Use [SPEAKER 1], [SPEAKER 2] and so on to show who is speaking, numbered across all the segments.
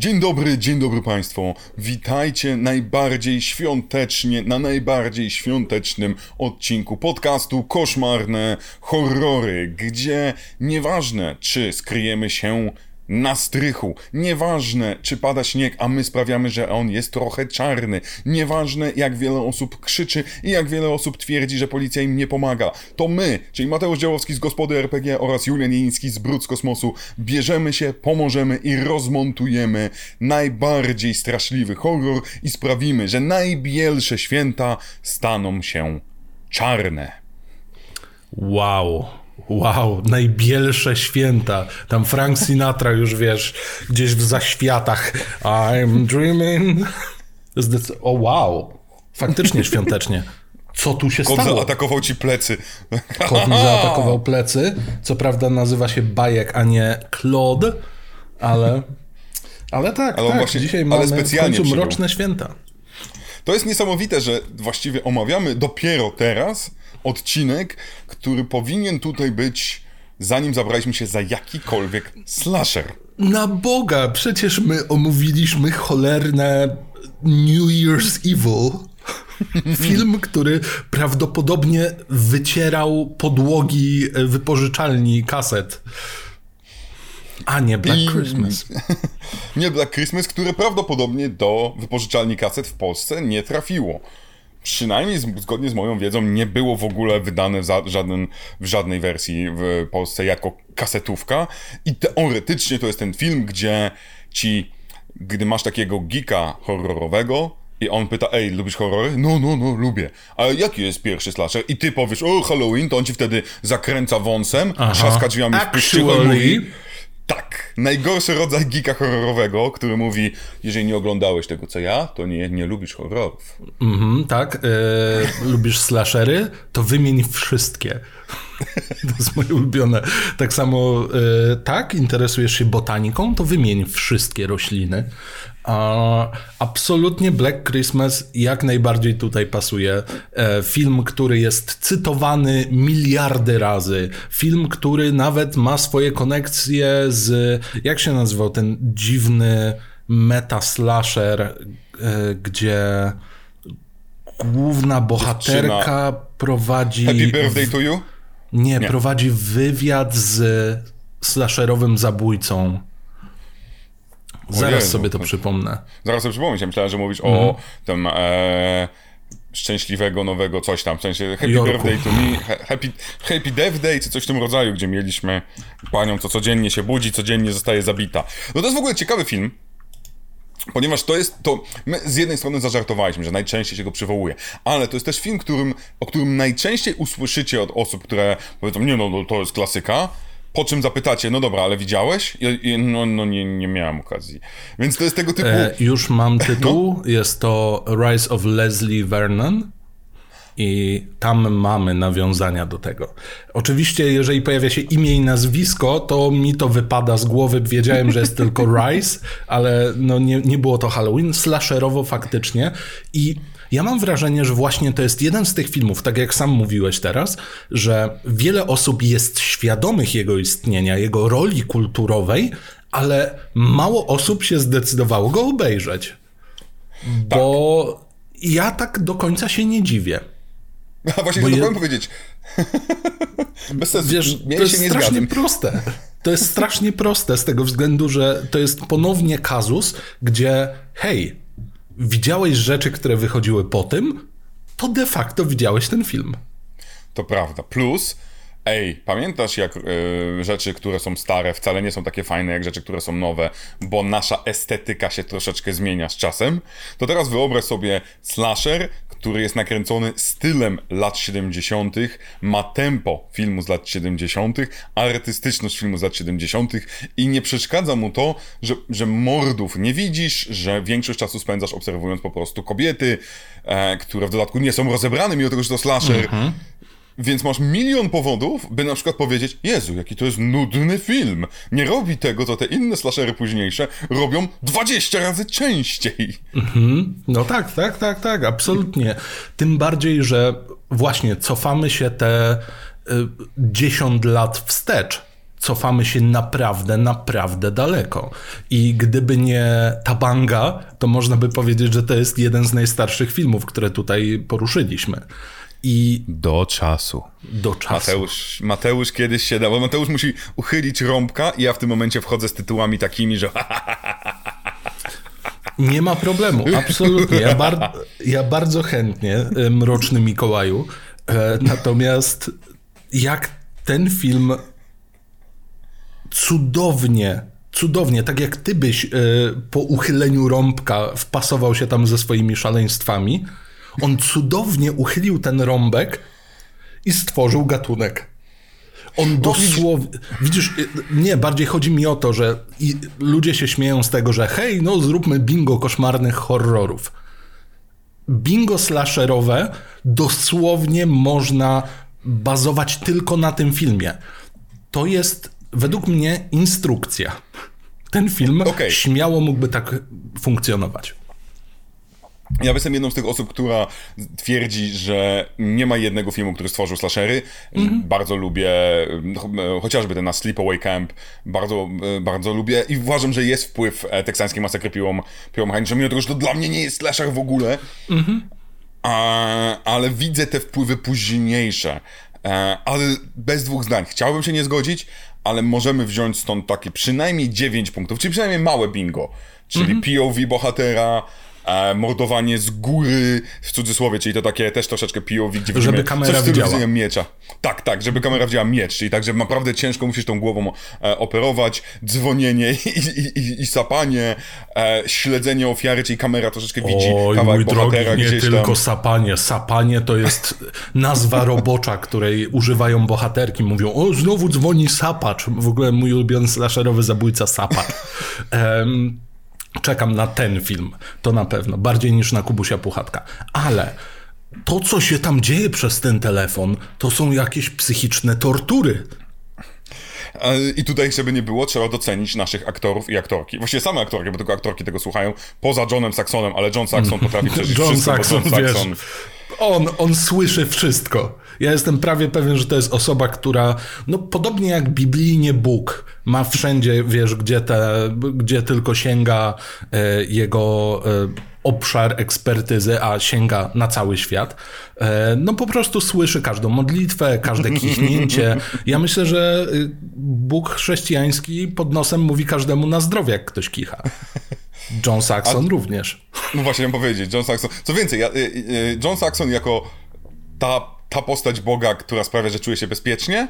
[SPEAKER 1] Dzień dobry, dzień dobry Państwu. Witajcie najbardziej świątecznie, na najbardziej świątecznym odcinku podcastu Koszmarne Horrory, gdzie nieważne, czy skryjemy się na strychu. Nieważne, czy pada śnieg, a my sprawiamy, że on jest trochę czarny. Nieważne, jak wiele osób krzyczy i jak wiele osób twierdzi, że policja im nie pomaga. To my, czyli Mateusz Działowski z Gospody RPG oraz Julian Jeński z Brud z Kosmosu, bierzemy się, pomożemy i rozmontujemy najbardziej straszliwy horror i sprawimy, że najbielsze święta staną się czarne.
[SPEAKER 2] Wow. Wow, najbielsze święta. Tam Frank Sinatra już wiesz, gdzieś w zaświatach. I'm dreaming. Zdecy- o wow, faktycznie świątecznie. Co tu się
[SPEAKER 1] Kot
[SPEAKER 2] stało?
[SPEAKER 1] zaatakował ci plecy.
[SPEAKER 2] Kot mi zaatakował plecy. Co prawda nazywa się Bajek, a nie Claude, ale... Ale tak,
[SPEAKER 1] Ale
[SPEAKER 2] tak.
[SPEAKER 1] właśnie-
[SPEAKER 2] Dzisiaj
[SPEAKER 1] ale
[SPEAKER 2] mamy w
[SPEAKER 1] specjalnie
[SPEAKER 2] końcu
[SPEAKER 1] przybył.
[SPEAKER 2] mroczne święta.
[SPEAKER 1] To jest niesamowite, że właściwie omawiamy dopiero teraz odcinek, który powinien tutaj być, zanim zabraliśmy się za jakikolwiek slasher.
[SPEAKER 2] Na Boga, przecież my omówiliśmy cholerne New Year's Evil. Film, który prawdopodobnie wycierał podłogi wypożyczalni kaset. A nie Black
[SPEAKER 1] I-
[SPEAKER 2] Christmas.
[SPEAKER 1] Nie Black Christmas, które prawdopodobnie do wypożyczalni kaset w Polsce nie trafiło. Przynajmniej zgodnie z moją wiedzą nie było w ogóle wydane w, żaden, w żadnej wersji w Polsce jako kasetówka i teoretycznie to jest ten film, gdzie ci, gdy masz takiego geeka horrorowego i on pyta, ej, lubisz horrory? No, no, no, lubię. A jaki jest pierwszy slasher? I ty powiesz, o, Halloween, to on ci wtedy zakręca wąsem,
[SPEAKER 2] Aha.
[SPEAKER 1] trzaska drzwiami w pryszczyło i
[SPEAKER 2] Actually-
[SPEAKER 1] mówi, tak, najgorszy rodzaj geeka horrorowego, który mówi, jeżeli nie oglądałeś tego co ja, to nie, nie lubisz horrorów.
[SPEAKER 2] Mhm, tak. E, lubisz slashery? To wymień wszystkie. To jest moje ulubione. Tak samo, e, tak, interesujesz się botaniką? To wymień wszystkie rośliny. Absolutnie Black Christmas jak najbardziej tutaj pasuje. E, film, który jest cytowany miliardy razy. Film, który nawet ma swoje konekcje z. Jak się nazywał ten dziwny meta slasher, e, gdzie główna bohaterka prowadzi.
[SPEAKER 1] Happy birthday to you?
[SPEAKER 2] Nie,
[SPEAKER 1] Nie.
[SPEAKER 2] prowadzi wywiad z slasherowym zabójcą. Zaraz
[SPEAKER 1] Jezu,
[SPEAKER 2] sobie to
[SPEAKER 1] to-
[SPEAKER 2] przypomnę.
[SPEAKER 1] Zaraz sobie przypomnieć, ja myślałem, że mówisz
[SPEAKER 2] Mhm.
[SPEAKER 1] o tym e, szczęśliwego nowego coś tam, w sensie Happy
[SPEAKER 2] Jorku.
[SPEAKER 1] birthday to me, ha- happy, happy death day, czy coś w tym rodzaju, gdzie mieliśmy panią, co codziennie się budzi, codziennie zostaje zabita. No to jest w ogóle ciekawy film, Ponieważ to jest to. My z jednej strony zażartowaliśmy, że najczęściej się go przywołuje, ale to jest też film, którym, o którym najczęściej usłyszycie od osób, które powiedzą, nie no, no to jest klasyka. Po czym zapytacie, no dobra, ale widziałeś? I, i, no, no nie, nie miałem okazji. Więc to jest tego typu.
[SPEAKER 2] E, już mam tytuł. Jest to Rise of Leslie Vernon. I tam mamy nawiązania do tego. Oczywiście, jeżeli pojawia się imię i nazwisko, to mi to wypada z głowy. Wiedziałem, że jest tylko Rise, ale no nie, nie było to Halloween. Slasherowo faktycznie. I ja mam wrażenie, że właśnie to jest jeden z tych filmów, tak jak sam mówiłeś teraz, że wiele osób jest świadomych jego istnienia, jego roli kulturowej, ale mało osób się zdecydowało go obejrzeć. Bo ja tak do końca się nie dziwię.
[SPEAKER 1] A właśnie
[SPEAKER 2] bo
[SPEAKER 1] to
[SPEAKER 2] je-
[SPEAKER 1] powiedzieć. Bez sensu.
[SPEAKER 2] Wiesz,
[SPEAKER 1] Mnie
[SPEAKER 2] to jest strasznie
[SPEAKER 1] zgadzam.
[SPEAKER 2] proste. To jest strasznie proste z tego względu, że to jest ponownie kazus, gdzie hej, widziałeś rzeczy, które wychodziły po tym, to de facto widziałeś ten film.
[SPEAKER 1] To prawda. Plus, ej, pamiętasz jak y, rzeczy, które są stare, wcale nie są takie fajne jak rzeczy, które są nowe, bo nasza estetyka się troszeczkę zmienia z czasem? To teraz wyobraź sobie slasher, który jest nakręcony stylem lat 70., ma tempo filmu z lat 70., artystyczność filmu z lat 70. i nie przeszkadza mu to, że, że mordów nie widzisz, że większość czasu spędzasz obserwując po prostu kobiety, e, które w dodatku nie są rozebrane, mimo tego, że to slasher. Więc masz milion powodów, by na przykład powiedzieć, Jezu, jaki to jest nudny film. Nie robi tego, co te inne slashery późniejsze robią 20 razy częściej.
[SPEAKER 2] No tak, tak, tak, tak, absolutnie. Tym bardziej, że właśnie cofamy się te y, 10 lat wstecz. cofamy się naprawdę, naprawdę daleko. I gdyby nie ta banga, to można by powiedzieć, że to jest jeden z najstarszych filmów, które tutaj poruszyliśmy. I
[SPEAKER 1] do czasu.
[SPEAKER 2] Do czasu.
[SPEAKER 1] Mateusz, Mateusz kiedyś się dał. Mateusz musi uchylić rąbka i ja w tym momencie wchodzę z tytułami takimi, że
[SPEAKER 2] Nie ma problemu, absolutnie. Ja, bar ja bardzo chętnie, Mroczny Mikołaju. E, natomiast jak ten film cudownie, cudownie, tak jak ty byś e, po uchyleniu rąbka wpasował się tam ze swoimi szaleństwami, on cudownie uchylił ten rąbek i stworzył gatunek. On dosłownie. Widzisz, nie, bardziej chodzi mi o to, że ludzie się śmieją z tego, że hej, no zróbmy bingo koszmarnych horrorów. Bingo slasherowe dosłownie można bazować tylko na tym filmie. To jest według mnie instrukcja. Ten film okay. śmiało mógłby tak funkcjonować.
[SPEAKER 1] Ja jestem jedną z tych osób, która twierdzi, że nie ma jednego filmu, który stworzył slashery. Mm-hmm. Bardzo lubię no, chociażby ten na Sleepaway Camp. Bardzo, bardzo lubię i uważam, że jest wpływ e, teksańskiej masakry piłą, piłą mechaniczną, mimo tego, że to dla mnie nie jest slasher w ogóle. Mm-hmm. A, ale widzę te wpływy późniejsze. E, ale bez dwóch zdań. Chciałbym się nie zgodzić, ale możemy wziąć stąd takie przynajmniej 9 punktów, czyli przynajmniej małe bingo. Czyli mm-hmm. POV bohatera, e, mordowanie z góry, w cudzysłowie, czyli to takie też troszeczkę POV, gdzie
[SPEAKER 2] widzimy żeby kamera coś widziała.
[SPEAKER 1] miecza. Tak, tak, żeby kamera widziała miecz, czyli tak, że naprawdę ciężko musisz tą głową e, operować, dzwonienie i, i, i, i sapanie, e, śledzenie ofiary, czyli kamera troszeczkę widzi
[SPEAKER 2] Oj, kawałek mój bohatera drogi, nie tylko sapanie. Sapanie to jest nazwa robocza, której używają bohaterki. Mówią, o, znowu dzwoni sapacz. W ogóle mój ulubiony slasherowy zabójca sapacz. Um, Czekam na ten film, to na pewno, bardziej niż na Kubusia Puchatka. Ale to, co się tam dzieje przez ten telefon, to są jakieś psychiczne tortury.
[SPEAKER 1] I tutaj, żeby nie było, trzeba docenić naszych aktorów i aktorki. Właściwie same aktorki, bo tylko aktorki tego słuchają, poza Johnem Saxonem, ale John Saxon potrafi przeżyć John wszystko, Saxon, John Saxon... Wiesz,
[SPEAKER 2] on, on słyszy wszystko. Ja jestem prawie pewien, że to jest osoba, która, no podobnie jak biblijnie Bóg, ma wszędzie, wiesz, gdzie, te, gdzie tylko sięga e, jego e, obszar ekspertyzy, a sięga na cały świat. E, no po prostu słyszy każdą modlitwę, każde kichnięcie. Ja myślę, że y, Bóg chrześcijański pod nosem mówi każdemu na zdrowie, jak ktoś kicha. John Saxon a, również.
[SPEAKER 1] No właśnie chciałem powiedzieć, John Saxon. Co więcej, y, y, John Saxon jako ta, ta postać Boga, która sprawia, że czuje się bezpiecznie,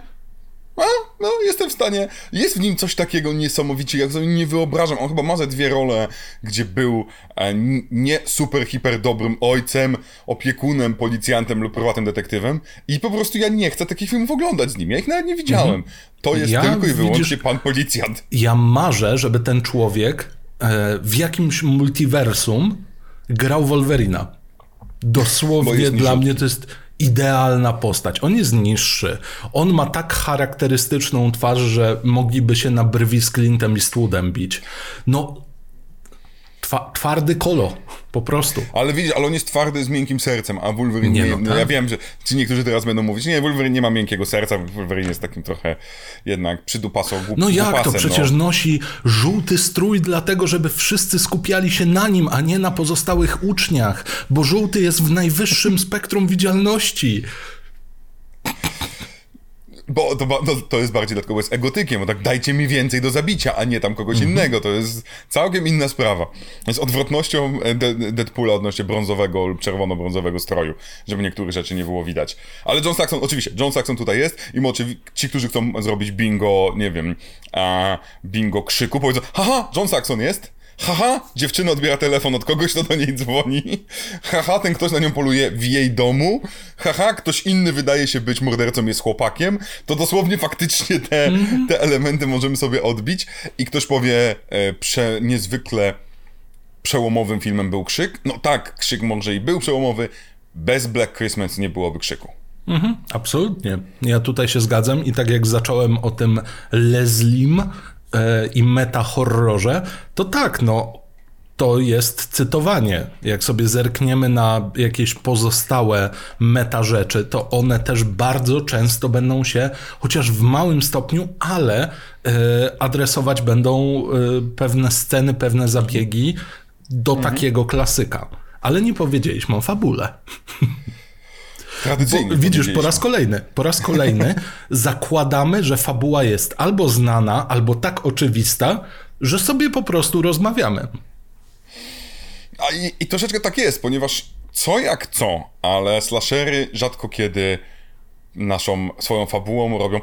[SPEAKER 1] a, no, jestem w stanie. Jest w nim coś takiego niesamowicie, jak sobie nie wyobrażam. On chyba ma ze dwie role, gdzie był e, nie super, hiper dobrym ojcem, opiekunem, policjantem lub prywatnym detektywem. I po prostu ja nie chcę takich filmów oglądać z nim. Ja ich nawet nie widziałem. Mhm. To jest ja, tylko i wyłącznie widzisz, pan policjant.
[SPEAKER 2] Ja marzę, żeby ten człowiek e, w jakimś multiversum grał Wolverina. Dosłownie dla mnie to jest idealna postać. On jest niższy. On ma tak charakterystyczną twarz, że mogliby się na brwi z Clintem Eastwoodem bić. No, Twa twardy kolo, po prostu.
[SPEAKER 1] Ale widzisz, ale on jest twardy z miękkim sercem, a Wolverine nie. nie no, tak? Ja wiem, że ci niektórzy teraz będą mówić, nie, Wolverine nie ma miękkiego serca, Wolverine jest takim trochę jednak przydupasą głup,
[SPEAKER 2] No jak to? Przecież no. nosi żółty strój dlatego, żeby wszyscy skupiali się na nim, a nie na pozostałych uczniach, bo żółty jest w najwyższym spektrum widzialności.
[SPEAKER 1] Bo to, no, to jest bardziej dlatego, bo jest egotykiem, bo tak dajcie mi więcej do zabicia, a nie tam kogoś mm -hmm. innego. To jest całkiem inna sprawa. Jest odwrotnością e, De Deadpoola odnośnie brązowego lub czerwono-brązowego stroju, żeby niektórych rzeczy nie było widać. Ale John Saxon, oczywiście, John Saxon tutaj jest i ci, którzy chcą zrobić bingo, nie wiem, a, bingo krzyku, powiedzą, haha, John Saxon jest, haha, dziewczyna odbiera telefon od kogoś, kto do niej dzwoni, haha, ten ktoś na nią poluje w jej domu, haha, ktoś inny wydaje się być mordercą, jest chłopakiem, to dosłownie faktycznie te, mhm. te elementy możemy sobie odbić i ktoś powie, e, prze, niezwykle przełomowym filmem był Krzyk. No tak, Krzyk może i był przełomowy, bez Black Christmas nie byłoby Krzyku.
[SPEAKER 2] Mhm, absolutnie. Ja tutaj się zgadzam i tak jak zacząłem o tym Leslim, i meta horrorze, to tak, no to jest cytowanie. Jak sobie zerkniemy na jakieś pozostałe meta rzeczy, to one też bardzo często będą się, chociaż w małym stopniu, ale y, adresować będą y, pewne sceny, pewne zabiegi do mhm. takiego klasyka. Ale nie powiedzieliśmy o fabule.
[SPEAKER 1] Tradycyjnie.
[SPEAKER 2] Widzisz, po raz kolejny, po raz kolejny zakładamy, że fabuła jest albo znana, albo tak oczywista, że sobie po prostu rozmawiamy.
[SPEAKER 1] A i, i troszeczkę tak jest, ponieważ co jak co, ale slashery rzadko kiedy naszą swoją fabułą robią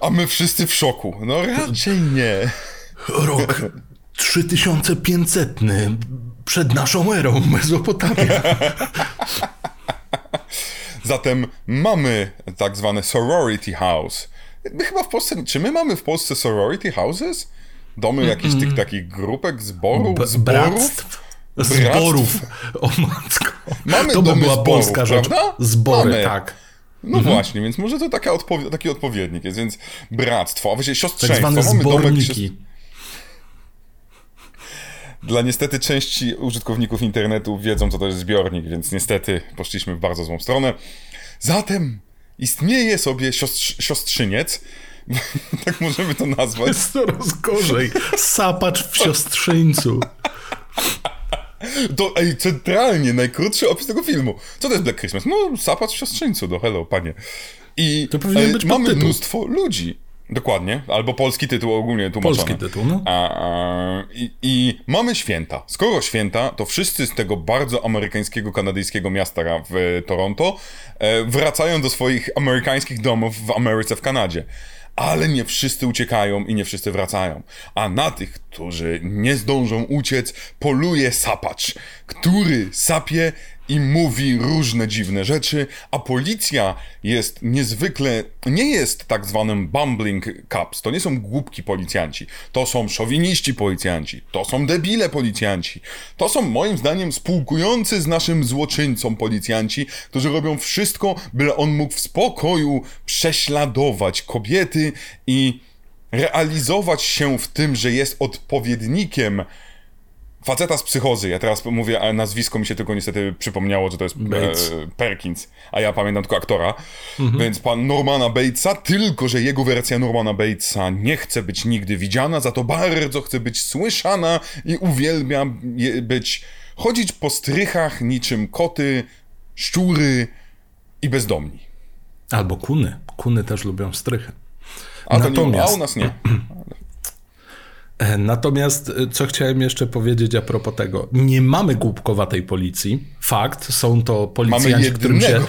[SPEAKER 1] a my wszyscy w szoku. No raczej nie.
[SPEAKER 2] Rok 3500 przed naszą erą Mezopotamia.
[SPEAKER 1] Zatem mamy tak zwane sorority house. My chyba w Polsce, czy my mamy w Polsce sorority houses? Domy jakichś tych takich grupek, zborów, B-
[SPEAKER 2] zborów? Zborów. O matko.
[SPEAKER 1] Mamy
[SPEAKER 2] to
[SPEAKER 1] by
[SPEAKER 2] była
[SPEAKER 1] zborów,
[SPEAKER 2] polska rzecz.
[SPEAKER 1] Prawda?
[SPEAKER 2] Zbory,
[SPEAKER 1] mamy.
[SPEAKER 2] tak.
[SPEAKER 1] No mhm. właśnie, więc może to taka taki odpowiednik jest, więc bractwo, a właściwie siostrzeństwo.
[SPEAKER 2] Tak zwane
[SPEAKER 1] mamy
[SPEAKER 2] zborniki. Domek,
[SPEAKER 1] dla niestety części użytkowników internetu wiedzą, co to jest zbiornik, więc niestety poszliśmy w bardzo złą stronę. Zatem istnieje sobie siostrz siostrzyniec, tak możemy to nazwać.
[SPEAKER 2] Jest coraz gorzej. Sapacz w siostrzyńcu.
[SPEAKER 1] To, ej, centralnie, najkrótszy opis tego filmu. Co to jest Black Christmas? No, sapacz w siostrzyńcu, do hello, panie. I
[SPEAKER 2] to powinien być
[SPEAKER 1] mamy mnóstwo ludzi. Dokładnie, albo polski tytuł ogólnie tłumaczony.
[SPEAKER 2] Polski tytuł, no.
[SPEAKER 1] A, a, i, I mamy święta. Skoro święta, to wszyscy z tego bardzo amerykańskiego, kanadyjskiego miasta w Toronto e, wracają do swoich amerykańskich domów w Ameryce, w Kanadzie. Ale nie wszyscy uciekają i nie wszyscy wracają. A na tych, którzy nie zdążą uciec, poluje sapacz, który sapie i mówi różne dziwne rzeczy, a policja jest niezwykle, nie jest tak zwanym bumbling cops, to nie są głupki policjanci, to są szowiniści policjanci, to są debile policjanci, to są moim zdaniem spółkujący z naszym złoczyńcą policjanci, którzy robią wszystko, byle on mógł w spokoju prześladować kobiety i realizować się w tym, że jest odpowiednikiem faceta z psychozy. Ja teraz mówię, a nazwisko mi się tylko niestety przypomniało, że to jest e, Perkins, a ja pamiętam tylko aktora. Mhm. Więc pan Normana Batesa, tylko że jego wersja Normana Batesa nie chce być nigdy widziana, za to bardzo chce być słyszana i uwielbia być, chodzić po strychach niczym koty, szczury i bezdomni.
[SPEAKER 2] Albo kuny. Kuny też lubią strychy.
[SPEAKER 1] A, Natomiast... nie, a u nas nie.
[SPEAKER 2] E, natomiast e, co chciałem jeszcze powiedzieć a propos tego. Nie mamy głupkowatej policji. Fakt, są to policjanci, którym się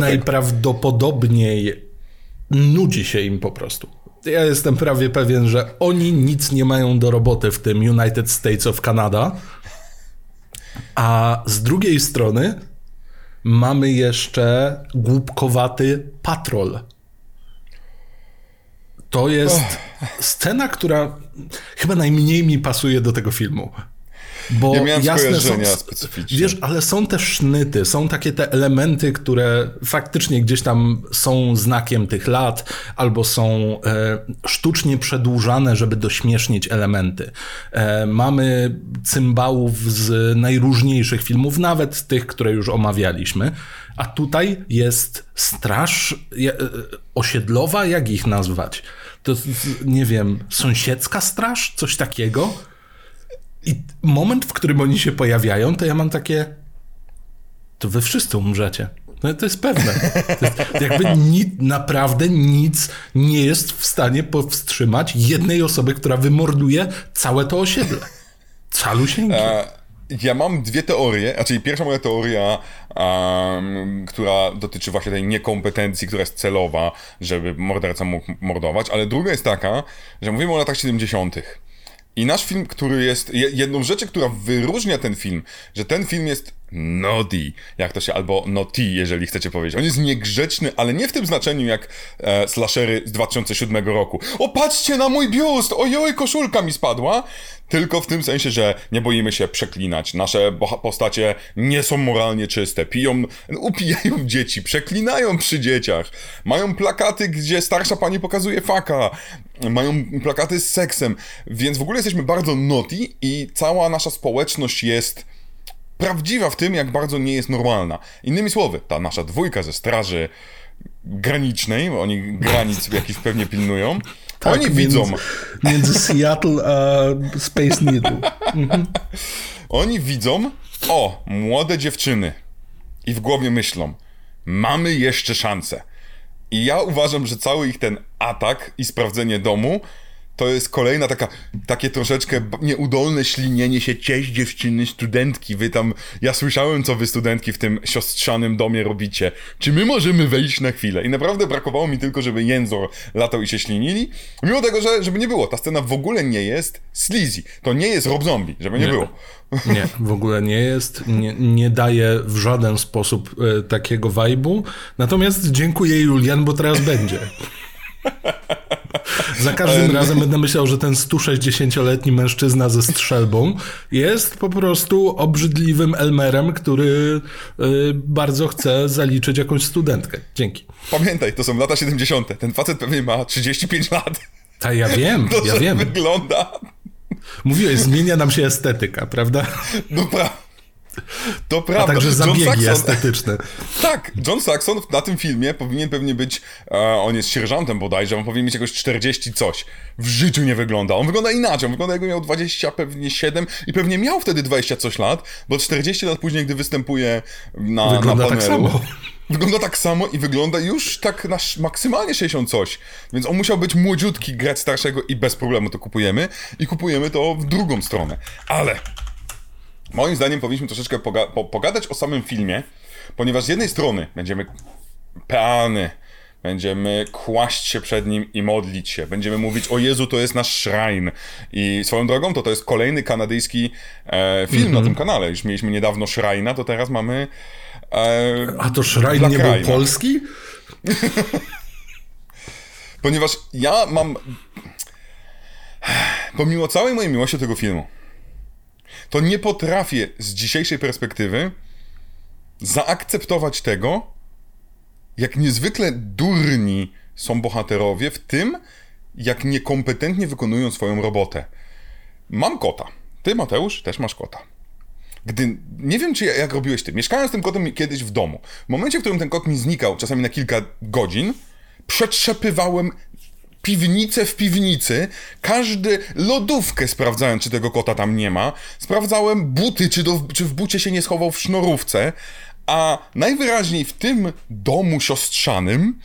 [SPEAKER 2] najprawdopodobniej nudzi się im po prostu. Ja jestem prawie pewien, że oni nic nie mają do roboty w tym United States of Canada. A z drugiej strony mamy jeszcze głupkowaty patrol to jest scena, która chyba najmniej mi pasuje do tego filmu.
[SPEAKER 1] Bo ja miałem jasne są, specyficzne.
[SPEAKER 2] Wiesz, ale są te sznyty, są takie te elementy, które faktycznie gdzieś tam są znakiem tych lat, albo są e, sztucznie przedłużane, żeby dośmiesznić elementy. E, mamy cymbałów z najróżniejszych filmów, nawet tych, które już omawialiśmy. A tutaj jest straż e, osiedlowa, jak ich nazwać? To nie wiem, sąsiedzka straż? Coś takiego? I moment, w którym oni się pojawiają, to ja mam takie. To wy wszyscy umrzecie. No to jest pewne. To jest, jakby ni, naprawdę nic nie jest w stanie powstrzymać jednej osoby, która wymorduje całe to osiedle. Calusieńkie. E,
[SPEAKER 1] ja mam dwie teorie. Znaczy, pierwsza moja teoria, um, która dotyczy właśnie tej niekompetencji, która jest celowa, żeby morderca mógł mordować, ale druga jest taka, że mówimy o latach 70. I nasz film, który jest. Jedną rzeczy, która wyróżnia ten film, że ten film jest naughty, jak to się, albo naughty, jeżeli chcecie powiedzieć. On jest niegrzeczny, ale nie w tym znaczeniu jak e, slashery z 2007 roku. O, patrzcie na mój biust! Ojoj, koszulka mi spadła! Tylko w tym sensie, że nie boimy się przeklinać. Nasze postacie nie są moralnie czyste. Piją, upijają dzieci, przeklinają przy dzieciach. Mają plakaty, gdzie starsza pani pokazuje faka. Mają plakaty z seksem. Więc w ogóle jesteśmy bardzo naughty i cała nasza społeczność jest prawdziwa w tym, jak bardzo nie jest normalna. Innymi słowy, ta nasza dwójka ze straży granicznej, oni granic jakiś pewnie pilnują, tak, oni
[SPEAKER 2] między,
[SPEAKER 1] widzą...
[SPEAKER 2] Między Seattle a Space Needle. Mhm.
[SPEAKER 1] Oni widzą, o, młode dziewczyny i w głowie myślą, mamy jeszcze szansę. I ja uważam, że cały ich ten atak i sprawdzenie domu to jest kolejna taka, takie troszeczkę nieudolne ślinienie się, cześć dziewczyny, studentki, wy tam, ja słyszałem, co wy studentki w tym siostrzanym domie robicie, czy my możemy wejść na chwilę? I naprawdę brakowało mi tylko, żeby Jęzor latał i się ślinili, mimo tego, że żeby nie było, ta scena w ogóle nie jest sleazy, to nie jest Rob Zombie, żeby nie, nie. było.
[SPEAKER 2] Nie, w ogóle nie jest, nie, nie daje w żaden sposób e, takiego vibe'u, natomiast dziękuję Julian, bo teraz będzie. Za każdym razem będę myślał, że ten 160-letni mężczyzna ze strzelbą jest po prostu obrzydliwym Elmerem, który y, bardzo chce zaliczyć jakąś studentkę. Dzięki.
[SPEAKER 1] Pamiętaj, to są lata 70. Ten facet pewnie ma 35 lat.
[SPEAKER 2] Tak, ja wiem, to, ja wiem.
[SPEAKER 1] wygląda.
[SPEAKER 2] Mówiłeś, zmienia nam się estetyka, prawda?
[SPEAKER 1] No prawda. To prawda.
[SPEAKER 2] A także zabiegi John Saxon, estetyczne.
[SPEAKER 1] Tak, John Saxon na tym filmie powinien pewnie być, e, on jest sierżantem bodajże, on powinien mieć jakoś 40 coś. W życiu nie wygląda. On wygląda inaczej, on wygląda jakby miał 20, pewnie 7 i pewnie miał wtedy 20 coś lat, bo 40 lat później, gdy występuje na, wygląda na tak panelu... Tak samo. Wygląda tak samo i wygląda już tak na maksymalnie 60 coś. Więc on musiał być młodziutki, grać starszego i bez problemu to kupujemy. I kupujemy to w drugą stronę. Ale Moim zdaniem powinniśmy troszeczkę poga po pogadać o samym filmie, ponieważ z jednej strony będziemy peany, będziemy kłaść się przed nim i modlić się. Będziemy mówić, o Jezu, to jest nasz shrine. I swoją drogą, to to jest kolejny kanadyjski e, film mm -hmm. na tym kanale. Już mieliśmy niedawno Shrine'a, to teraz mamy...
[SPEAKER 2] E, A to Shrine nie był polski?
[SPEAKER 1] Ponieważ ja mam... Pomimo całej mojej miłości do tego filmu, to nie potrafię z dzisiejszej perspektywy zaakceptować tego, jak niezwykle durni są bohaterowie w tym, jak niekompetentnie wykonują swoją robotę. Mam kota. Ty, Mateusz, też masz kota. Gdy, nie wiem, czy jak robiłeś ty, mieszkałem z tym kotem kiedyś w domu. W momencie, w którym ten kot mi znikał, czasami na kilka godzin, przetrzepywałem piwnicę w piwnicy, każdy lodówkę sprawdzałem, czy tego kota tam nie ma, sprawdzałem buty, czy, do, czy w bucie się nie schował w sznurówce, a najwyraźniej w tym domu siostrzanym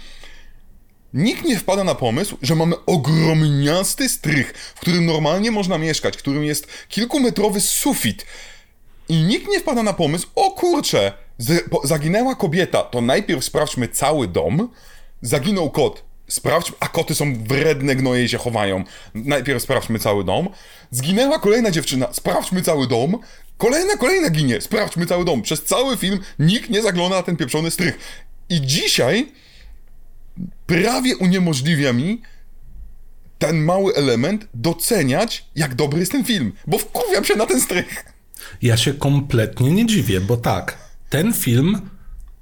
[SPEAKER 1] nikt nie wpada na pomysł, że mamy ogromniasty strych, w którym normalnie można mieszkać, w którym jest kilkumetrowy sufit. I nikt nie wpada na pomysł, o kurczę, zaginęła kobieta, to najpierw sprawdźmy cały dom, zaginął kot, Sprawdźmy, a koty są wredne, gnoje i się chowają. Najpierw sprawdźmy cały dom. Zginęła kolejna dziewczyna, sprawdźmy cały dom. Kolejna, kolejna ginie, sprawdźmy cały dom. Przez cały film nikt nie zagląda na ten pieprzony strych. I dzisiaj prawie uniemożliwia mi ten mały element doceniać, jak dobry jest ten film. Bo wkurwiam się na ten strych.
[SPEAKER 2] Ja się kompletnie nie dziwię, bo tak, ten film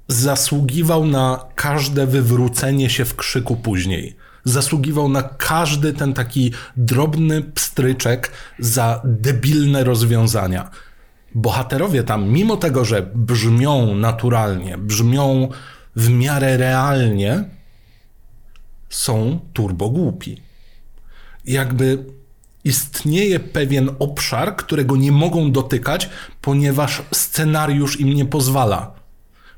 [SPEAKER 2] zasługiwał na każde wywrócenie się w krzyku później. Zasługiwał na każdy ten taki drobny pstryczek za debilne rozwiązania. Bohaterowie tam, mimo tego, że brzmią naturalnie, brzmią w miarę realnie, są turbogłupi. Jakby istnieje pewien obszar, którego nie mogą dotykać, ponieważ scenariusz im nie pozwala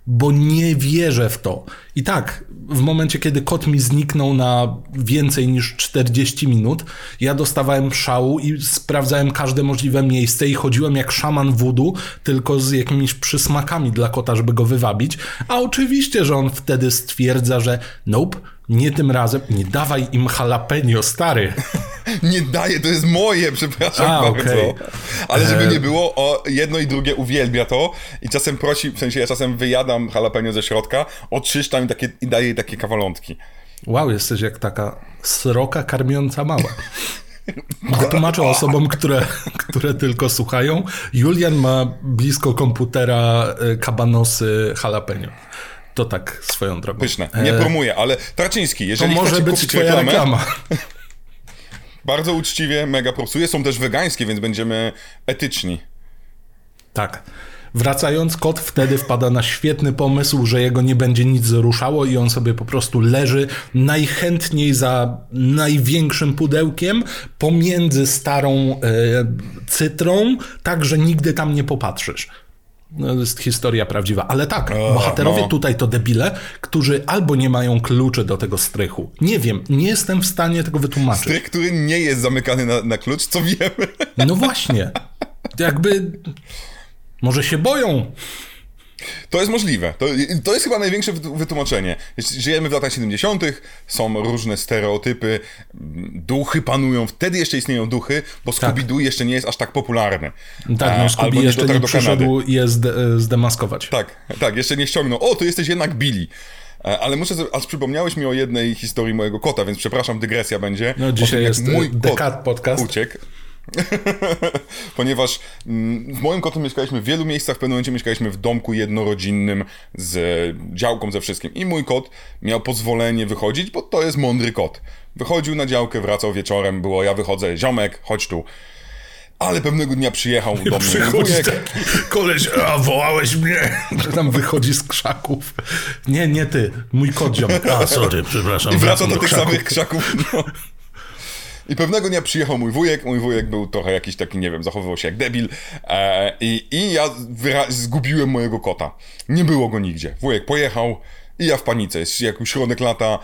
[SPEAKER 2] bo nie wierzę w to. I tak, w momencie, kiedy kot mi zniknął na więcej niż 40 minut, ja dostawałem szału i sprawdzałem każde możliwe miejsce i chodziłem jak szaman wudu, tylko z jakimiś przysmakami dla kota, żeby go wywabić. A oczywiście, że on wtedy stwierdza, że nope, nie tym razem, nie dawaj im jalapeno, stary.
[SPEAKER 1] nie daję, to jest moje, przepraszam A, bardzo. Okay. Ale żeby e, nie było, o, jedno i drugie uwielbia to i czasem prosi, w sensie ja czasem wyjadam jalapeno ze środka, oczyszczam i, takie, i daję takie kawalątki.
[SPEAKER 2] Wow, jesteś jak taka sroka karmiąca mała. Wytłumaczę osobom, które, które tylko słuchają. Julian ma blisko komputera e, kabanosy jalapeno. To tak swoją drogą.
[SPEAKER 1] Pyszne. Nie e... promuję, ale Traczyński, jeżeli
[SPEAKER 2] to może być twoja reklamę, reklama.
[SPEAKER 1] Bardzo uczciwie, mega propsuje. Są też wegańskie, więc będziemy etyczni.
[SPEAKER 2] Tak. Wracając, kot wtedy wpada na świetny pomysł, że jego nie będzie nic ruszało i on sobie po prostu leży najchętniej za największym pudełkiem pomiędzy starą e, cytrą, tak że nigdy tam nie popatrzysz. No, to jest historia prawdziwa. Ale tak, bohaterowie no. tutaj to debile, którzy albo nie mają kluczy do tego strychu. Nie wiem, nie jestem w stanie tego wytłumaczyć.
[SPEAKER 1] Strych, który nie jest zamykany na, na klucz, co wiemy.
[SPEAKER 2] No właśnie. Jakby może się boją.
[SPEAKER 1] To jest możliwe. To, to jest chyba największe wytłumaczenie. Żyjemy w latach 70., są różne stereotypy, duchy panują, wtedy jeszcze istnieją duchy, bo tak. Scooby-Doo jeszcze nie jest aż tak popularny.
[SPEAKER 2] Tak, no Scooby jeszcze nie przyszedł je zdemaskować.
[SPEAKER 1] Tak, tak, jeszcze nie ściągnął. O, to jesteś jednak Billy. E, ale muszę, aż przypomniałeś mi o jednej historii mojego kota, więc przepraszam, dygresja będzie.
[SPEAKER 2] No dzisiaj jest mój Dekat Podcast.
[SPEAKER 1] Uciekł. Ponieważ mm, z moim kotem mieszkaliśmy w wielu miejscach, w pewnym momencie mieszkaliśmy w domku jednorodzinnym z działką, ze wszystkim. I mój kot miał pozwolenie wychodzić, bo to jest mądry kot. Wychodził na działkę, wracał wieczorem, było ja wychodzę, ziomek, chodź tu. Ale pewnego dnia przyjechał do mnie wujek.
[SPEAKER 2] Koleś, a wołałeś mnie. Tam wychodzi z krzaków. Nie, nie ty, mój kot ziomek. A, sorry, przepraszam.
[SPEAKER 1] I wraca do, do tych krzaków. samych krzaków. No. I pewnego dnia przyjechał mój wujek, mój wujek był trochę jakiś taki, nie wiem, zachowywał się jak debil e, i, i ja zgubiłem mojego kota. Nie było go nigdzie. Wujek pojechał, i ja w panice, jest jak środek lata,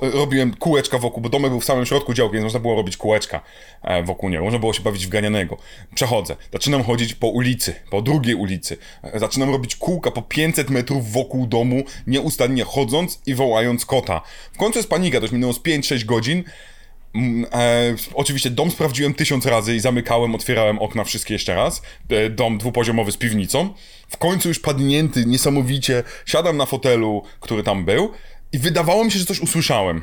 [SPEAKER 1] robiłem kółeczka wokół, bo domek był w samym środku działki, więc można było robić kółeczka e, wokół niego, można było się bawić w ganianego. Przechodzę, zaczynam chodzić po ulicy, po drugiej ulicy, e, zaczynam robić kółka po 500 metrów wokół domu, nieustannie chodząc i wołając kota. W końcu jest panika, to już minęło z 5-6 godzin, e, oczywiście dom sprawdziłem tysiąc razy i zamykałem, otwierałem okna wszystkie jeszcze raz. E, dom dwupoziomowy z piwnicą. W końcu już padnięty niesamowicie, siadam na fotelu, który tam był i wydawało mi się, że coś usłyszałem.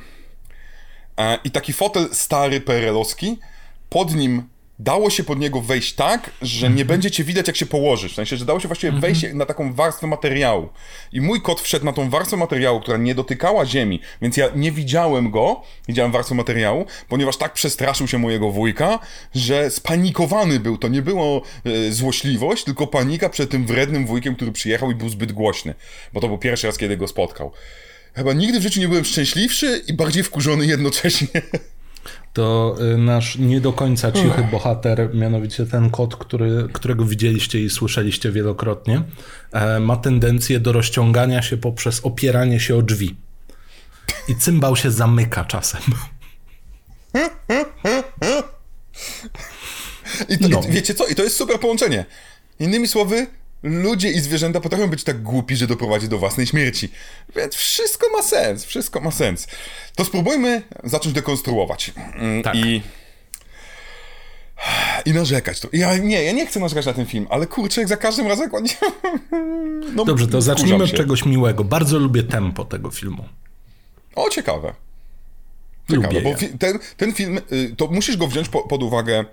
[SPEAKER 1] E, I taki fotel stary perelowski, pod nim dało się pod niego wejść tak, że nie mhm. będzie cię widać, jak się położysz. W sensie, że dało się właściwie mhm. wejść na taką warstwę materiału. I mój kot wszedł na tą warstwę materiału, która nie dotykała ziemi, więc ja nie widziałem go, widziałem warstwę materiału, ponieważ tak przestraszył się mojego wujka, że spanikowany był. To nie było e, złośliwość, tylko panika przed tym wrednym wujkiem, który przyjechał i był zbyt głośny. Bo to był pierwszy raz, kiedy go spotkał. Chyba nigdy w życiu nie byłem szczęśliwszy i bardziej wkurzony jednocześnie.
[SPEAKER 2] to y, nasz nie do końca cichy bohater, mianowicie ten kot, który, którego widzieliście i słyszeliście wielokrotnie, e, ma tendencję do rozciągania się poprzez opieranie się o drzwi. I cymbał się zamyka czasem.
[SPEAKER 1] I to, no. wiecie co? I to jest super połączenie. Innymi słowy, ludzie i zwierzęta potrafią być tak głupi, że doprowadzi do własnej śmierci. Więc wszystko ma sens, wszystko ma sens. To spróbujmy zacząć dekonstruować. Mm, tak. I... I narzekać. To. Ja nie, ja nie chcę narzekać na ten film, ale kurczę, jak za każdym razem jak
[SPEAKER 2] no, Dobrze, to zacznijmy od czegoś miłego. Bardzo lubię tempo tego filmu.
[SPEAKER 1] O, ciekawe. Ciekawe, lubię bo ten, ten film, y, to musisz go wziąć po, pod uwagę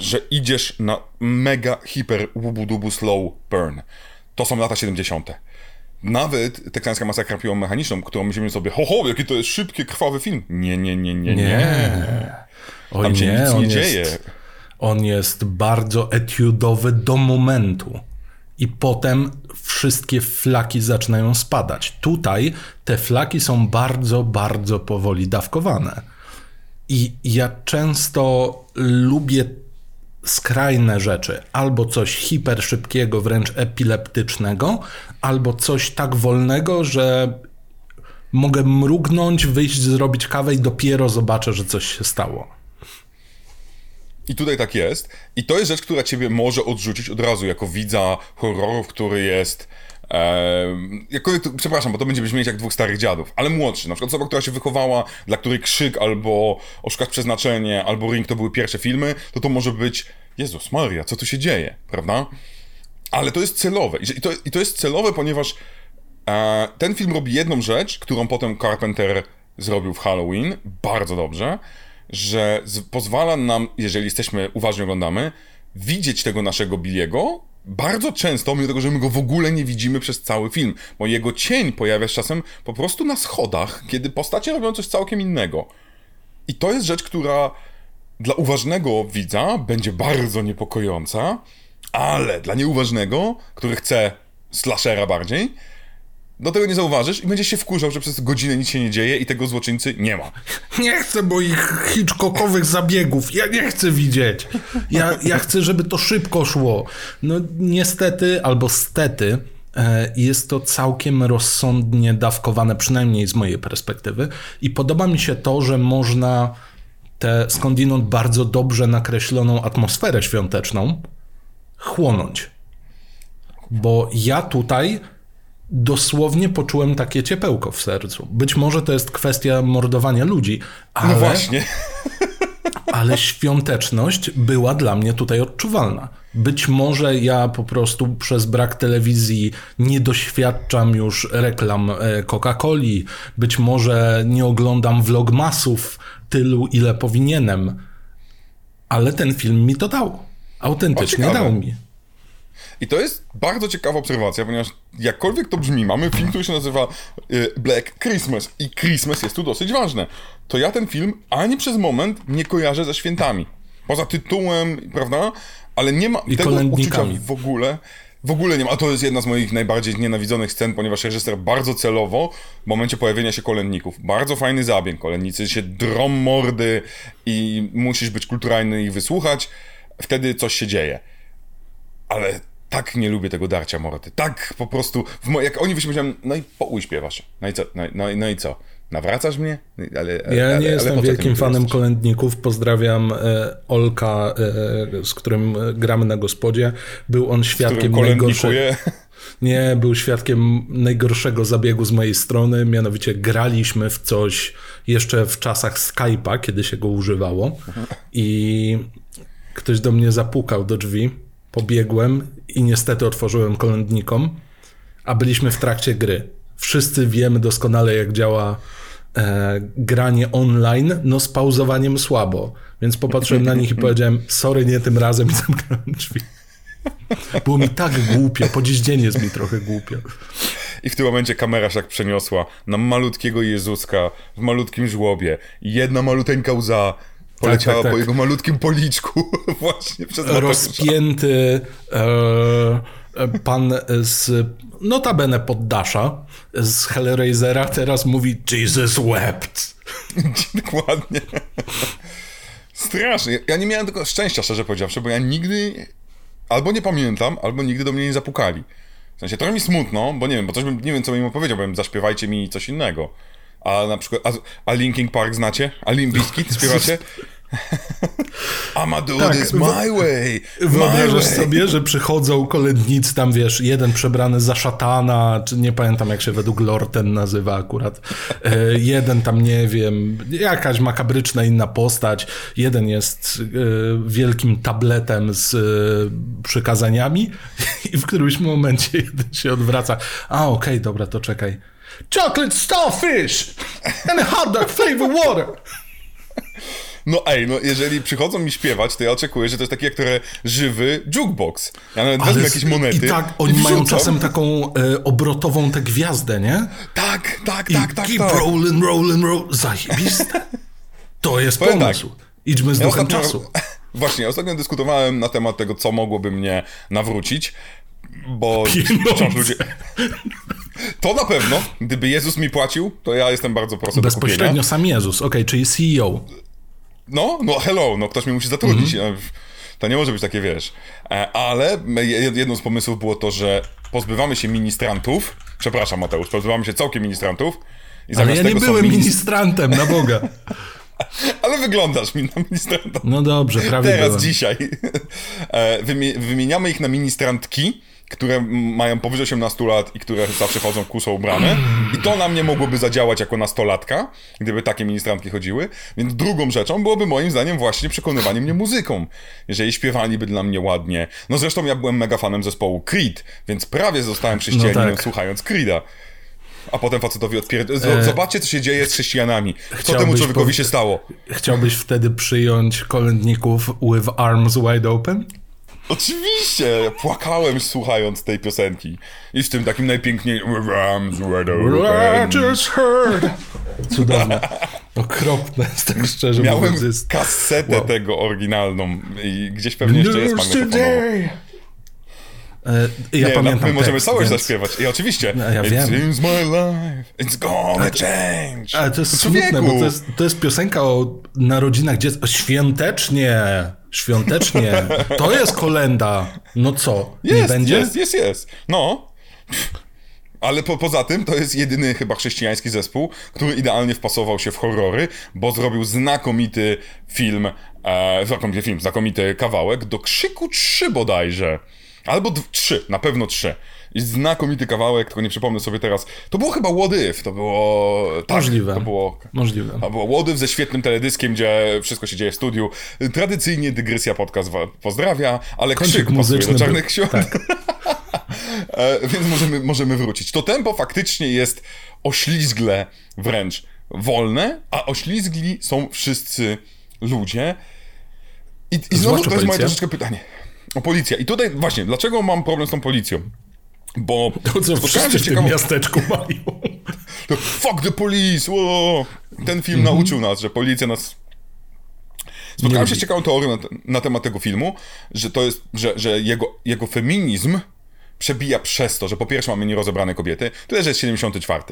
[SPEAKER 1] że idziesz na mega, hiper, wubu slow burn. To są lata 70. Nawet teksańska masakra piłą mechaniczną, którą myślimy sobie, ho, ho, jaki to jest szybki, krwawy film. Nie, nie, nie, nie, nie. nie.
[SPEAKER 2] Oj, Tam się nie, nic nie dzieje. Jest, on jest bardzo etiudowy do momentu. I potem wszystkie flaki zaczynają spadać. Tutaj te flaki są bardzo, bardzo powoli dawkowane. I ja często lubię skrajne rzeczy, albo coś hiperszybkiego, wręcz epileptycznego, albo coś tak wolnego, że mogę mrugnąć, wyjść, zrobić kawę i dopiero zobaczę, że coś się stało.
[SPEAKER 1] I tutaj tak jest. I to jest rzecz, która ciebie może odrzucić od razu jako widza horrorów, który jest jako, przepraszam, bo to będzie brzmieć jak dwóch starych dziadów, ale młodszy, na przykład osoba, która się wychowała, dla której Krzyk albo Oszukać Przeznaczenie albo Ring to były pierwsze filmy, to to może być Jezus Maria, co tu się dzieje, prawda? Ale to jest celowe i to, i to jest celowe, ponieważ e, ten film robi jedną rzecz, którą potem Carpenter zrobił w Halloween, bardzo dobrze, że z, pozwala nam, jeżeli jesteśmy, uważnie oglądamy, widzieć tego naszego Billiego bardzo często, mimo tego, że my go w ogóle nie widzimy przez cały film, bo jego cień pojawia się czasem po prostu na schodach, kiedy postacie robią coś całkiem innego. I to jest rzecz, która dla uważnego widza będzie bardzo niepokojąca, ale dla nieuważnego, który chce slashera bardziej, do tego nie zauważysz i będziesz się wkurzał, że przez godzinę nic się nie dzieje i tego złoczyńcy nie ma.
[SPEAKER 2] Nie chcę moich Hitchcockowych zabiegów. Ja nie chcę widzieć. Ja, ja chcę, żeby to szybko szło. No niestety albo stety e, jest to całkiem rozsądnie dawkowane, przynajmniej z mojej perspektywy. I podoba mi się to, że można tę skądinąd bardzo dobrze nakreśloną atmosferę świąteczną chłonąć. Bo ja tutaj dosłownie poczułem takie ciepełko w sercu. Być może to jest kwestia mordowania ludzi, ale,
[SPEAKER 1] No właśnie.
[SPEAKER 2] ale świąteczność była dla mnie tutaj odczuwalna. Być może ja po prostu przez brak telewizji nie doświadczam już reklam e, Coca-Coli, być może nie oglądam vlogmasów tylu, ile powinienem, ale ten film mi to dał. Autentycznie dał mi.
[SPEAKER 1] I to jest bardzo ciekawa obserwacja, ponieważ jakkolwiek to brzmi, mamy film, który się nazywa y, Black Christmas i Christmas jest tu dosyć ważne. To ja ten film ani przez moment nie kojarzę ze świętami. Poza tytułem, prawda? Ale nie ma
[SPEAKER 2] I
[SPEAKER 1] tego uczucia w ogóle. W ogóle nie ma. A to jest jedna z moich najbardziej nienawidzonych scen, ponieważ reżyser bardzo celowo w momencie pojawienia się kolędników. Bardzo fajny zabieg. Kolędnicy się drą mordy i musisz być kulturalny i ich wysłuchać. Wtedy coś się dzieje. Ale tak nie lubię tego darcia mordy. Tak po prostu, mo- jak oni wyśmiewałem, no i pouśpiewasz. No i co? No, i- no, i- no i co? Nawracasz mnie? Ale, ale,
[SPEAKER 2] Ja nie
[SPEAKER 1] ale
[SPEAKER 2] jestem wielkim fanem
[SPEAKER 1] jesteś?
[SPEAKER 2] kolędników. Pozdrawiam e, Olka, e, z którym e, gramy na gospodzie. Był on świadkiem najgorszego. Nie, był świadkiem najgorszego zabiegu z mojej strony. Mianowicie graliśmy w coś jeszcze w czasach Skype'a, kiedy się go używało. I ktoś do mnie zapukał do drzwi. Pobiegłem i niestety otworzyłem kolędnikom, a byliśmy w trakcie gry. Wszyscy wiemy doskonale, jak działa e, granie online, no z pauzowaniem słabo. Więc popatrzyłem na nich i powiedziałem, sorry, nie tym razem i zamknąłem drzwi. Było mi tak głupio, po dziś dzień jest mi trochę głupio.
[SPEAKER 1] I w tym momencie kamera się tak przeniosła na malutkiego Jezuska w malutkim żłobie. Jedna maluteńka łza poleciała
[SPEAKER 2] tak, tak.
[SPEAKER 1] po jego malutkim policzku właśnie przez.
[SPEAKER 2] Rozpięty e, e, pan z notabene poddasza z Hellraisera teraz mówi Jesus wept.
[SPEAKER 1] Dokładnie. Strasznie. Ja nie miałem tego szczęścia, szczerze powiedziawszy, bo ja nigdy albo nie pamiętam, albo nigdy do mnie nie zapukali. W sensie trochę mi smutno, bo nie wiem, bo coś bym, nie wiem, co bym im opowiedział, bo bym zaśpiewajcie mi coś innego. A na przykład, a, a Linkin Park znacie? A Limp Bizkit śpiewacie? I'ma do
[SPEAKER 2] Tak,
[SPEAKER 1] this my way, my
[SPEAKER 2] Wyobrażasz
[SPEAKER 1] way.
[SPEAKER 2] sobie, że przychodzą kolędnicy, tam wiesz, jeden przebrany za szatana, czy nie pamiętam jak się według lore ten nazywa akurat, e, jeden tam, nie wiem, jakaś makabryczna inna postać, jeden jest e, wielkim tabletem z e, przykazaniami i w którymś momencie jeden się odwraca, a okej, dobra, to czekaj. Chocolate starfish and a hot dog flavor water.
[SPEAKER 1] No ej, no jeżeli przychodzą mi śpiewać, to ja oczekuję, że to jest taki jak trochę żywy jukebox. Ja nawet wezmę jakieś monety
[SPEAKER 2] I tak, oni mają
[SPEAKER 1] wrzucam.
[SPEAKER 2] czasem taką e, obrotową tę gwiazdę, nie?
[SPEAKER 1] Tak, tak,
[SPEAKER 2] I
[SPEAKER 1] tak, tak,
[SPEAKER 2] keep
[SPEAKER 1] tak.
[SPEAKER 2] rolling, rolling, roll. Zajebiste. To jest
[SPEAKER 1] Powiem
[SPEAKER 2] pomysł. Idźmy z
[SPEAKER 1] Ja
[SPEAKER 2] duchem
[SPEAKER 1] ostatnio-
[SPEAKER 2] czasu.
[SPEAKER 1] Właśnie, ostatnio dyskutowałem na temat tego, co mogłoby mnie nawrócić, bo wciąż ludzie... To na pewno, gdyby Jezus mi płacił, to ja jestem bardzo prosty
[SPEAKER 2] Bezpośrednio sam Jezus, okej, czyli CEO.
[SPEAKER 1] No, no hello, no ktoś mnie musi zatrudnić.
[SPEAKER 2] Mhm.
[SPEAKER 1] No, To nie może być takie, wiesz. E, Ale je- jedną z pomysłów było to, że pozbywamy się ministrantów. Przepraszam, Mateusz, pozbywamy się całkiem ministrantów. I
[SPEAKER 2] Ale ja nie byłem
[SPEAKER 1] minis-
[SPEAKER 2] ministrantem, na Boga.
[SPEAKER 1] Ale wyglądasz mi na ministranta.
[SPEAKER 2] No dobrze, prawie
[SPEAKER 1] Teraz,
[SPEAKER 2] byłem.
[SPEAKER 1] dzisiaj. E, Wymie- wymieniamy ich na ministrantki, które mają powyżej 18 lat i które zawsze chodzą kuso ubrane. I to na mnie mogłoby zadziałać jako nastolatka, gdyby takie ministrantki chodziły. Więc drugą rzeczą byłoby moim zdaniem właśnie przekonywanie mnie muzyką. Jeżeli śpiewaliby dla mnie ładnie. No zresztą ja byłem mega fanem zespołu Creed, więc prawie zostałem chrześcijaninem
[SPEAKER 2] No tak.
[SPEAKER 1] słuchając Creeda. A potem facetowi odpierd... Z- Zobaczcie, co się dzieje z chrześcijanami. Co
[SPEAKER 2] Chciałbyś
[SPEAKER 1] temu człowiekowi się stało?
[SPEAKER 2] Chciałbyś wtedy przyjąć kolędników with arms wide open?
[SPEAKER 1] Oczywiście! Płakałem słuchając tej piosenki. I z tym takim
[SPEAKER 2] heard. Cudowne. Okropne, tak szczerze
[SPEAKER 1] Miałem
[SPEAKER 2] mówiąc. Jest...
[SPEAKER 1] kasetę
[SPEAKER 2] Wow.
[SPEAKER 1] tego oryginalną i gdzieś pewnie jeszcze jest magnetofonowa.
[SPEAKER 2] E, Ja
[SPEAKER 1] Nie,
[SPEAKER 2] pamiętam
[SPEAKER 1] no, my możemy całość
[SPEAKER 2] więc-
[SPEAKER 1] zaśpiewać. I oczywiście.
[SPEAKER 2] No, ja
[SPEAKER 1] It
[SPEAKER 2] wiem.
[SPEAKER 1] seems my life, it's gonna change.
[SPEAKER 2] Ale to jest smutne, bo to jest, to jest piosenka o narodzinach dziecka. Świątecznie! Świątecznie! To jest kolenda. No co? Nie
[SPEAKER 1] Jest,
[SPEAKER 2] będzie?
[SPEAKER 1] jest, jest, jest. No. Ale po, poza tym to jest jedyny chyba chrześcijański zespół, który idealnie wpasował się w horrory, bo zrobił znakomity film, e, znakomity film, znakomity kawałek do Krzyku 3 bodajże. Albo 3, na pewno 3. Znakomity kawałek, tylko nie przypomnę sobie teraz. To było chyba If, to było... Tak,
[SPEAKER 2] Możliwe.
[SPEAKER 1] To było...
[SPEAKER 2] Możliwe.
[SPEAKER 1] A było If ze świetnym teledyskiem, gdzie wszystko się dzieje w studiu. Tradycyjnie Dygresja Podcast pozdrawia, ale
[SPEAKER 2] Kącik
[SPEAKER 1] krzyk
[SPEAKER 2] muzyczny
[SPEAKER 1] do Czarnych Świąt.
[SPEAKER 2] tak.
[SPEAKER 1] E, więc możemy, możemy wrócić. To tempo faktycznie jest oślizgle wręcz wolne, a oślizgli są wszyscy ludzie. I, i znowu to jest moje troszeczkę pytanie. O policja. I tutaj właśnie, dlaczego mam problem z tą policją? Bo
[SPEAKER 2] To co wszyscy w
[SPEAKER 1] z
[SPEAKER 2] tym miasteczku mają.
[SPEAKER 1] Fuck the police! Wow. Ten film
[SPEAKER 2] Mhm.
[SPEAKER 1] nauczył nas, że policja nas. Spotkałem się z ciekawą teorią na, na temat tego filmu, że to jest, że, że jego, jego feminizm przebija przez to, że po pierwsze mamy nierozebrane kobiety, tyle, że jest 74.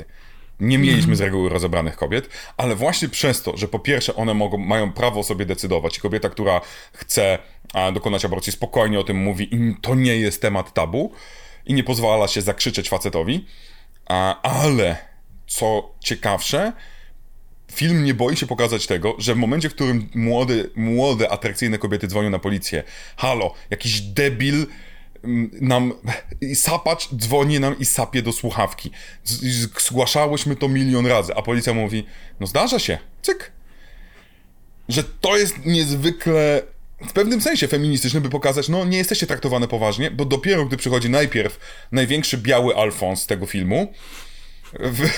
[SPEAKER 1] Nie mieliśmy
[SPEAKER 2] Mhm.
[SPEAKER 1] z reguły rozebranych kobiet, ale właśnie przez to, że po pierwsze one mogą, mają prawo sobie decydować i kobieta, która chce dokonać aborcji, spokojnie o tym mówi i to nie jest temat tabu i nie pozwala się zakrzyczeć facetowi, a, ale co ciekawsze, film nie boi się pokazać tego, że w momencie, w którym młode, młode atrakcyjne kobiety dzwonią na policję, halo, jakiś debil mm, nam, sapacz dzwoni nam i sapie do słuchawki. Zgłaszałyśmy to milion razy, a policja mówi, no zdarza się, cyk. Że to jest niezwykle, w pewnym sensie feministyczne, by pokazać, no nie jesteście traktowane poważnie, bo dopiero gdy przychodzi najpierw największy biały Alfons tego filmu, w,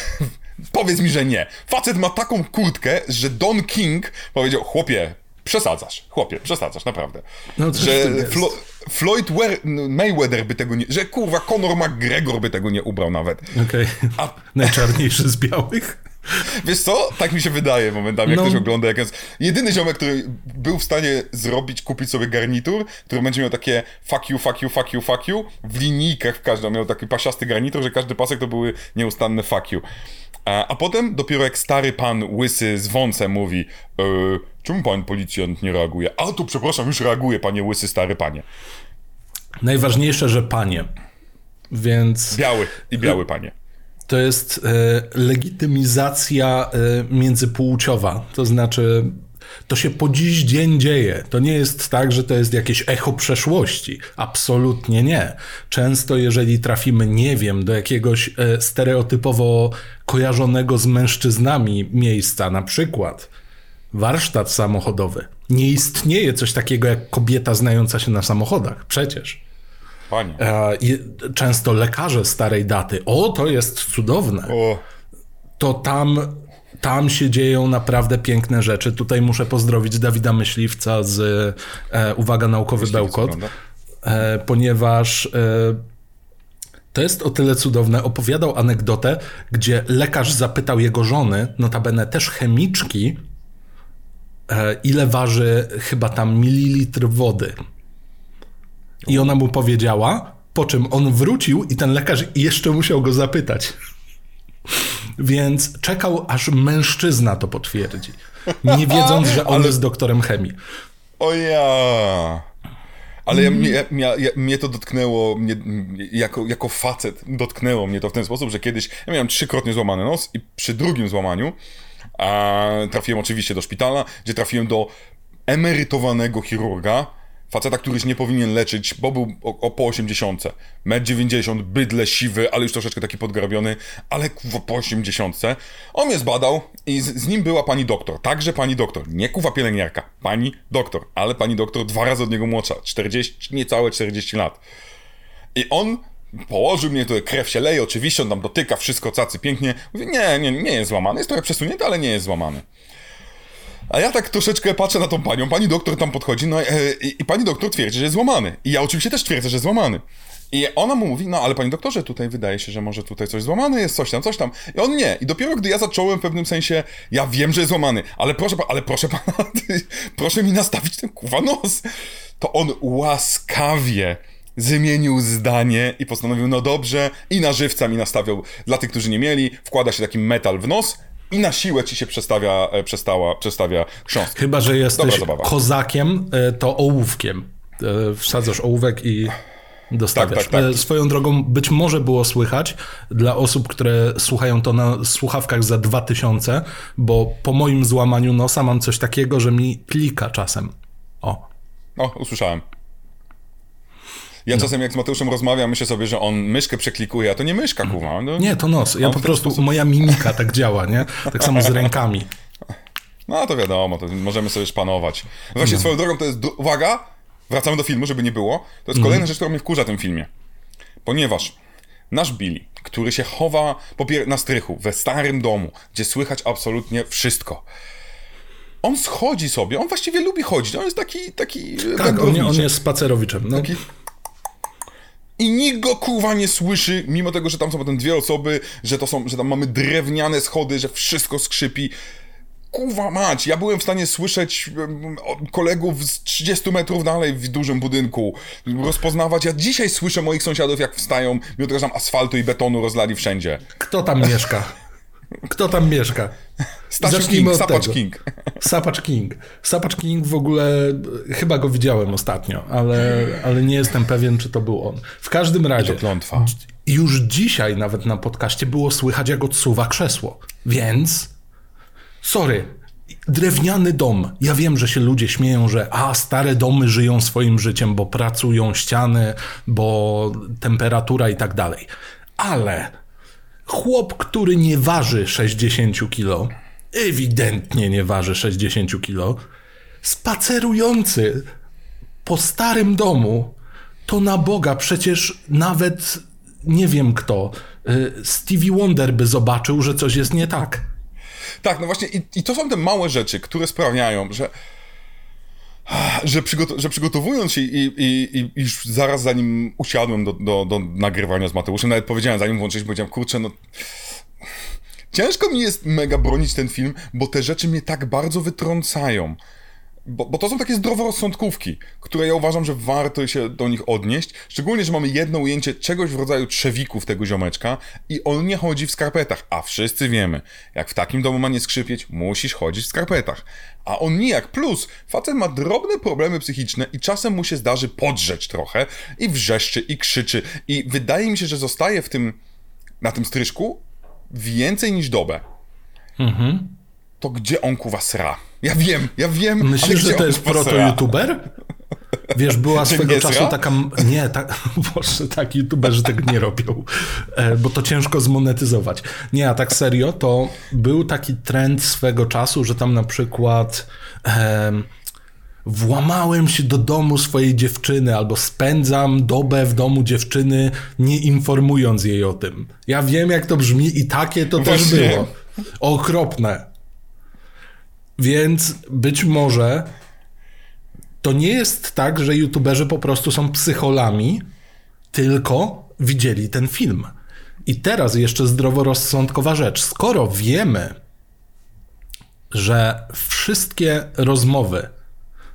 [SPEAKER 1] powiedz mi, że nie. Facet ma taką kurtkę, że Don King powiedział, chłopie, przesadzasz, chłopie, przesadzasz, naprawdę.
[SPEAKER 2] No,
[SPEAKER 1] że. Flo, Floyd Wer- Mayweather by tego nie, że kurwa Conor McGregor by tego nie ubrał nawet.
[SPEAKER 2] Okej.
[SPEAKER 1] A-
[SPEAKER 2] Najczarniejszy z białych.
[SPEAKER 1] Wiesz co? Tak mi się wydaje momentami, jak
[SPEAKER 2] No.
[SPEAKER 1] ktoś ogląda. Jak jest... Jedyny ziomek, który był w stanie zrobić, kupić sobie garnitur, który będzie miał takie fuck you, fuck you, fuck you, fuck you, w linijkach w każdym. Miał taki pasiasty garnitur, że każdy pasek to były nieustanne fuck you. A, a potem dopiero jak stary pan łysy z wąsem mówi e, czemu pan policjant nie reaguje? A to przepraszam, już reaguje, panie łysy, stary panie.
[SPEAKER 2] Najważniejsze, że panie. Więc
[SPEAKER 1] Biały i biały panie.
[SPEAKER 2] To jest e, legitymizacja e, międzypłciowa. To znaczy, to się po dziś dzień dzieje. To nie jest tak, że to jest jakieś echo przeszłości. Absolutnie nie. Często, jeżeli trafimy, nie wiem, do jakiegoś e, stereotypowo kojarzonego z mężczyznami miejsca, na przykład warsztat samochodowy, nie istnieje coś takiego jak kobieta znająca się na samochodach. Przecież.
[SPEAKER 1] Panie.
[SPEAKER 2] E, i Często lekarze starej daty. O, to jest cudowne.
[SPEAKER 1] O,
[SPEAKER 2] To tam, tam się dzieją naprawdę piękne rzeczy. Tutaj muszę pozdrowić Dawida Myśliwca z e, Uwaga Naukowy Bełkot,
[SPEAKER 1] wygląda.
[SPEAKER 2] e, ponieważ e, to jest o tyle cudowne. Opowiadał anegdotę, gdzie lekarz zapytał jego żony, notabene też chemiczki, e, ile waży chyba tam mililitr wody. I ona mu powiedziała, po czym on wrócił i ten lekarz jeszcze musiał go zapytać. Więc czekał, aż mężczyzna to potwierdzi. Nie wiedząc, że on
[SPEAKER 1] Ale-
[SPEAKER 2] jest doktorem chemii.
[SPEAKER 1] O ja. Ale ja, mnie, ja, ja, mnie to dotknęło, mnie, jako, jako facet dotknęło mnie to w ten sposób, że kiedyś ja miałem trzykrotnie złamany nos i przy drugim złamaniu a, trafiłem oczywiście do szpitala, gdzie trafiłem do emerytowanego chirurga, faceta, który się nie powinien leczyć, bo był o, o po 80. Metr 90, bydle, siwy, ale już troszeczkę taki podgrabiony, ale kurwa po 80. On mnie zbadał i z, z nim była pani doktor, także pani doktor, nie kuwa pielęgniarka, pani doktor, ale pani doktor dwa razy od niego młodsza, 40, niecałe 40 lat. I on Położył mnie, tutaj krew się leje, oczywiście, on tam dotyka, wszystko cacy pięknie. Mówię, nie, nie, nie jest złamany, jest trochę przesunięty, ale nie jest złamany. A ja tak troszeczkę patrzę na tą panią, pani doktor tam podchodzi, no e, i, i pani doktor twierdzi, że jest złamany. I ja oczywiście też twierdzę, że jest złamany. I ona mu mówi, no ale panie doktorze, tutaj wydaje się, że może tutaj coś złamane jest, coś tam, coś tam. I on nie. I dopiero gdy ja zacząłem w pewnym sensie, ja wiem, że jest złamany, ale proszę, ale proszę pana, proszę mi nastawić ten kuwa nos. To on łaskawie zmienił zdanie i postanowił, no dobrze, i na żywca mi nastawiał, dla tych, którzy nie mieli, wkłada się taki metal w nos i na siłę ci się przestawia, e, przestała, przestawia.
[SPEAKER 2] Chyba, że jesteś kozakiem, e, to ołówkiem. E, Wsadzasz ołówek i dostawiasz.
[SPEAKER 1] Tak, tak, tak.
[SPEAKER 2] Swoją drogą być może było słychać dla osób, które słuchają to na słuchawkach za 2000, bo po moim złamaniu nosa mam coś takiego, że mi klika czasem. O.
[SPEAKER 1] O, usłyszałem. Ja czasem jak z Mateuszem rozmawiam, myślę sobie, że on myszkę przeklikuje, a to nie myszka, kuwa. No,
[SPEAKER 2] Nie, to nos. Ja
[SPEAKER 1] On
[SPEAKER 2] po prostu,
[SPEAKER 1] sposób-
[SPEAKER 2] moja mimika tak działa, nie? Tak samo z rękami.
[SPEAKER 1] no to wiadomo, to możemy sobie szpanować. Właśnie
[SPEAKER 2] No.
[SPEAKER 1] swoją drogą to jest... Uwaga! Wracamy do filmu, żeby nie było. To
[SPEAKER 2] Mhm.
[SPEAKER 1] jest kolejna rzecz, która mnie wkurza w tym filmie. Ponieważ nasz Billy, który się chowa na strychu we starym domu, gdzie słychać absolutnie wszystko. On schodzi sobie, on właściwie lubi chodzić, on jest taki, taki
[SPEAKER 2] Tak, on, on jest spacerowiczem. No,
[SPEAKER 1] Taki- I nikt go kurwa nie słyszy, mimo tego, że tam są potem dwie osoby, że to są, że tam mamy drewniane schody, że wszystko skrzypi. Kurwa mać, ja byłem w stanie słyszeć kolegów z 30 metrów dalej w dużym budynku, rozpoznawać. Ja dzisiaj słyszę moich sąsiadów, jak wstają, że tam asfaltu i betonu rozlali wszędzie.
[SPEAKER 2] Kto tam mieszka? Kto tam mieszka?
[SPEAKER 1] Stasiu
[SPEAKER 2] Zacznijmy
[SPEAKER 1] King,
[SPEAKER 2] od
[SPEAKER 1] Sapacz
[SPEAKER 2] tego.
[SPEAKER 1] King.
[SPEAKER 2] Sapacz King. Sapacz King w ogóle chyba go widziałem ostatnio, ale, ale nie jestem pewien, czy to był on. W każdym razie.
[SPEAKER 1] To klątwa.
[SPEAKER 2] Już dzisiaj nawet na podcaście było słychać, jak odsuwa krzesło. Więc. Sorry. Drewniany dom. Ja wiem, że się ludzie śmieją, że a stare domy żyją swoim życiem, bo pracują ściany, bo temperatura i tak dalej. Ale chłop, który nie waży 60 kilo, ewidentnie nie waży 60 kilo, spacerujący po starym domu, to na Boga przecież nawet nie wiem kto, y, Stevie Wonder by zobaczył, że coś jest nie tak.
[SPEAKER 1] Tak, no właśnie, i, i to są te małe rzeczy, które sprawiają, że. Że, że przygotowując się i, i, i już zaraz zanim usiadłem do, do, do nagrywania z Mateuszem, nawet powiedziałem, zanim włączyliśmy, powiedziałem, kurczę, no. Ciężko mi jest mega bronić ten film, bo te rzeczy mnie tak bardzo wytrącają. Bo, bo to są takie zdroworozsądkówki, które ja uważam, że warto się do nich odnieść. Szczególnie, że mamy jedno ujęcie czegoś w rodzaju trzewików tego ziomeczka i on nie chodzi w skarpetach. A wszyscy wiemy, jak w takim domu ma nie skrzypieć, musisz chodzić w skarpetach. A on nijak. Plus, facet ma drobne problemy psychiczne i czasem mu się zdarzy podrzeć trochę i wrzeszczy i krzyczy. I wydaje mi się, że zostaje w tym, na tym stryżku więcej niż dobę. To gdzie on kuwa sra? Ja wiem, ja wiem.
[SPEAKER 2] Myślisz, że to jest proto-youtuber? Wiesz, była swego czasu
[SPEAKER 1] sra?
[SPEAKER 2] taka... Nie, tak, Boże, tak, youtuberzy tego nie robią, e, bo to ciężko zmonetyzować. Nie, a tak serio, to był taki trend swego czasu, że tam na przykład włamałem się do domu swojej dziewczyny albo spędzam dobę w domu dziewczyny, nie informując jej o tym. Ja wiem, jak to brzmi i takie to też
[SPEAKER 1] Właśnie.
[SPEAKER 2] było. Okropne. Więc być może to nie jest tak, że youtuberzy po prostu są psycholami, tylko widzieli ten film. I teraz jeszcze zdroworozsądkowa rzecz. Skoro wiemy, że wszystkie rozmowy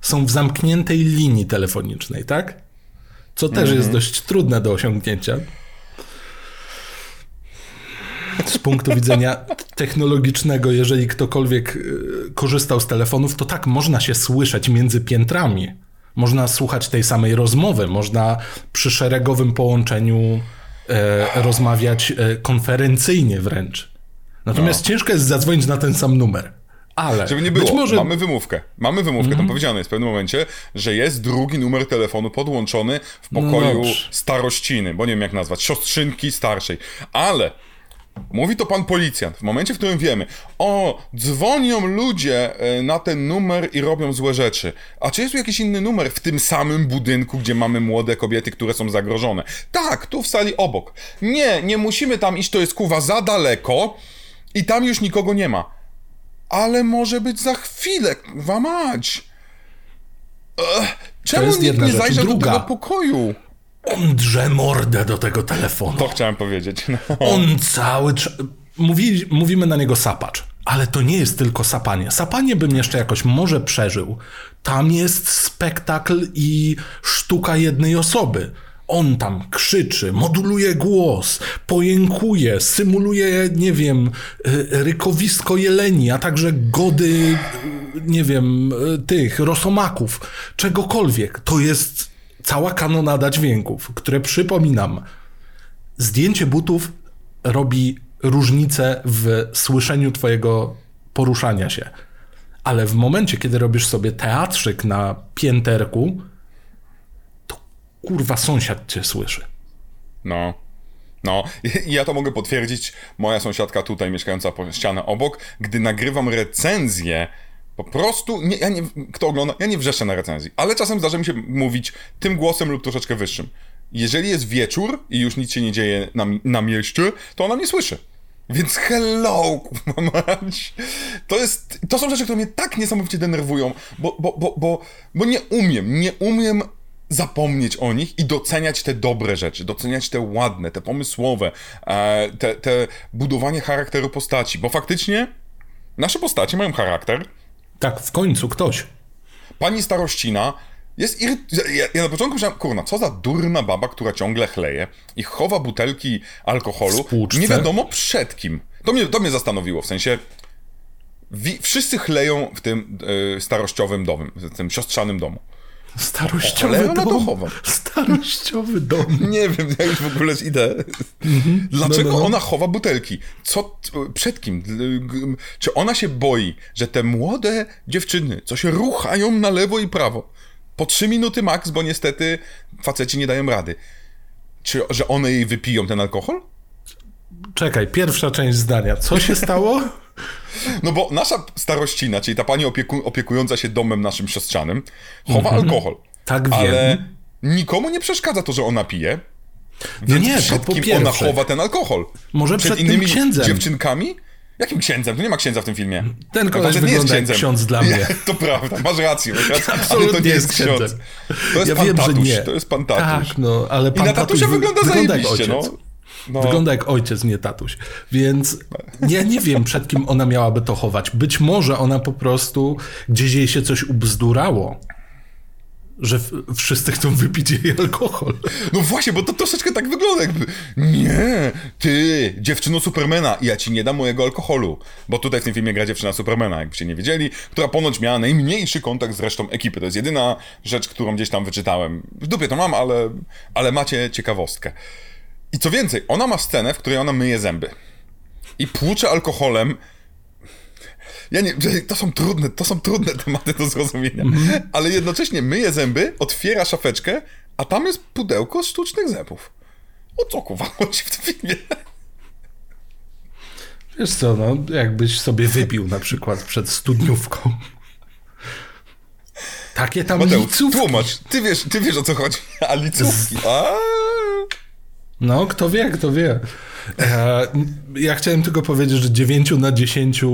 [SPEAKER 2] są w zamkniętej linii telefonicznej, tak? Co też jest dość trudne do osiągnięcia. Z punktu widzenia technologicznego, jeżeli ktokolwiek y, korzystał z telefonów, to tak, można się słyszeć między piętrami. Można słuchać tej samej rozmowy, można przy szeregowym połączeniu e, rozmawiać e, konferencyjnie wręcz. Natomiast ciężko jest zadzwonić na ten sam numer. Ale
[SPEAKER 1] No. Żeby nie było,
[SPEAKER 2] może Mhm.
[SPEAKER 1] mamy wymówkę. Mamy wymówkę, tam powiedziane jest w pewnym momencie, że jest drugi numer telefonu podłączony w pokoju
[SPEAKER 2] dobrze.
[SPEAKER 1] starościny, bo nie wiem jak nazwać, siostrzynki starszej. Ale Mówi to pan policjant. W momencie, w którym wiemy, o, dzwonią ludzie e, na ten numer i robią złe rzeczy. A czy jest tu jakiś inny numer w tym samym budynku, gdzie mamy młode kobiety, które są zagrożone? Tak, tu w sali obok. Nie, nie musimy tam iść, to jest kuwa za daleko i tam już nikogo nie ma. Ale może być za chwilę, kuwa mać. Ech, czemu nikt nie zajrzy do tego pokoju?
[SPEAKER 2] On drze mordę do tego telefonu.
[SPEAKER 1] To chciałem powiedzieć. No.
[SPEAKER 2] On cały czas... Mówi, mówimy na niego sapacz. Ale to nie jest tylko sapanie. Sapanie bym jeszcze jakoś może przeżył. Tam jest spektakl i sztuka jednej osoby. On tam krzyczy, moduluje głos, pojękuje, symuluje, nie wiem, y, rykowisko jeleni, a także gody, y, nie wiem, y, tych rosomaków, czegokolwiek. To jest cała kanonada dźwięków, które przypominam, zdjęcie butów robi różnicę w słyszeniu twojego poruszania się. Ale w momencie, kiedy robisz sobie teatrzyk na pięterku, kurwa sąsiad cię słyszy.
[SPEAKER 1] No. No, ja to mogę potwierdzić. Moja sąsiadka tutaj, mieszkająca po ścianę obok, gdy nagrywam recenzję, po prostu, nie, ja nie, kto ogląda, ja nie wrzeszczę na recenzji, ale czasem zdarza mi się mówić tym głosem lub troszeczkę wyższym. Jeżeli jest wieczór i już nic się nie dzieje na, na mieście, to ona mnie słyszy. Więc hello, mać. To jest, to są rzeczy, które mnie tak niesamowicie denerwują, bo, bo, bo, bo, bo nie umiem, nie umiem zapomnieć o nich i doceniać te dobre rzeczy, doceniać te ładne, te pomysłowe, e, te, te budowanie charakteru postaci, bo faktycznie nasze postacie mają charakter.
[SPEAKER 2] Tak, w końcu ktoś.
[SPEAKER 1] Pani starościna jest iry... ja, ja na początku myślałem, kurna, co za durna baba, która ciągle chleje i chowa butelki alkoholu, nie wiadomo przed kim. To mnie, to mnie zastanowiło, w sensie wi- wszyscy chleją w tym e, starościowym domu, w tym siostrzanym domu.
[SPEAKER 2] Starościowy
[SPEAKER 1] Ale ona to
[SPEAKER 2] dom.
[SPEAKER 1] chowa.
[SPEAKER 2] Starościowy dom.
[SPEAKER 1] Nie wiem, ja już w ogóle idę. Dlaczego
[SPEAKER 2] No, no, no.
[SPEAKER 1] ona chowa butelki? Co, przed kim? Czy ona się boi, że te młode dziewczyny, co się ruchają na lewo i prawo, po trzy minuty max, bo niestety faceci nie dają rady, czy że one jej wypiją ten alkohol?
[SPEAKER 2] Czekaj, pierwsza część zdania. Co się stało?
[SPEAKER 1] No bo nasza starościna, czyli ta pani opieku, opiekująca się domem naszym siostrzanym, chowa alkohol.
[SPEAKER 2] Tak wiem.
[SPEAKER 1] Ale nikomu nie przeszkadza to, że ona pije.
[SPEAKER 2] No nie,
[SPEAKER 1] przed kim ona chowa ten alkohol?
[SPEAKER 2] Może przed tym księdzem.
[SPEAKER 1] dziewczynkami? Jakim księdzem? Tu nie ma księdza w tym filmie.
[SPEAKER 2] Ten koleś
[SPEAKER 1] nie jest księdzem.
[SPEAKER 2] ksiądz dla mnie.
[SPEAKER 1] To prawda, masz rację. Masz rację ale
[SPEAKER 2] Absolutnie
[SPEAKER 1] to nie jest
[SPEAKER 2] jest
[SPEAKER 1] ksiądz.
[SPEAKER 2] księdzem.
[SPEAKER 1] To jest
[SPEAKER 2] Ja
[SPEAKER 1] pan
[SPEAKER 2] wiem, że
[SPEAKER 1] tatuś.
[SPEAKER 2] nie.
[SPEAKER 1] To jest pan tatuś.
[SPEAKER 2] Tak, no, ale
[SPEAKER 1] I
[SPEAKER 2] pan
[SPEAKER 1] na
[SPEAKER 2] tatuś
[SPEAKER 1] tatusia
[SPEAKER 2] wy-
[SPEAKER 1] wygląda
[SPEAKER 2] wygląda jak
[SPEAKER 1] zajebiście, no. No.
[SPEAKER 2] Wygląda jak ojciec, nie tatuś. Więc ja nie wiem, przed kim ona miałaby to chować. Być może ona po prostu gdzieś jej się coś ubzdurało. Że wszyscy chcą wypić jej alkohol.
[SPEAKER 1] No właśnie, bo to troszeczkę tak wygląda jakby Nie, ty, dziewczyno Supermana, ja ci nie dam mojego alkoholu. Bo tutaj w tym filmie gra dziewczyna Supermana, jakbyście nie wiedzieli, która ponoć miała najmniejszy kontakt z resztą ekipy. To jest jedyna rzecz, którą gdzieś tam wyczytałem. W dupie to mam, ale, ale macie ciekawostkę. I co więcej, ona ma scenę, w której ona myje zęby. I płucze alkoholem ja nie, to są trudne, to są trudne tematy do zrozumienia. Ale jednocześnie myje zęby, otwiera szafeczkę, a tam jest pudełko z sztucznych zębów. O co kurwa chodzi w tym filmie?
[SPEAKER 2] Wiesz co, no, jakbyś sobie wypił na przykład przed studniówką. Takie tam
[SPEAKER 1] Mateusz,
[SPEAKER 2] licówki.
[SPEAKER 1] tłumacz, ty wiesz, ty wiesz o co chodzi. A licówki, a
[SPEAKER 2] No, kto wie, kto wie. E, ja chciałem tylko powiedzieć, że 9 na 10 e,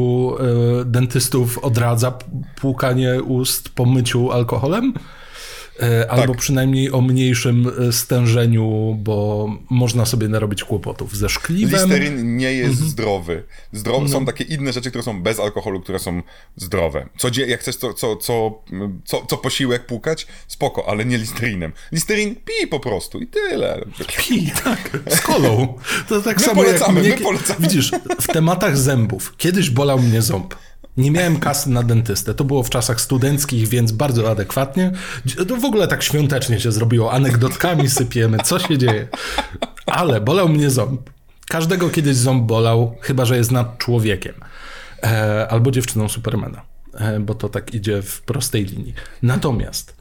[SPEAKER 2] dentystów odradza płukanie ust po myciu alkoholem. E, albo przynajmniej o mniejszym e, stężeniu, bo można sobie narobić kłopotów ze szkliwem.
[SPEAKER 1] Listeryn nie jest
[SPEAKER 2] Mhm.
[SPEAKER 1] zdrowy.
[SPEAKER 2] No.
[SPEAKER 1] są takie inne rzeczy, które są bez alkoholu, które są zdrowe. Co, dzie- jak chcesz co, co, co, co, co posiłek płukać, spoko, ale nie listerynem. Listeryn pij po prostu i tyle.
[SPEAKER 2] Pi, tak, z kolą. To tak
[SPEAKER 1] My
[SPEAKER 2] samo
[SPEAKER 1] polecamy,
[SPEAKER 2] jak
[SPEAKER 1] my polecamy.
[SPEAKER 2] Widzisz, w tematach zębów. Kiedyś bolał mnie ząb. Nie miałem kasy na dentystę. To było w czasach studenckich, więc bardzo adekwatnie. W ogóle tak świątecznie się zrobiło. Anegdotkami sypiemy. Co się dzieje? Ale bolał mnie ząb. Każdego kiedyś ząb bolał, chyba że jest nad człowiekiem. E, albo dziewczyną Supermana. E, bo to tak idzie w prostej linii. Natomiast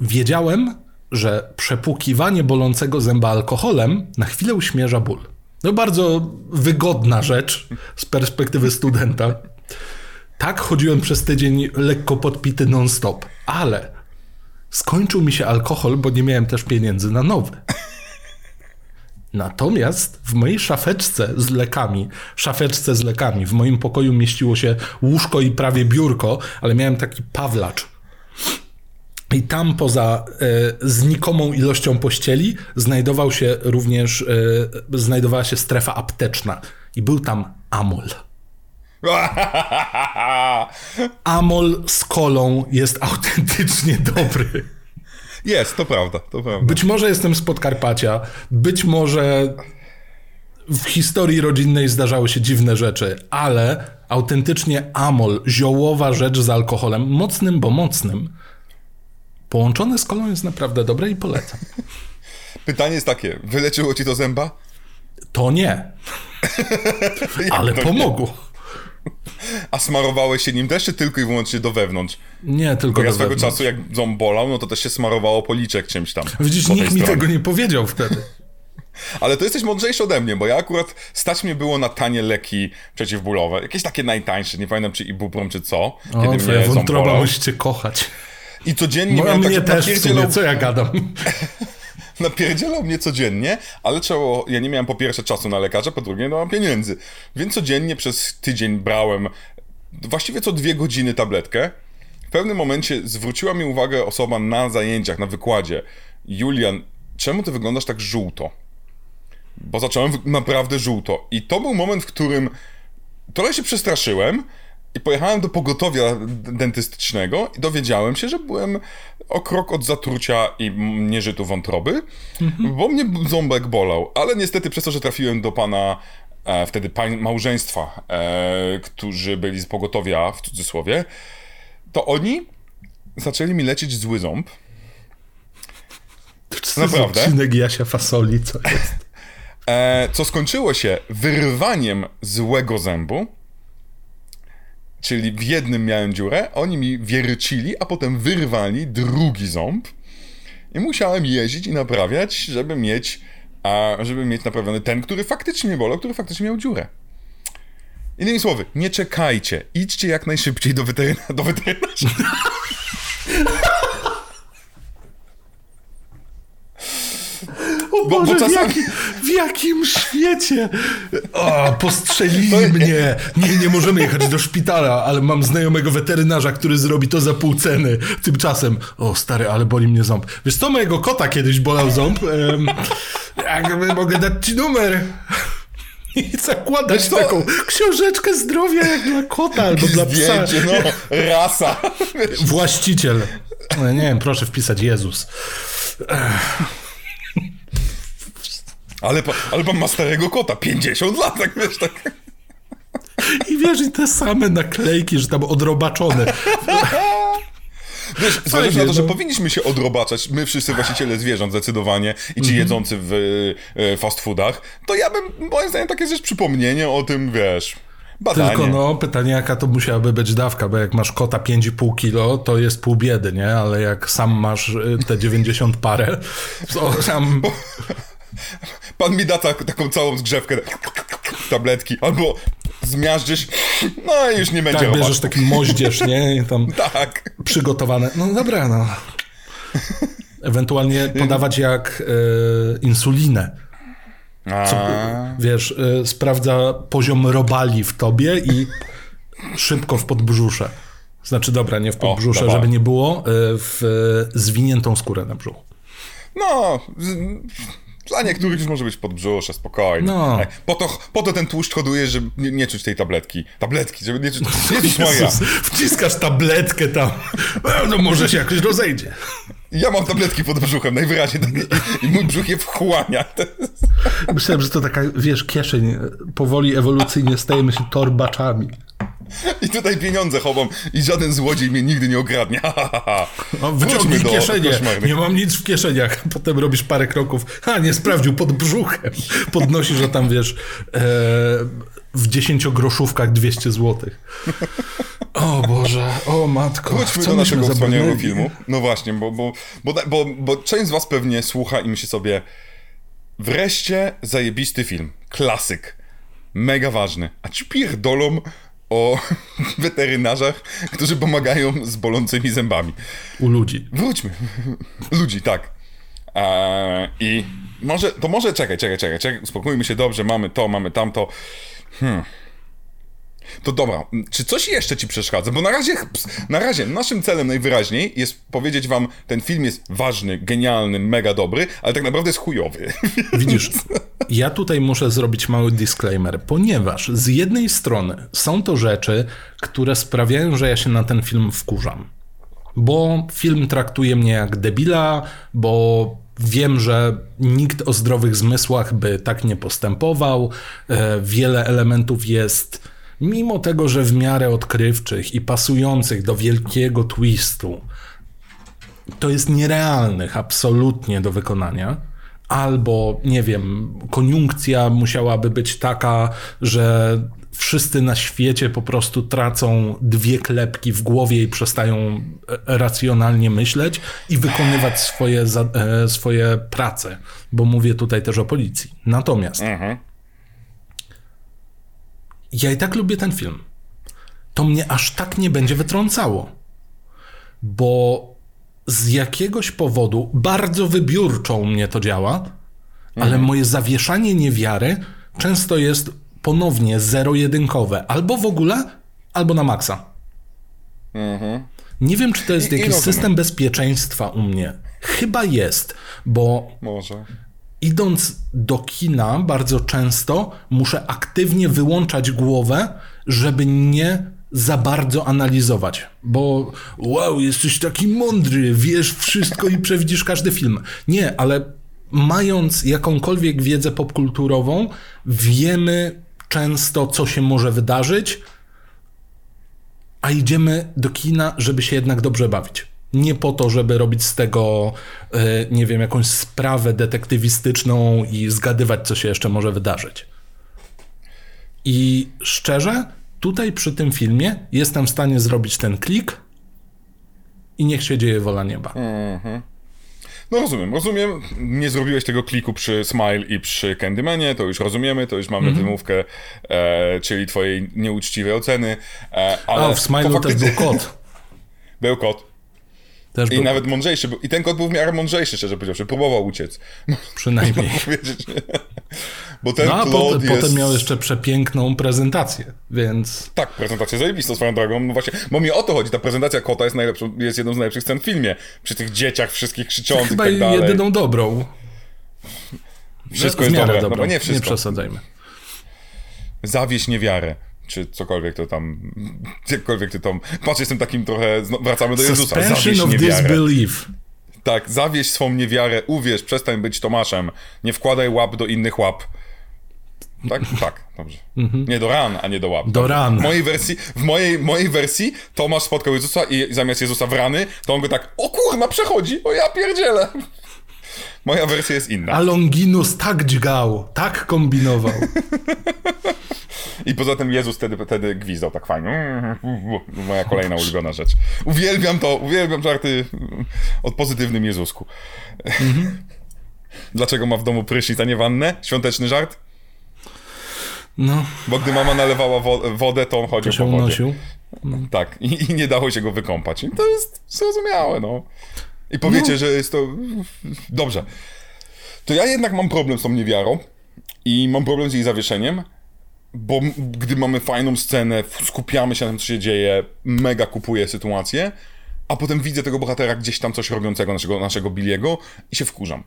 [SPEAKER 2] wiedziałem, że przepłukiwanie bolącego zęba alkoholem na chwilę uśmierza ból. No bardzo wygodna rzecz z perspektywy studenta. Tak chodziłem przez tydzień lekko podpity non-stop, ale skończył mi się alkohol, bo nie miałem też pieniędzy na nowy. Natomiast w mojej szafeczce z lekami, szafeczce z lekami, w moim pokoju mieściło się łóżko i prawie biurko, ale miałem taki pawlacz. I tam poza e, znikomą ilością pościeli znajdował się również, e, znajdowała się strefa apteczna. I był tam amol. Amol z kolą jest autentycznie dobry.
[SPEAKER 1] Jest, to prawda, to prawda.
[SPEAKER 2] Być może jestem z Podkarpacia, być może w historii rodzinnej zdarzały się dziwne rzeczy, ale autentycznie amol, ziołowa rzecz z alkoholem, mocnym, bo mocnym, połączone z kolą jest naprawdę dobre i polecam.
[SPEAKER 1] Pytanie jest takie, wyleczyło ci to zęba?
[SPEAKER 2] To nie. ale
[SPEAKER 1] to
[SPEAKER 2] pomogło.
[SPEAKER 1] Nie? A smarowałeś się nim też, czy tylko i wyłącznie do wewnątrz?
[SPEAKER 2] Nie, tylko
[SPEAKER 1] Bo ja
[SPEAKER 2] do
[SPEAKER 1] swego
[SPEAKER 2] wewnątrz.
[SPEAKER 1] czasu, jak ząb bolał, no to też się smarowało policzek czymś tam.
[SPEAKER 2] Widzisz, nikt mi
[SPEAKER 1] stronie.
[SPEAKER 2] tego nie powiedział wtedy.
[SPEAKER 1] Ale to jesteś mądrzejszy ode mnie, bo ja akurat stać mnie było na tanie leki przeciwbólowe. Jakieś takie najtańsze, nie pamiętam czy ibuprom, czy co.
[SPEAKER 2] O,
[SPEAKER 1] Kiedy
[SPEAKER 2] twoja wątroba
[SPEAKER 1] bolał.
[SPEAKER 2] musicie kochać.
[SPEAKER 1] I codziennie
[SPEAKER 2] No, a
[SPEAKER 1] miałem tak,
[SPEAKER 2] mnie
[SPEAKER 1] że
[SPEAKER 2] też
[SPEAKER 1] napierdzielał,
[SPEAKER 2] co ja gadam.
[SPEAKER 1] napierdzielał mnie codziennie, ale trzeba, ja nie miałem po pierwsze czasu na lekarza, po drugie no mam pieniędzy. Więc codziennie przez tydzień brałem właściwie co dwie godziny tabletkę. W pewnym momencie zwróciła mi uwagę osoba na zajęciach, na wykładzie. Julian, czemu ty wyglądasz tak żółto? Bo zacząłem naprawdę żółto. I to był moment, w którym trochę się przestraszyłem i pojechałem do pogotowia dentystycznego i dowiedziałem się, że byłem o krok od zatrucia i nieżytu wątroby, bo mnie ząbek bolał. Ale niestety przez to, że trafiłem do pana e, wtedy pań, małżeństwa, e, którzy byli z pogotowia, w cudzysłowie, to oni zaczęli mi lecieć zły ząb.
[SPEAKER 2] To jest
[SPEAKER 1] Naprawdę?
[SPEAKER 2] odcinek Jasia Fasoli, co jest.
[SPEAKER 1] E, co skończyło się wyrwaniem złego zębu. Czyli w jednym miałem dziurę, oni mi wiercili, a potem wyrwali drugi ząb. I musiałem jeździć i naprawiać, żeby mieć, a, żeby mieć naprawiony ten, który faktycznie bolał, który faktycznie miał dziurę. Innymi słowy, nie czekajcie, idźcie jak najszybciej do, weteryna, do.
[SPEAKER 2] O
[SPEAKER 1] Bo- bo
[SPEAKER 2] Boże, w,
[SPEAKER 1] czasami-
[SPEAKER 2] jaki, w jakim świecie? O, postrzelili mnie. Nie, nie możemy jechać do szpitala, ale mam znajomego weterynarza, który zrobi to za pół ceny. Tymczasem, o stary, ale boli mnie ząb. Wiesz co, mojego kota kiedyś bolał ząb. Em, jakby mogę dać ci numer. I zakładać
[SPEAKER 1] co?
[SPEAKER 2] taką książeczkę zdrowia jak dla kota albo dla psa.
[SPEAKER 1] Zdjęcie, no, rasa.
[SPEAKER 2] Właściciel. No, Nie wiem, proszę wpisać Jezus.
[SPEAKER 1] Ale, pa- ale pan ma starego kota, 50 lat, tak wiesz, tak.
[SPEAKER 2] I wiesz, i te same naklejki, że tam odrobaczone.
[SPEAKER 1] Wiesz, zależy na to,
[SPEAKER 2] no.
[SPEAKER 1] że powinniśmy się odrobaczać, my wszyscy właściciele zwierząt zdecydowanie i ci jedzący w e, fast foodach, to ja bym, moim zdaniem, takie jest przypomnienie o tym, wiesz, badanie.
[SPEAKER 2] Tylko no, pytanie jaka to musiałaby być dawka, bo jak masz kota 5,5 kilo, to jest pół biedy, nie? Ale jak sam masz y, te 90 parę, to tam...
[SPEAKER 1] Pan mi da tak, taką całą zgrzewkę, tabletki, albo zmiażdżysz, no i już nie będzie
[SPEAKER 2] Tak, bierzesz taki moździerz, nie? I tam
[SPEAKER 1] Tak.
[SPEAKER 2] przygotowane. No dobra, no. Ewentualnie podawać jak y, insulinę.
[SPEAKER 1] A,
[SPEAKER 2] Wiesz, y, sprawdza poziom robali w tobie i szybko w podbrzusze. Znaczy, dobra, nie w podbrzusze,
[SPEAKER 1] dawaj.
[SPEAKER 2] żeby nie było, y, w zwiniętą skórę na brzuchu.
[SPEAKER 1] no, dla niektórych już może być podbrzusze, spokojnie.
[SPEAKER 2] No.
[SPEAKER 1] Po, to, po to ten tłuszcz hoduje, żeby nie, nie czuć tej tabletki. Tabletki, żeby nie czuć... Jezus Maria,
[SPEAKER 2] Jezus, wciskasz tabletkę tam. E, No może się jakoś rozejdzie.
[SPEAKER 1] ja mam tabletki pod brzuchem, najwyraźniej, i, i mój brzuch je wchłania.
[SPEAKER 2] Myślałem, że to taka, wiesz, kieszeń. Powoli ewolucyjnie stajemy się torbaczami.
[SPEAKER 1] I tutaj pieniądze chowam i żaden złodziej mnie nigdy nie.
[SPEAKER 2] No, wyciągnij
[SPEAKER 1] Wróćmy do
[SPEAKER 2] kieszenie.
[SPEAKER 1] koszmarnych.
[SPEAKER 2] Nie mam nic w kieszeniach. Potem robisz parę kroków. Ha, nie sprawdził pod brzuchem. Podnosisz, że tam wiesz, e, w dziesięciogroszówkach 200 złotych. O Boże, o matko. Co
[SPEAKER 1] do naszego wspaniałego filmu. No właśnie, bo, bo, bo, bo, bo część z was pewnie słucha i myśli sobie Wreszcie zajebisty film. Klasyk. Mega ważny. A ci pierdolą o weterynarzach, którzy pomagają z bolącymi zębami.
[SPEAKER 2] U ludzi.
[SPEAKER 1] Wróćmy. Ludzi, tak. Eee, I może, to może, czekaj, czekaj, czekaj, czekaj, uspokójmy się dobrze, mamy to, mamy tamto. Hmm. To dobra, czy coś jeszcze ci przeszkadza? Bo na razie, na razie naszym celem najwyraźniej jest powiedzieć wam, ten film jest ważny, genialny, mega dobry, ale tak naprawdę jest chujowy.
[SPEAKER 2] Widzisz, ja tutaj muszę zrobić mały disclaimer, ponieważ z jednej strony są to rzeczy, które sprawiają, że ja się na ten film wkurzam. Bo film traktuje mnie jak debila, bo wiem, że nikt o zdrowych zmysłach by tak nie postępował. E, wiele elementów jest mimo tego, że w miarę odkrywczych i pasujących do wielkiego twistu, to jest nierealnych absolutnie do wykonania. Albo, nie wiem, koniunkcja musiałaby być taka, że wszyscy na świecie po prostu tracą dwie klepki w głowie i przestają e, racjonalnie myśleć i wykonywać swoje, e, swoje prace, bo mówię tutaj też o policji. Natomiast mhm ja i tak lubię ten film. To mnie aż tak nie będzie wytrącało. Bo z jakiegoś powodu bardzo wybiórczo mnie to działa, mhm. ale moje zawieszanie niewiary często jest ponownie zero-jedynkowe. Albo w ogóle, albo na maksa. Mhm. Nie wiem, czy to jest I, jakiś i system bezpieczeństwa u mnie. Chyba jest, bo
[SPEAKER 1] Może
[SPEAKER 2] idąc do kina, bardzo często muszę aktywnie wyłączać głowę, żeby nie za bardzo analizować, bo wow, jesteś taki mądry, wiesz wszystko i przewidzisz każdy film. Nie, ale mając jakąkolwiek wiedzę popkulturową, wiemy często, co się może wydarzyć, a idziemy do kina, żeby się jednak dobrze bawić nie po to, żeby robić z tego, e, nie wiem, jakąś sprawę detektywistyczną i zgadywać, co się jeszcze może wydarzyć. I szczerze, tutaj przy tym filmie jestem w stanie zrobić ten klik i niech się dzieje wola nieba. Mhm.
[SPEAKER 1] No rozumiem, rozumiem. Nie zrobiłeś tego kliku przy Smile i przy Candymanie, to już rozumiemy, to już mamy -hmm. wymówkę, e, czyli twojej nieuczciwej oceny. E, ale
[SPEAKER 2] A, w Smile'u też był kod.
[SPEAKER 1] był kod. Też I był... nawet mądrzejszy. I ten kot był w miarę mądrzejszy, szczerze powiedziawszy. Próbował uciec.
[SPEAKER 2] Przynajmniej. Bo ten no, a potem, jest... potem miał jeszcze przepiękną prezentację, więc...
[SPEAKER 1] Tak, prezentacja zajebista swoją drogą. No właśnie, bo mi o to chodzi. Ta prezentacja kota jest, najlepszą, jest jedną z najlepszych scen w filmie. Przy tych dzieciach wszystkich krzyczących
[SPEAKER 2] Chyba
[SPEAKER 1] tak dalej.
[SPEAKER 2] jedyną dobrą.
[SPEAKER 1] Wszystko jest dobre, dobrą.
[SPEAKER 2] no
[SPEAKER 1] nie wszystko.
[SPEAKER 2] Nie przesadzajmy.
[SPEAKER 1] Zawieść niewiarę czy cokolwiek to tam, jakkolwiek ty tam, patrz, jestem takim trochę, wracamy do Jezusa,
[SPEAKER 2] Suspension of disbelief.
[SPEAKER 1] Tak, zawieś swą niewiarę, uwierz, przestań być Tomaszem, nie wkładaj łap do innych łap. Tak? Tak, dobrze. Mhm. Nie do ran, a nie do łap.
[SPEAKER 2] Do ran.
[SPEAKER 1] W mojej wersji, w mojej, mojej wersji Tomasz spotkał Jezusa i zamiast Jezusa w rany, to on go tak, o kurna, przechodzi, o ja pierdzielę. Moja wersja jest inna.
[SPEAKER 2] A Longinus tak dźgał, tak kombinował.
[SPEAKER 1] I poza tym Jezus wtedy, wtedy gwizdał tak fajnie. Moja kolejna ulubiona rzecz. Uwielbiam to, uwielbiam żarty o pozytywnym Jezusku. Mhm. Dlaczego ma w domu prysznic, a nie wannę? Świąteczny żart?
[SPEAKER 2] No.
[SPEAKER 1] Bo gdy mama nalewała wo wodę, to on chodził to się po wodzie. Unosił. No. Tak, I, i, nie dało się go wykąpać. I to jest zrozumiałe, no. I powiecie, no. że jest to... Dobrze. To ja jednak mam problem z tą niewiarą i mam problem z jej zawieszeniem, bo gdy mamy fajną scenę, skupiamy się na tym, co się dzieje, mega kupuję sytuację, a potem widzę tego bohatera gdzieś tam coś robiącego, naszego, naszego Billiego i się wkurzam.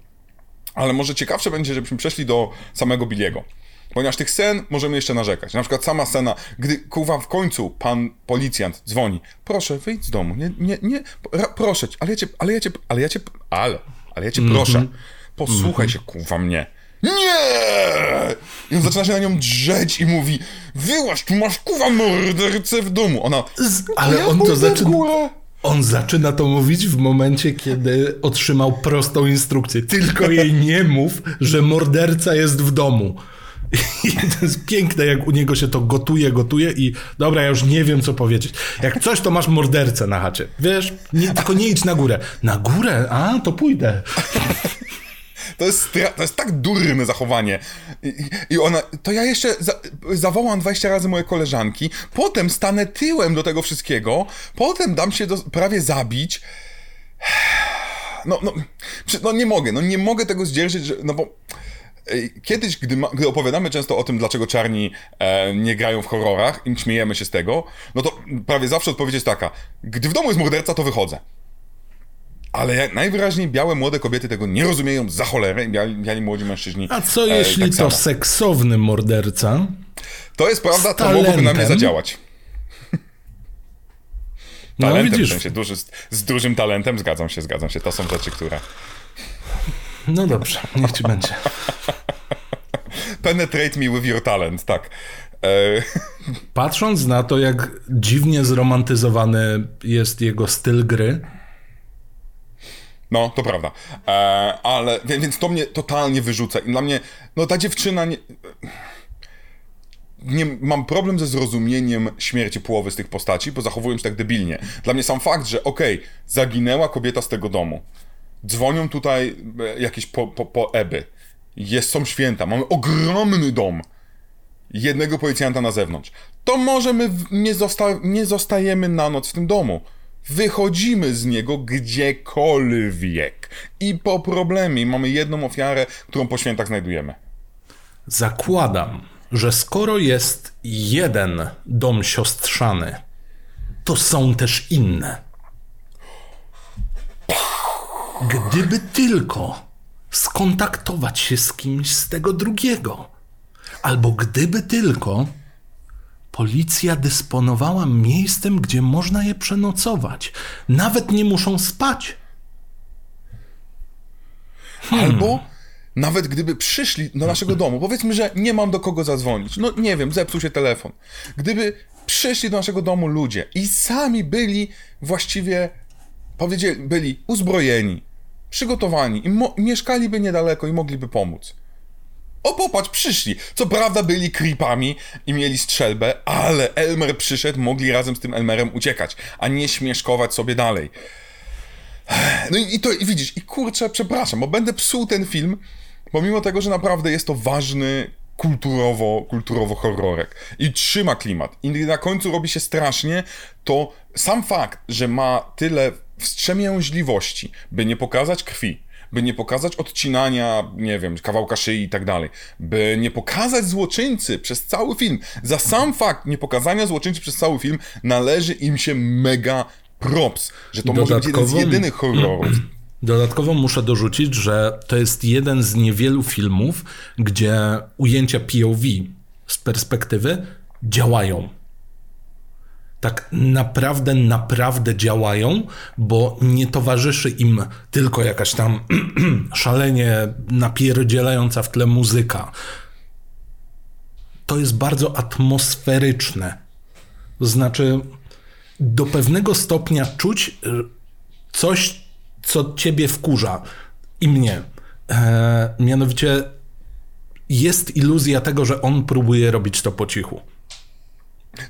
[SPEAKER 1] Ale może ciekawsze będzie, żebyśmy przeszli do samego Billiego. Ponieważ tych scen możemy jeszcze narzekać. Na przykład sama scena, gdy kurwa w końcu pan policjant dzwoni. Proszę, wyjdź z domu. Nie, nie, nie, proszę cię, ale ja cię, ale ja cię, ale ja cię, ale, ale ja cię proszę. Mm -hmm. Posłuchaj się, kurwa mnie. Nie! I on zaczyna się na nią drzeć i mówi Wyłaź, tu masz kuwa mordercę w domu. Ona,
[SPEAKER 2] Z, ale on to zaczyna... On zaczyna to mówić w momencie, kiedy otrzymał prostą instrukcję. Tylko jej nie mów, że morderca jest w domu. I to jest piękne, jak u niego się to gotuje, gotuje i dobra, ja już nie wiem, co powiedzieć. Jak coś, to masz mordercę na chacie. Wiesz, nie, tylko nie idź na górę. Na górę? A, to pójdę.
[SPEAKER 1] To jest, to jest tak durne zachowanie. I, i ona, to ja jeszcze za, zawołam 20 razy moje koleżanki, potem stanę tyłem do tego wszystkiego, potem dam się do, prawie zabić. No, no, no nie mogę, no nie mogę tego zdzierżyć, że, no bo Kiedyś, gdy, ma, gdy, opowiadamy często o tym, dlaczego czarni e, nie grają w horrorach i śmiejemy się z tego, no to prawie zawsze odpowiedź jest taka: gdy w domu jest morderca, to wychodzę. Ale najwyraźniej białe młode kobiety tego nie rozumieją za cholerę, biali, biali młodzi mężczyźni.
[SPEAKER 2] A co e, jeśli tak to samo. seksowny morderca?
[SPEAKER 1] To jest prawda, to mogłoby na mnie zadziałać. No, talentem, no, widzisz. w sensie duży, z dużym talentem, zgadzam się, zgadzam się. To są rzeczy, które
[SPEAKER 2] no dobrze, niech ci będzie.
[SPEAKER 1] Penetrate me with your talent, tak. E...
[SPEAKER 2] Patrząc na to, jak dziwnie zromantyzowany jest jego styl gry.
[SPEAKER 1] No, to prawda. E, ale, więc to mnie totalnie wyrzuca. I dla mnie, no ta dziewczyna nie... Nie, mam problem ze zrozumieniem śmierci połowy z tych postaci, bo zachowują się tak debilnie. Dla mnie sam fakt, że okej, okay, zaginęła kobieta z tego domu dzwonią tutaj e, jakieś po, po, po Eby. Jest, są święta, mamy ogromny dom. Jednego policjanta na zewnątrz. To może my nie, zosta nie zostajemy na noc w tym domu. Wychodzimy z niego gdziekolwiek. I po problemie mamy jedną ofiarę, którą po świętach znajdujemy.
[SPEAKER 2] Zakładam, że skoro jest jeden dom siostrzany, to są też inne. Gdyby tylko skontaktować się z kimś z tego drugiego, albo gdyby tylko policja dysponowała miejscem, gdzie można je przenocować, nawet nie muszą spać.
[SPEAKER 1] Hmm. Albo nawet gdyby przyszli do naszego domu, powiedzmy, że nie mam do kogo zadzwonić, no nie wiem, zepsuł się telefon. Gdyby przyszli do naszego domu ludzie i sami byli właściwie powiedzieli, byli uzbrojeni, przygotowani i mieszkaliby niedaleko i mogliby pomóc. O, popatrz, przyszli. Co prawda byli creepami i mieli strzelbę, ale Elmer przyszedł, mogli razem z tym Elmerem uciekać, a nie śmieszkować sobie dalej. No i, i to, i widzisz, i kurczę, przepraszam, bo będę psuł ten film, pomimo tego, że naprawdę jest to ważny kulturowo, kulturowo horrorek. I trzyma klimat. I na końcu robi się strasznie, to sam fakt, że ma tyle wstrzemięźliwości, by nie pokazać krwi, by nie pokazać odcinania, nie wiem, kawałka szyi i tak dalej, by nie pokazać złoczyńcy przez cały film. Za sam fakt niepokazania złoczyńcy przez cały film należy im się mega props, że to może być jeden z jedynych horrorów.
[SPEAKER 2] Dodatkowo muszę dorzucić, że to jest jeden z niewielu filmów, gdzie ujęcia POV z perspektywy działają tak naprawdę, naprawdę działają, bo nie towarzyszy im tylko jakaś tam szalenie napierdzielająca w tle muzyka. To jest bardzo atmosferyczne. To znaczy, do pewnego stopnia czuć coś, co ciebie wkurza i mnie. E, mianowicie jest iluzja tego, że on próbuje robić to po cichu.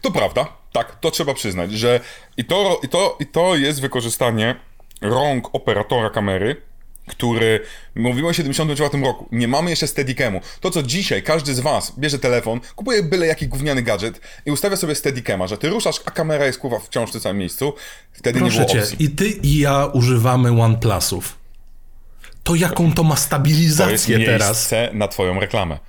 [SPEAKER 1] To prawda, tak, to trzeba przyznać, że i to, i to, i to jest wykorzystanie rąk operatora kamery, który mówiło o 74 roku. Nie mamy jeszcze Steadicamo. To, co dzisiaj każdy z was bierze telefon, kupuje byle jaki gówniany gadżet i ustawia sobie Steadicama, że ty ruszasz, a kamera jest kurwa wciąż w tym samym miejscu. Wtedy Proszę nie było opcji.
[SPEAKER 2] cię, i ty i ja używamy OnePlusów. To jaką to ma stabilizację
[SPEAKER 1] to jest
[SPEAKER 2] teraz?
[SPEAKER 1] na twoją reklamę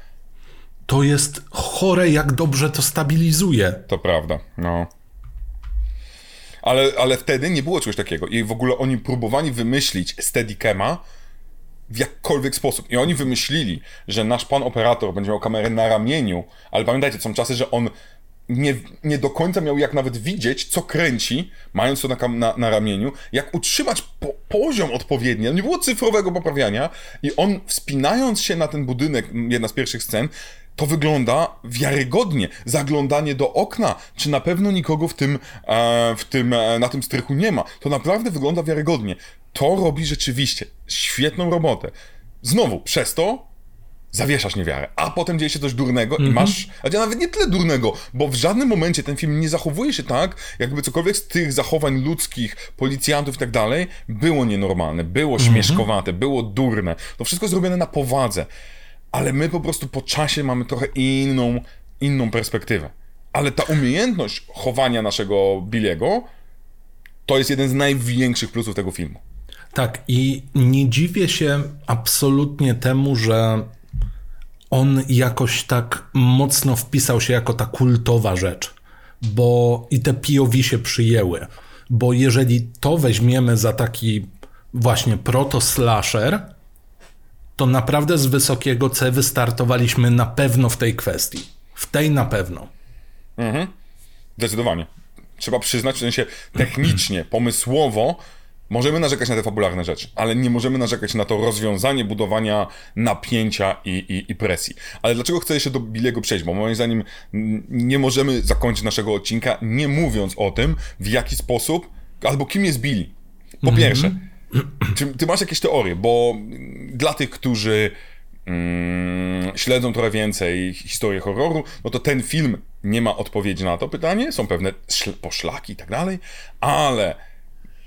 [SPEAKER 2] to jest chore, jak dobrze to stabilizuje.
[SPEAKER 1] To prawda, no. Ale, ale wtedy nie było czegoś takiego. I w ogóle oni próbowali wymyślić Steadicama w jakkolwiek sposób. I oni wymyślili, że nasz pan operator będzie miał kamerę na ramieniu, ale pamiętajcie, są czasy, że on nie, nie do końca miał jak nawet widzieć, co kręci, mając to na, na, na ramieniu, jak utrzymać po, poziom odpowiedni. Nie było cyfrowego poprawiania i on wspinając się na ten budynek, jedna z pierwszych scen, to wygląda wiarygodnie. Zaglądanie do okna, czy na pewno nikogo w tym, e, w tym, e, na tym strychu nie ma. To naprawdę wygląda wiarygodnie. To robi rzeczywiście świetną robotę. Znowu, przez to zawieszasz niewiarę, a potem dzieje się coś durnego i masz, a nawet nie tyle durnego, bo w żadnym momencie ten film nie zachowuje się tak, jakby cokolwiek z tych zachowań ludzkich, policjantów i tak dalej było nienormalne, było śmieszkowate, było durne. To wszystko zrobione na powadze, ale my po prostu po czasie mamy trochę inną, inną perspektywę. Ale ta umiejętność chowania naszego Billiego to jest jeden z największych plusów tego filmu.
[SPEAKER 2] Tak, i nie dziwię się absolutnie temu, że on jakoś tak mocno wpisał się jako ta kultowa rzecz, bo i te POV się przyjęły. Bo jeżeli to weźmiemy za taki właśnie proto-slasher, to naprawdę z wysokiego C wystartowaliśmy na pewno w tej kwestii. W tej na pewno.
[SPEAKER 1] Mhm. Zdecydowanie. Trzeba przyznać, w sensie technicznie, pomysłowo, możemy narzekać na te fabularne rzeczy, ale nie możemy narzekać na to rozwiązanie budowania napięcia i, i, i presji. Ale dlaczego chcę jeszcze do Billiego przejść? Bo moim zdaniem nie możemy zakończyć naszego odcinka nie mówiąc o tym, w jaki sposób, albo kim jest Billy. Po mm -hmm. pierwsze, czy ty masz jakieś teorie? Bo dla tych, którzy mm, śledzą trochę więcej historię horroru, no to ten film nie ma odpowiedzi na to pytanie, są pewne poszlaki i tak dalej, ale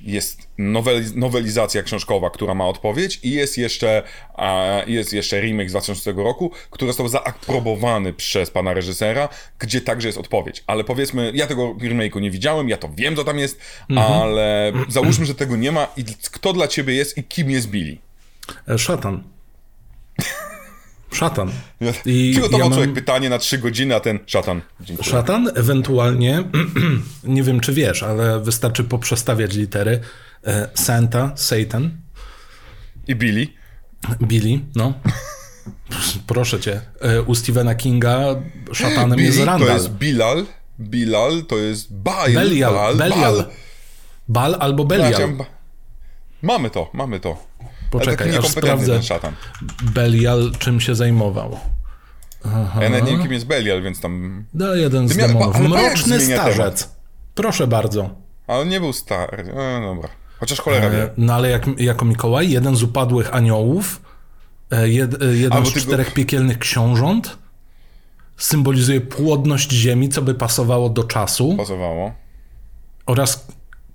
[SPEAKER 1] jest noweliz nowelizacja książkowa, która ma odpowiedź i jest jeszcze, jest jeszcze remake z 2006 roku, który został zaaprobowany przez pana reżysera, gdzie także jest odpowiedź. Ale powiedzmy, ja tego remake'u nie widziałem, ja to wiem, co tam jest, mhm. ale załóżmy, że tego nie ma i kto dla ciebie jest i kim jest Billy?
[SPEAKER 2] E, szatan. Szatan.
[SPEAKER 1] I Przygotował ja mam... człowiek pytanie na trzy godziny, a ten szatan.
[SPEAKER 2] Dziękuję. Szatan, ewentualnie, nie wiem czy wiesz, ale wystarczy poprzestawiać litery. E, Santa, Satan.
[SPEAKER 1] I Billy.
[SPEAKER 2] Billy, no. Proszę cię. E, u Stephena Kinga szatanem
[SPEAKER 1] Billy,
[SPEAKER 2] jest Randall.
[SPEAKER 1] to jest Bilal. Bilal to jest Baal.
[SPEAKER 2] Belial. Baal, Belial. Bal. Bal albo Belial.
[SPEAKER 1] Mamy to, mamy to.
[SPEAKER 2] Poczekaj, aż sprawdzę. Belial czym się zajmował.
[SPEAKER 1] Aha. Ja nawet nie wiem, kim jest Belial, więc tam...
[SPEAKER 2] No, jeden z demonów. Mroczny starzec. Temat. Proszę bardzo.
[SPEAKER 1] Ale on nie był stary. No dobra. Chociaż cholera e, wie.
[SPEAKER 2] No ale jak, jako Mikołaj, jeden z upadłych aniołów, e, jed, e, jeden z czterech go... piekielnych książąt, symbolizuje płodność ziemi, co by pasowało do czasu.
[SPEAKER 1] Pasowało.
[SPEAKER 2] Oraz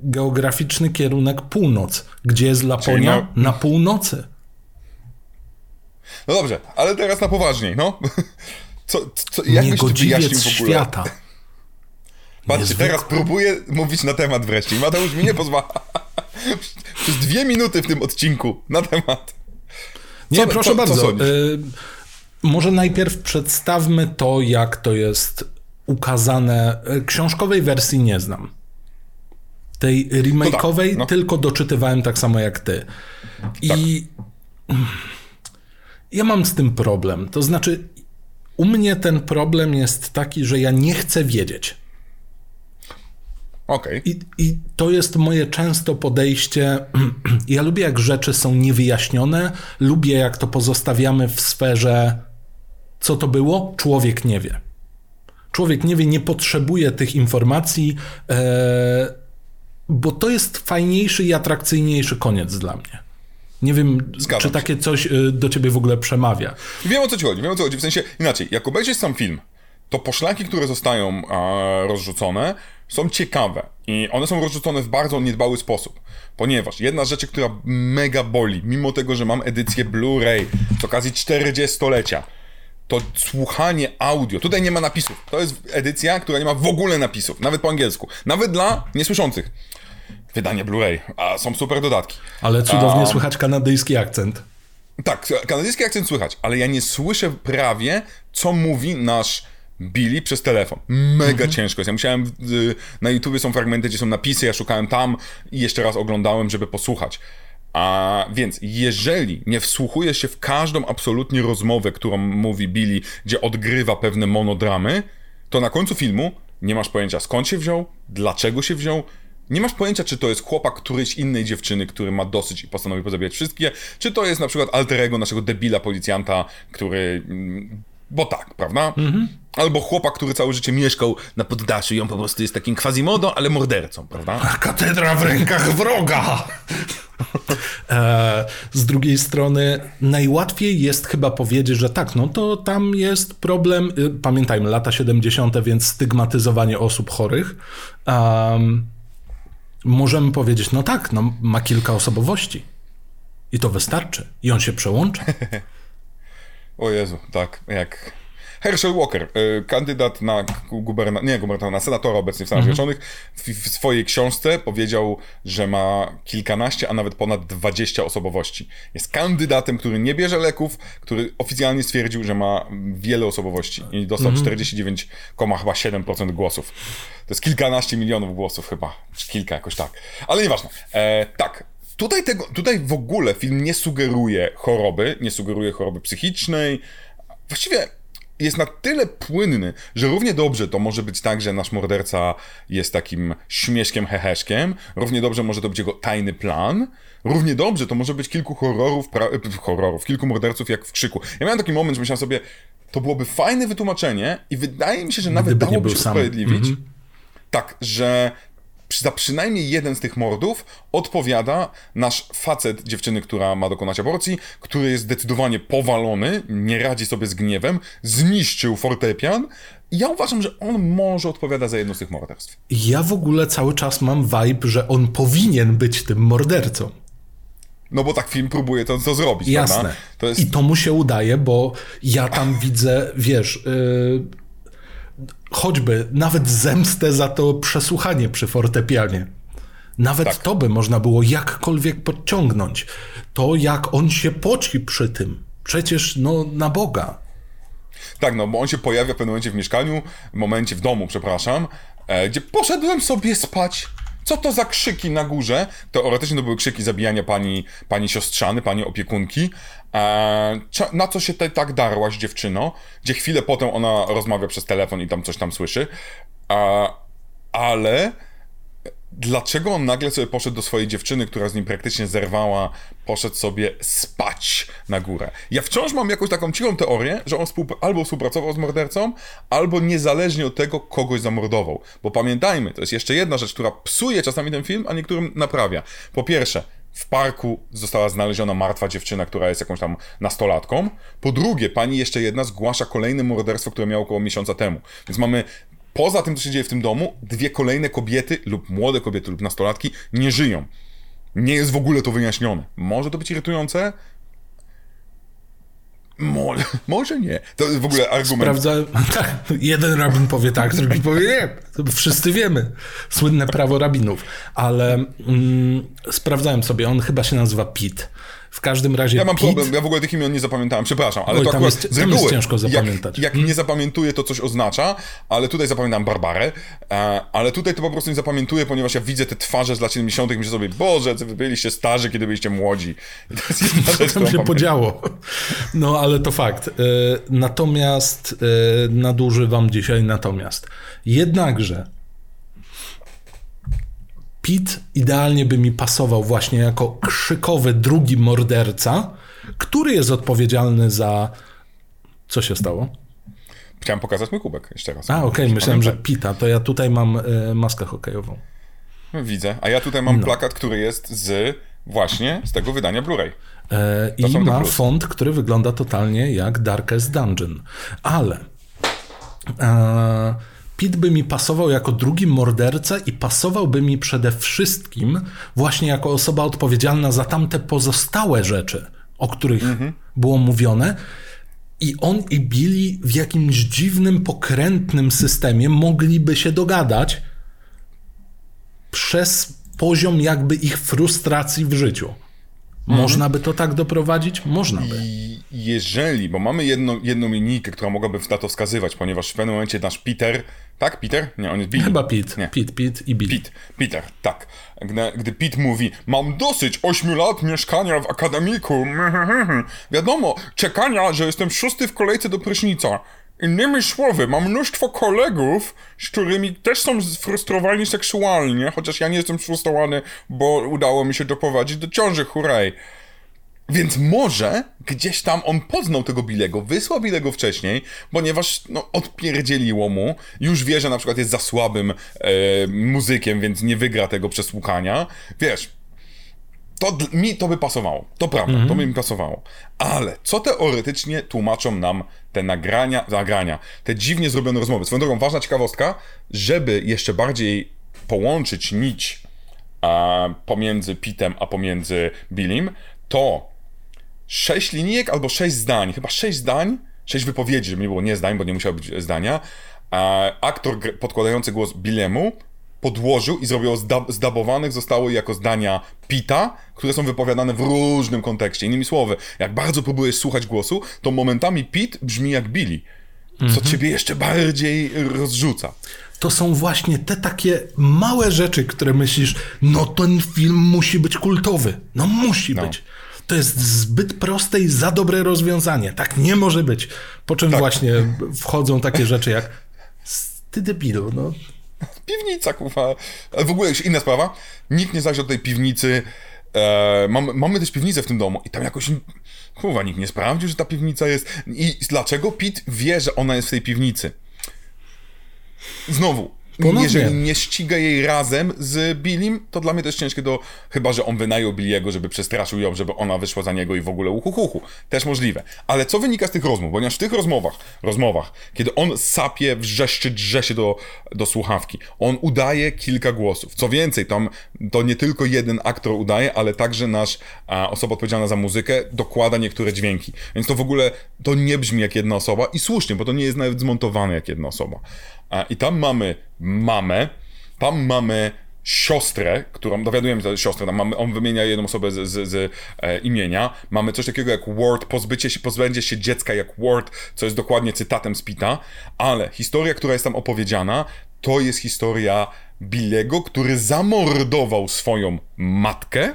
[SPEAKER 2] geograficzny kierunek północ. Gdzie jest Laponia? Na... na północy.
[SPEAKER 1] No dobrze, ale teraz na poważniej, no. Co, co, jak byś ogóle? świata. Patrzcie, teraz próbuję mówić na temat wreszcie. Mateusz mi nie pozwala. Przez dwie minuty w tym odcinku na temat.
[SPEAKER 2] Co, nie, proszę co, bardzo. Y może najpierw przedstawmy to, jak to jest ukazane. Książkowej wersji nie znam. Tej remake'owej tak, no. tylko doczytywałem tak samo jak ty. I tak. ja mam z tym problem. To znaczy, u mnie ten problem jest taki, że ja nie chcę wiedzieć.
[SPEAKER 1] Okay.
[SPEAKER 2] I, I to jest moje często podejście. Ja lubię, jak rzeczy są niewyjaśnione, lubię, jak to pozostawiamy w sferze, co to było, człowiek nie wie. Człowiek nie wie, nie potrzebuje tych informacji. E, bo to jest fajniejszy i atrakcyjniejszy koniec dla mnie. Nie wiem, Zgadzam czy takie się. coś y, do ciebie w ogóle przemawia.
[SPEAKER 1] Wiem o co ci chodzi, wiem o co chodzi. W sensie inaczej, jak obejrzysz sam film, to poszlaki, które zostają a, rozrzucone, są ciekawe i one są rozrzucone w bardzo niedbały sposób. Ponieważ jedna z rzeczy, która mega boli, mimo tego, że mam edycję Blu-ray z okazji 40-lecia, to słuchanie audio. Tutaj nie ma napisów. To jest edycja, która nie ma w ogóle napisów, nawet po angielsku. Nawet dla niesłyszących. Wydanie Blu-ray, a są super dodatki.
[SPEAKER 2] Ale cudownie a... słychać kanadyjski akcent.
[SPEAKER 1] Tak, kanadyjski akcent słychać, ale ja nie słyszę prawie, co mówi nasz Billy przez telefon. Mega mhm. ciężko jest. Ja musiałem, na YouTubie są fragmenty, gdzie są napisy, ja szukałem tam i jeszcze raz oglądałem, żeby posłuchać. A więc, jeżeli nie wsłuchujesz się w każdą absolutnie rozmowę, którą mówi Billy, gdzie odgrywa pewne monodramy, to na końcu filmu nie masz pojęcia skąd się wziął, dlaczego się wziął, nie masz pojęcia, czy to jest chłopak którejś innej dziewczyny, który ma dosyć i postanowi pozabijać wszystkie, czy to jest na przykład alter ego naszego debila policjanta, który mm, bo tak, prawda? Albo chłopak, który całe życie mieszkał na poddaszu i on po prostu jest takim quasimodo, ale mordercą, prawda?
[SPEAKER 2] Katedra w rękach wroga! E, z drugiej strony, najłatwiej jest chyba powiedzieć, że tak, no to tam jest problem. y, Pamiętajmy, lata 70., więc stygmatyzowanie osób chorych. Um, możemy powiedzieć, no tak, no, ma kilka osobowości. I to wystarczy. I on się przełącza.
[SPEAKER 1] O Jezu, tak, jak... Herschel Walker, y, kandydat na guberna... nie gubernatora, na senatora obecnie w Stanach Zjednoczonych, w, w swojej książce powiedział, że ma kilkanaście, a nawet ponad 20 osobowości. Jest kandydatem, który nie bierze leków, który oficjalnie stwierdził, że ma wiele osobowości i dostał 49,7% głosów. To jest kilkanaście milionów głosów chyba, czy kilka jakoś tak. Ale nieważne. E, tak, Tutaj, tego, tutaj w ogóle film nie sugeruje choroby, nie sugeruje choroby psychicznej. Właściwie jest na tyle płynny, że równie dobrze to może być tak, że nasz morderca jest takim śmieszkiem, heheszkiem. Równie dobrze może to być jego tajny plan. Równie dobrze to może być kilku horrorów, pra- horrorów, kilku morderców jak w krzyku. Ja miałem taki moment, że myślałem sobie, to byłoby fajne wytłumaczenie i wydaje mi się, że nawet
[SPEAKER 2] Gdyby
[SPEAKER 1] dałoby się usprawiedliwić. Tak, że za przynajmniej jeden z tych mordów odpowiada nasz facet dziewczyny, która ma dokonać aborcji, który jest zdecydowanie powalony, nie radzi sobie z gniewem, zniszczył fortepian. I ja uważam, że on może odpowiada za jedno z tych morderstw.
[SPEAKER 2] Ja w ogóle cały czas mam vibe, że on powinien być tym mordercą.
[SPEAKER 1] No bo tak film próbuje to, to zrobić,
[SPEAKER 2] Jasne.
[SPEAKER 1] To jest...
[SPEAKER 2] I to mu się udaje, bo ja tam widzę, wiesz, yy, choćby nawet zemstę za to przesłuchanie przy fortepianie. Nawet
[SPEAKER 1] Tak.
[SPEAKER 2] to by można było jakkolwiek podciągnąć. To, jak on się poci przy tym. Przecież, no, na Boga.
[SPEAKER 1] Tak, no bo on się pojawia w pewnym momencie w mieszkaniu, w momencie w domu, przepraszam, e, gdzie poszedłem sobie spać. Co to za krzyki na górze? Teoretycznie to były krzyki zabijania pani, pani siostrzany, pani opiekunki. E, cia- na co się te, tak darłaś, dziewczyno? Gdzie chwilę potem ona rozmawia przez telefon i tam coś tam słyszy. E, ale dlaczego on nagle sobie poszedł do swojej dziewczyny, która z nim praktycznie zerwała, poszedł sobie spać na górę. Ja wciąż mam jakąś taką cichą teorię, że on współpr- albo współpracował z mordercą, albo niezależnie od tego kogoś zamordował. Bo pamiętajmy, to jest jeszcze jedna rzecz, która psuje czasami ten film, a niektórym naprawia. Po pierwsze, w parku została znaleziona martwa dziewczyna, która jest jakąś tam nastolatką. Po drugie, pani jeszcze jedna zgłasza kolejne morderstwo, które miało około miesiąca temu. Więc mamy poza tym, co się dzieje w tym domu, dwie kolejne kobiety lub młode kobiety lub nastolatki nie żyją. Nie jest w ogóle to wyjaśnione. Może to być irytujące? Może, może nie. To w ogóle argument.
[SPEAKER 2] Sprawdza, tak, jeden rabin powie tak, drugi powie nie. To wszyscy wiemy. Słynne prawo rabinów. Ale mm, sprawdzałem sobie, on chyba się nazywa Pit. W każdym razie
[SPEAKER 1] Ja mam
[SPEAKER 2] Pete,
[SPEAKER 1] problem, ja w ogóle tych imion nie zapamiętałem, przepraszam, ale
[SPEAKER 2] Oj,
[SPEAKER 1] to
[SPEAKER 2] tam
[SPEAKER 1] akurat
[SPEAKER 2] jest-
[SPEAKER 1] z reguły,
[SPEAKER 2] jest ciężko zapamiętać.
[SPEAKER 1] Jak, jak nie zapamiętuję, to coś oznacza, ale tutaj zapamiętam Barbarę, e, ale tutaj to po prostu nie zapamiętuję, ponieważ ja widzę te twarze z lat 70. i myślę sobie, Boże, wy byliście starzy, kiedy byliście młodzi. I to jest jedna rzecz,
[SPEAKER 2] tam się podziało. No, ale to fakt. E, Natomiast e, nadużywam dzisiaj natomiast. Jednakże Pit idealnie by mi pasował właśnie jako krzykowy drugi morderca, który jest odpowiedzialny za... Co się stało?
[SPEAKER 1] Chciałem pokazać mój kubek jeszcze raz.
[SPEAKER 2] A, okej, myślałem, że. Pita, to ja tutaj mam e, maskę hokejową.
[SPEAKER 1] Widzę, a ja tutaj mam plakat, który jest z właśnie z tego wydania Blu-ray.
[SPEAKER 2] E, I ma font, który wygląda totalnie jak Darkest Dungeon. Ale e, Pit by mi pasował jako drugi morderca i pasowałby mi przede wszystkim właśnie jako osoba odpowiedzialna za tamte pozostałe rzeczy, o których było mówione. I on i Billy w jakimś dziwnym, pokrętnym systemie mogliby się dogadać przez poziom jakby ich frustracji w życiu. Można by to tak doprowadzić? Można by.
[SPEAKER 1] I jeżeli, bo mamy jedną, jedną linijkę, która mogłaby na to wskazywać, ponieważ w pewnym momencie nasz Peter, tak? Peter? Nie, on jest Billy.
[SPEAKER 2] Chyba Pit.
[SPEAKER 1] Nie.
[SPEAKER 2] Pit, Pit i Billy.
[SPEAKER 1] Pete, Peter, tak. Gdy, gdy Pete mówi, mam dosyć 8 lat mieszkania w akademiku, wiadomo, czekania, że jestem szósty w kolejce do prysznica. Innymi słowy, mam mnóstwo kolegów, z którymi też są sfrustrowani seksualnie, chociaż ja nie jestem sfrustrowany, bo udało mi się doprowadzić do ciąży, hurray. Więc może gdzieś tam on poznał tego Bilego, wysłał Bilego wcześniej, ponieważ no, odpierdzieliło mu. Już wie, że na przykład jest za słabym e, muzykiem, więc nie wygra tego przesłukania. Wiesz, to mi to by pasowało. To prawda, to by mi pasowało. Ale co teoretycznie tłumaczą nam te nagrania, nagrania, te dziwnie zrobione rozmowy? Swoją drogą, ważna ciekawostka, żeby jeszcze bardziej połączyć nić a, pomiędzy Pitem a pomiędzy Billim, to sześć linijek albo sześć zdań, chyba sześć zdań, sześć wypowiedzi, żeby nie było nie zdań, bo nie musiało być zdania, a aktor podkładający głos Billemu podłożył i zrobił zda- zdabowanych zostało jako zdania Pita, które są wypowiadane w różnym kontekście. Innymi słowy, jak bardzo próbujesz słuchać głosu, to momentami Pit brzmi jak Billy, co ciebie jeszcze bardziej rozrzuca.
[SPEAKER 2] To są właśnie te takie małe rzeczy, które myślisz, no ten film musi być kultowy. No musi być. To jest zbyt proste i za dobre rozwiązanie. Tak nie może być. Po czym właśnie wchodzą takie rzeczy jak ty debilu, no.
[SPEAKER 1] Piwnica, kurwa. W ogóle już inna sprawa. Nikt nie zajrzy do tej piwnicy. E, mamy, mamy też piwnicę w tym domu i tam jakoś, kurwa, nikt nie sprawdził, że ta piwnica jest. I dlaczego Pete wie, że ona jest w tej piwnicy? Znowu,
[SPEAKER 2] Ponownie.
[SPEAKER 1] jeżeli nie ściga jej razem z Billim, to dla mnie to jest ciężkie do... Chyba, że on wynajął Billiego, żeby przestraszył ją, żeby ona wyszła za niego i w ogóle uhuhuhu. Też możliwe. Ale co wynika z tych rozmów? Ponieważ w tych rozmowach, rozmowach, kiedy on sapie, wrzeszczy, drze się do, do słuchawki, on udaje kilka głosów. Co więcej, tam to nie tylko jeden aktor udaje, ale także nasz a, osoba odpowiedzialna za muzykę dokłada niektóre dźwięki. Więc to w ogóle, to nie brzmi jak jedna osoba i słusznie, bo to nie jest nawet zmontowane jak jedna osoba. I tam mamy mamę, tam mamy siostrę, którą dowiadujemy się, siostrę, tam mamy, on wymienia jedną osobę z, z, z e, imienia. Mamy coś takiego jak Ward, pozbycie się, pozbędzie się dziecka jak Ward, co jest dokładnie cytatem z Pita, ale historia, która jest tam opowiedziana, to jest historia Billego, który zamordował swoją matkę,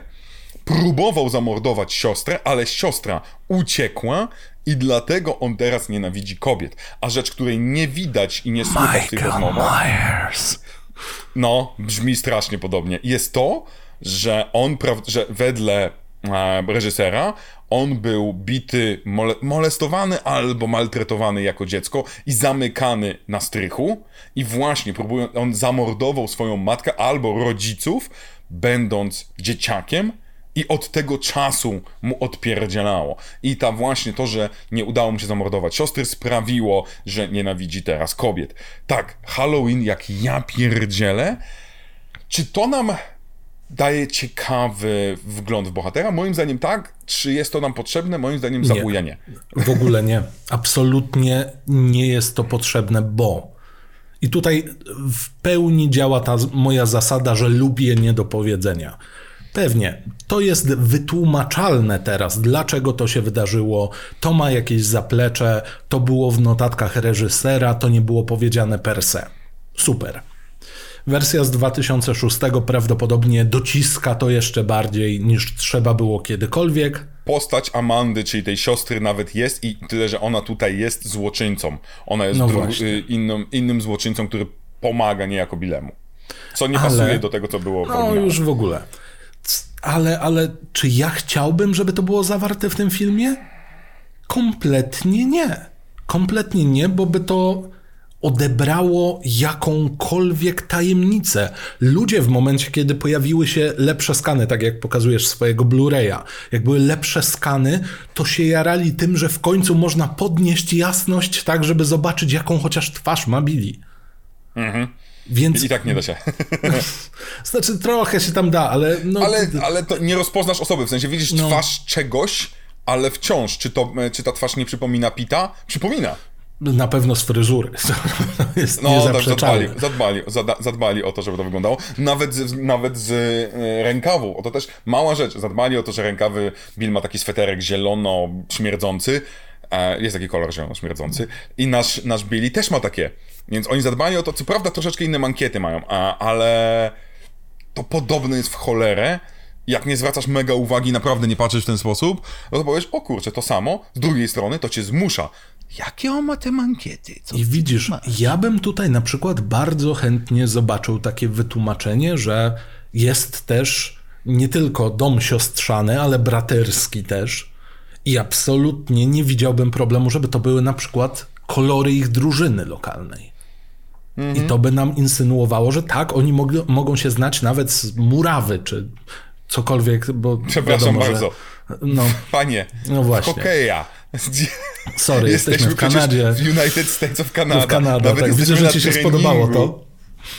[SPEAKER 1] próbował zamordować siostrę, ale siostra uciekła i dlatego on teraz nienawidzi kobiet. A rzecz, której nie widać i nie słychać w tych rozmowach,
[SPEAKER 2] Myers.
[SPEAKER 1] no, brzmi strasznie podobnie. Jest to, że on, że wedle e, reżysera, on był bity, mole- molestowany albo maltretowany jako dziecko i zamykany na strychu i właśnie próbują, on zamordował swoją matkę albo rodziców, będąc dzieciakiem i od tego czasu mu odpierdzielało. I ta właśnie to, że nie udało mu się zamordować siostry sprawiło, że nienawidzi teraz kobiet. Tak, Halloween jak ja pierdzielę, czy to nam daje ciekawy wgląd w bohatera? Moim zdaniem tak. Czy jest to nam potrzebne? Moim zdaniem za chuja nie.
[SPEAKER 2] W ogóle nie. Absolutnie nie jest to potrzebne, bo. I tutaj w pełni działa ta moja zasada, że lubię niedopowiedzenia. Pewnie, to jest wytłumaczalne teraz, dlaczego to się wydarzyło. To ma jakieś zaplecze, to było w notatkach reżysera, to nie było powiedziane per se. Super. Wersja z 2006 prawdopodobnie dociska to jeszcze bardziej niż trzeba było kiedykolwiek.
[SPEAKER 1] Postać Amandy, czyli tej siostry nawet jest i tyle, że ona tutaj jest złoczyńcą. Ona jest
[SPEAKER 2] No
[SPEAKER 1] y, innym, innym złoczyńcą, który pomaga niejako Bilemu. Co nie
[SPEAKER 2] Ale-
[SPEAKER 1] pasuje do tego, co było
[SPEAKER 2] No już w ogóle. Ale, ale czy ja chciałbym, żeby to było zawarte w tym filmie? Kompletnie nie. Kompletnie nie, bo by to odebrało jakąkolwiek tajemnicę. Ludzie w momencie, kiedy pojawiły się lepsze skany, tak jak pokazujesz swojego Blu-raya, jak były lepsze skany, to się jarali tym, że w końcu można podnieść jasność tak, żeby zobaczyć, jaką chociaż twarz ma Billy. Więc,
[SPEAKER 1] I tak nie da się.
[SPEAKER 2] znaczy trochę się tam da, ale no...
[SPEAKER 1] ale, ale to nie rozpoznasz osoby, w sensie widzisz
[SPEAKER 2] No.
[SPEAKER 1] twarz czegoś, ale wciąż, czy, to, czy ta twarz nie przypomina Pita? Przypomina.
[SPEAKER 2] Na pewno z fryzury. To jest
[SPEAKER 1] No, tak zadbali, zadbali, zadbali o to, żeby to wyglądało. Nawet z, nawet z e, rękawu. O to też mała rzecz. Zadbali o to, że rękawy Bill ma taki sweterek zielono-śmierdzący. E, jest taki kolor zielono-śmierdzący. I nasz, nasz Billy też ma takie. Więc oni zadbali o to. Co prawda troszeczkę inne mankiety mają, a, ale to podobne jest w cholerę. Jak nie zwracasz mega uwagi, naprawdę nie patrzysz w ten sposób, no to powiesz, o kurczę, to samo. Z drugiej strony to cię zmusza. Jakie on ma te mankiety? Co
[SPEAKER 2] I widzisz, ja bym tutaj na przykład bardzo chętnie zobaczył takie wytłumaczenie, że jest też nie tylko dom siostrzany, ale braterski też. I absolutnie nie widziałbym problemu, żeby to były na przykład kolory ich drużyny lokalnej. I to by nam insynuowało, że tak, oni mog- mogą się znać nawet z murawy, czy cokolwiek, bo
[SPEAKER 1] Przepraszam
[SPEAKER 2] wiadomo,
[SPEAKER 1] bardzo.
[SPEAKER 2] Że, no,
[SPEAKER 1] Panie,
[SPEAKER 2] No właśnie.
[SPEAKER 1] hokeja.
[SPEAKER 2] sorry, jesteśmy w
[SPEAKER 1] przecież
[SPEAKER 2] Kanadzie.
[SPEAKER 1] w United States of Canada.
[SPEAKER 2] W Kanada,
[SPEAKER 1] Nawet
[SPEAKER 2] tak. Widzę,
[SPEAKER 1] jesteśmy
[SPEAKER 2] że ci się spodobało to.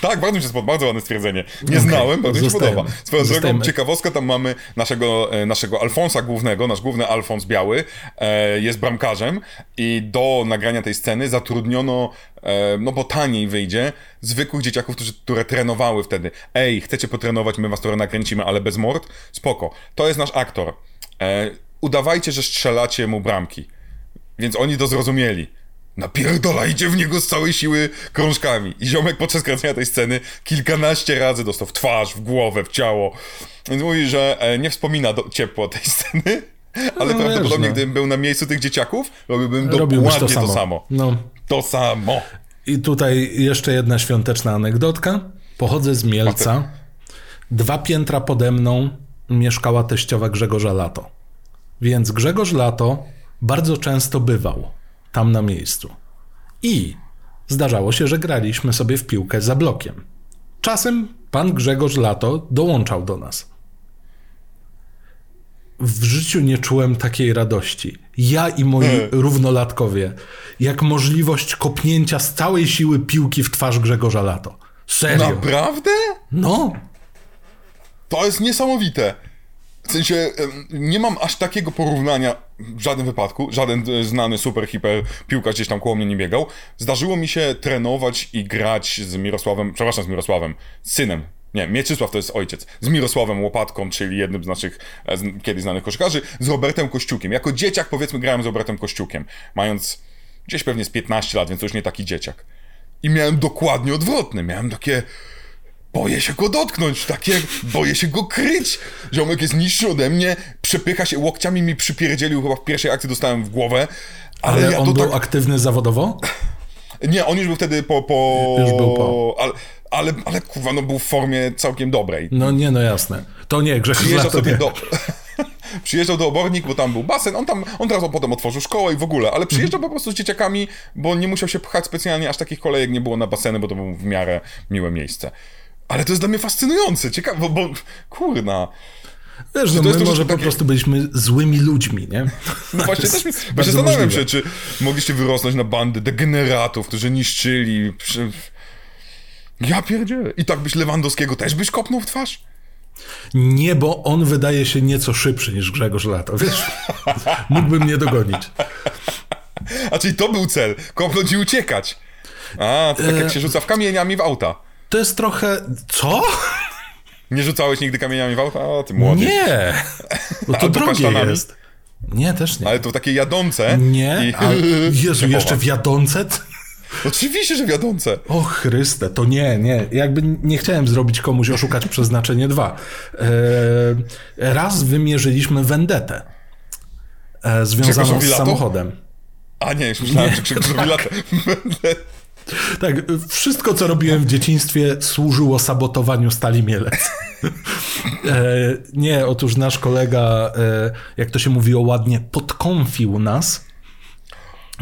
[SPEAKER 1] Tak, bardzo mi się spodobało, bardzo ładne stwierdzenie. Nie
[SPEAKER 2] Okej,
[SPEAKER 1] znałem, bardzo mi się podoba. Swoją drogą,
[SPEAKER 2] Zostajemy.
[SPEAKER 1] ciekawostka, tam mamy naszego, e, naszego Alfonsa głównego, nasz główny Alfons Biały, e, jest bramkarzem i do nagrania tej sceny zatrudniono, e, no bo taniej wyjdzie, zwykłych dzieciaków, którzy, które trenowały wtedy. Ej, chcecie potrenować, my was trochę nakręcimy, ale bez mord? Spoko. To jest nasz aktor. E, udawajcie, że strzelacie mu bramki. Więc oni to zrozumieli. Napierdolajcie w niego z całej siły krążkami. I ziomek podczas kręcenia tej sceny kilkanaście razy dostał w twarz, w głowę, w ciało. Więc mówi, że e, nie wspomina do, ciepło tej sceny, ale
[SPEAKER 2] No,
[SPEAKER 1] prawdopodobnie
[SPEAKER 2] no.
[SPEAKER 1] gdybym był na miejscu tych dzieciaków, robiłbym dokładnie
[SPEAKER 2] to
[SPEAKER 1] to
[SPEAKER 2] samo.
[SPEAKER 1] samo.
[SPEAKER 2] No.
[SPEAKER 1] To samo.
[SPEAKER 2] I tutaj jeszcze jedna świąteczna anegdotka. Pochodzę z Mielca. Dwa piętra pode mną mieszkała teściowa Grzegorza Lato. Więc Grzegorz Lato bardzo często bywał tam na miejscu. I zdarzało się, że graliśmy sobie w piłkę za blokiem. Czasem pan Grzegorz Lato dołączał do nas. W życiu nie czułem takiej radości. Ja i moi równolatkowie, jak możliwość kopnięcia z całej siły piłki w twarz Grzegorza Lato. Serio.
[SPEAKER 1] Naprawdę?
[SPEAKER 2] No,
[SPEAKER 1] To jest niesamowite. W sensie, nie mam aż takiego porównania w żadnym wypadku. Żaden e, znany super, hiper piłkarz gdzieś tam koło mnie nie biegał. Zdarzyło mi się trenować i grać z Mirosławem, przepraszam, z Mirosławem, synem. Nie, Mieczysław to jest ojciec. Z Mirosławem Łopatką, czyli jednym z naszych e, z, kiedyś znanych koszykarzy, z Robertem Kościukiem. Jako dzieciak, powiedzmy, grałem z Robertem Kościukiem, mając gdzieś pewnie z 15 lat, więc już nie taki dzieciak. I miałem dokładnie odwrotny. Miałem takie. Boję się go dotknąć, takie, boję się go kryć. Ziomek jest niższy ode mnie, przepycha się, łokciami mi przypierdzielił, chyba w pierwszej akcji dostałem w głowę. Ale,
[SPEAKER 2] ale
[SPEAKER 1] ja
[SPEAKER 2] on był
[SPEAKER 1] tak...
[SPEAKER 2] aktywny zawodowo?
[SPEAKER 1] Nie, on już był wtedy po... po...
[SPEAKER 2] Już był po.
[SPEAKER 1] Ale, ale, ale kurwa, no był w formie całkiem dobrej.
[SPEAKER 2] No nie, no jasne. To nie, Grzegorz
[SPEAKER 1] Przyjeżdżał sobie
[SPEAKER 2] nie.
[SPEAKER 1] do... Przyjeżdżał do Obornik, bo tam był basen, on tam, on teraz potem otworzył szkołę i w ogóle, ale przyjeżdżał po prostu z dzieciakami, bo nie musiał się pchać specjalnie, aż takich kolejek nie było na baseny, bo to było w miarę miłe miejsce. Ale to jest dla mnie fascynujące, ciekawe, bo, bo kurna,
[SPEAKER 2] Wiesz, no
[SPEAKER 1] to jest
[SPEAKER 2] my
[SPEAKER 1] to, że
[SPEAKER 2] może po
[SPEAKER 1] takie-
[SPEAKER 2] prostu byliśmy złymi ludźmi, nie?
[SPEAKER 1] No właśnie, też mi, właśnie
[SPEAKER 2] bardzo
[SPEAKER 1] zastanawiam się, czy mogliście wyrosnąć na bandy degeneratów, którzy niszczyli. Przy... Ja pierdzielę. I tak byś Lewandowskiego też byś kopnął w twarz?
[SPEAKER 2] Nie, bo on wydaje się nieco szybszy niż Grzegorz Lato, wiesz? Mógłby mnie dogonić.
[SPEAKER 1] A czyli to był cel, kopnąć i uciekać. A, to tak jak się rzuca w kamieniami w auta.
[SPEAKER 2] To jest trochę... Co?
[SPEAKER 1] Nie rzucałeś nigdy kamieniami w auta? O, ty młody.
[SPEAKER 2] Nie! Bo to
[SPEAKER 1] Albo
[SPEAKER 2] drogie jest. Nie, też nie.
[SPEAKER 1] Ale to takie jadące.
[SPEAKER 2] Nie,
[SPEAKER 1] I...
[SPEAKER 2] a Jezu, jeszcze
[SPEAKER 1] chowa.
[SPEAKER 2] wiadące?
[SPEAKER 1] Oczywiście, że wiadące.
[SPEAKER 2] O Chryste, to nie, nie. Jakby nie chciałem zrobić komuś oszukać przeznaczenie dwa. E, raz wymierzyliśmy vendetę e, związaną z samochodem.
[SPEAKER 1] A nie, już myślałem, że Grzegorzowi lata.
[SPEAKER 2] Tak, wszystko co robiłem w dzieciństwie służyło sabotowaniu Stali Mielec. E, nie, otóż nasz kolega, e, jak to się mówiło ładnie, podkąfił nas.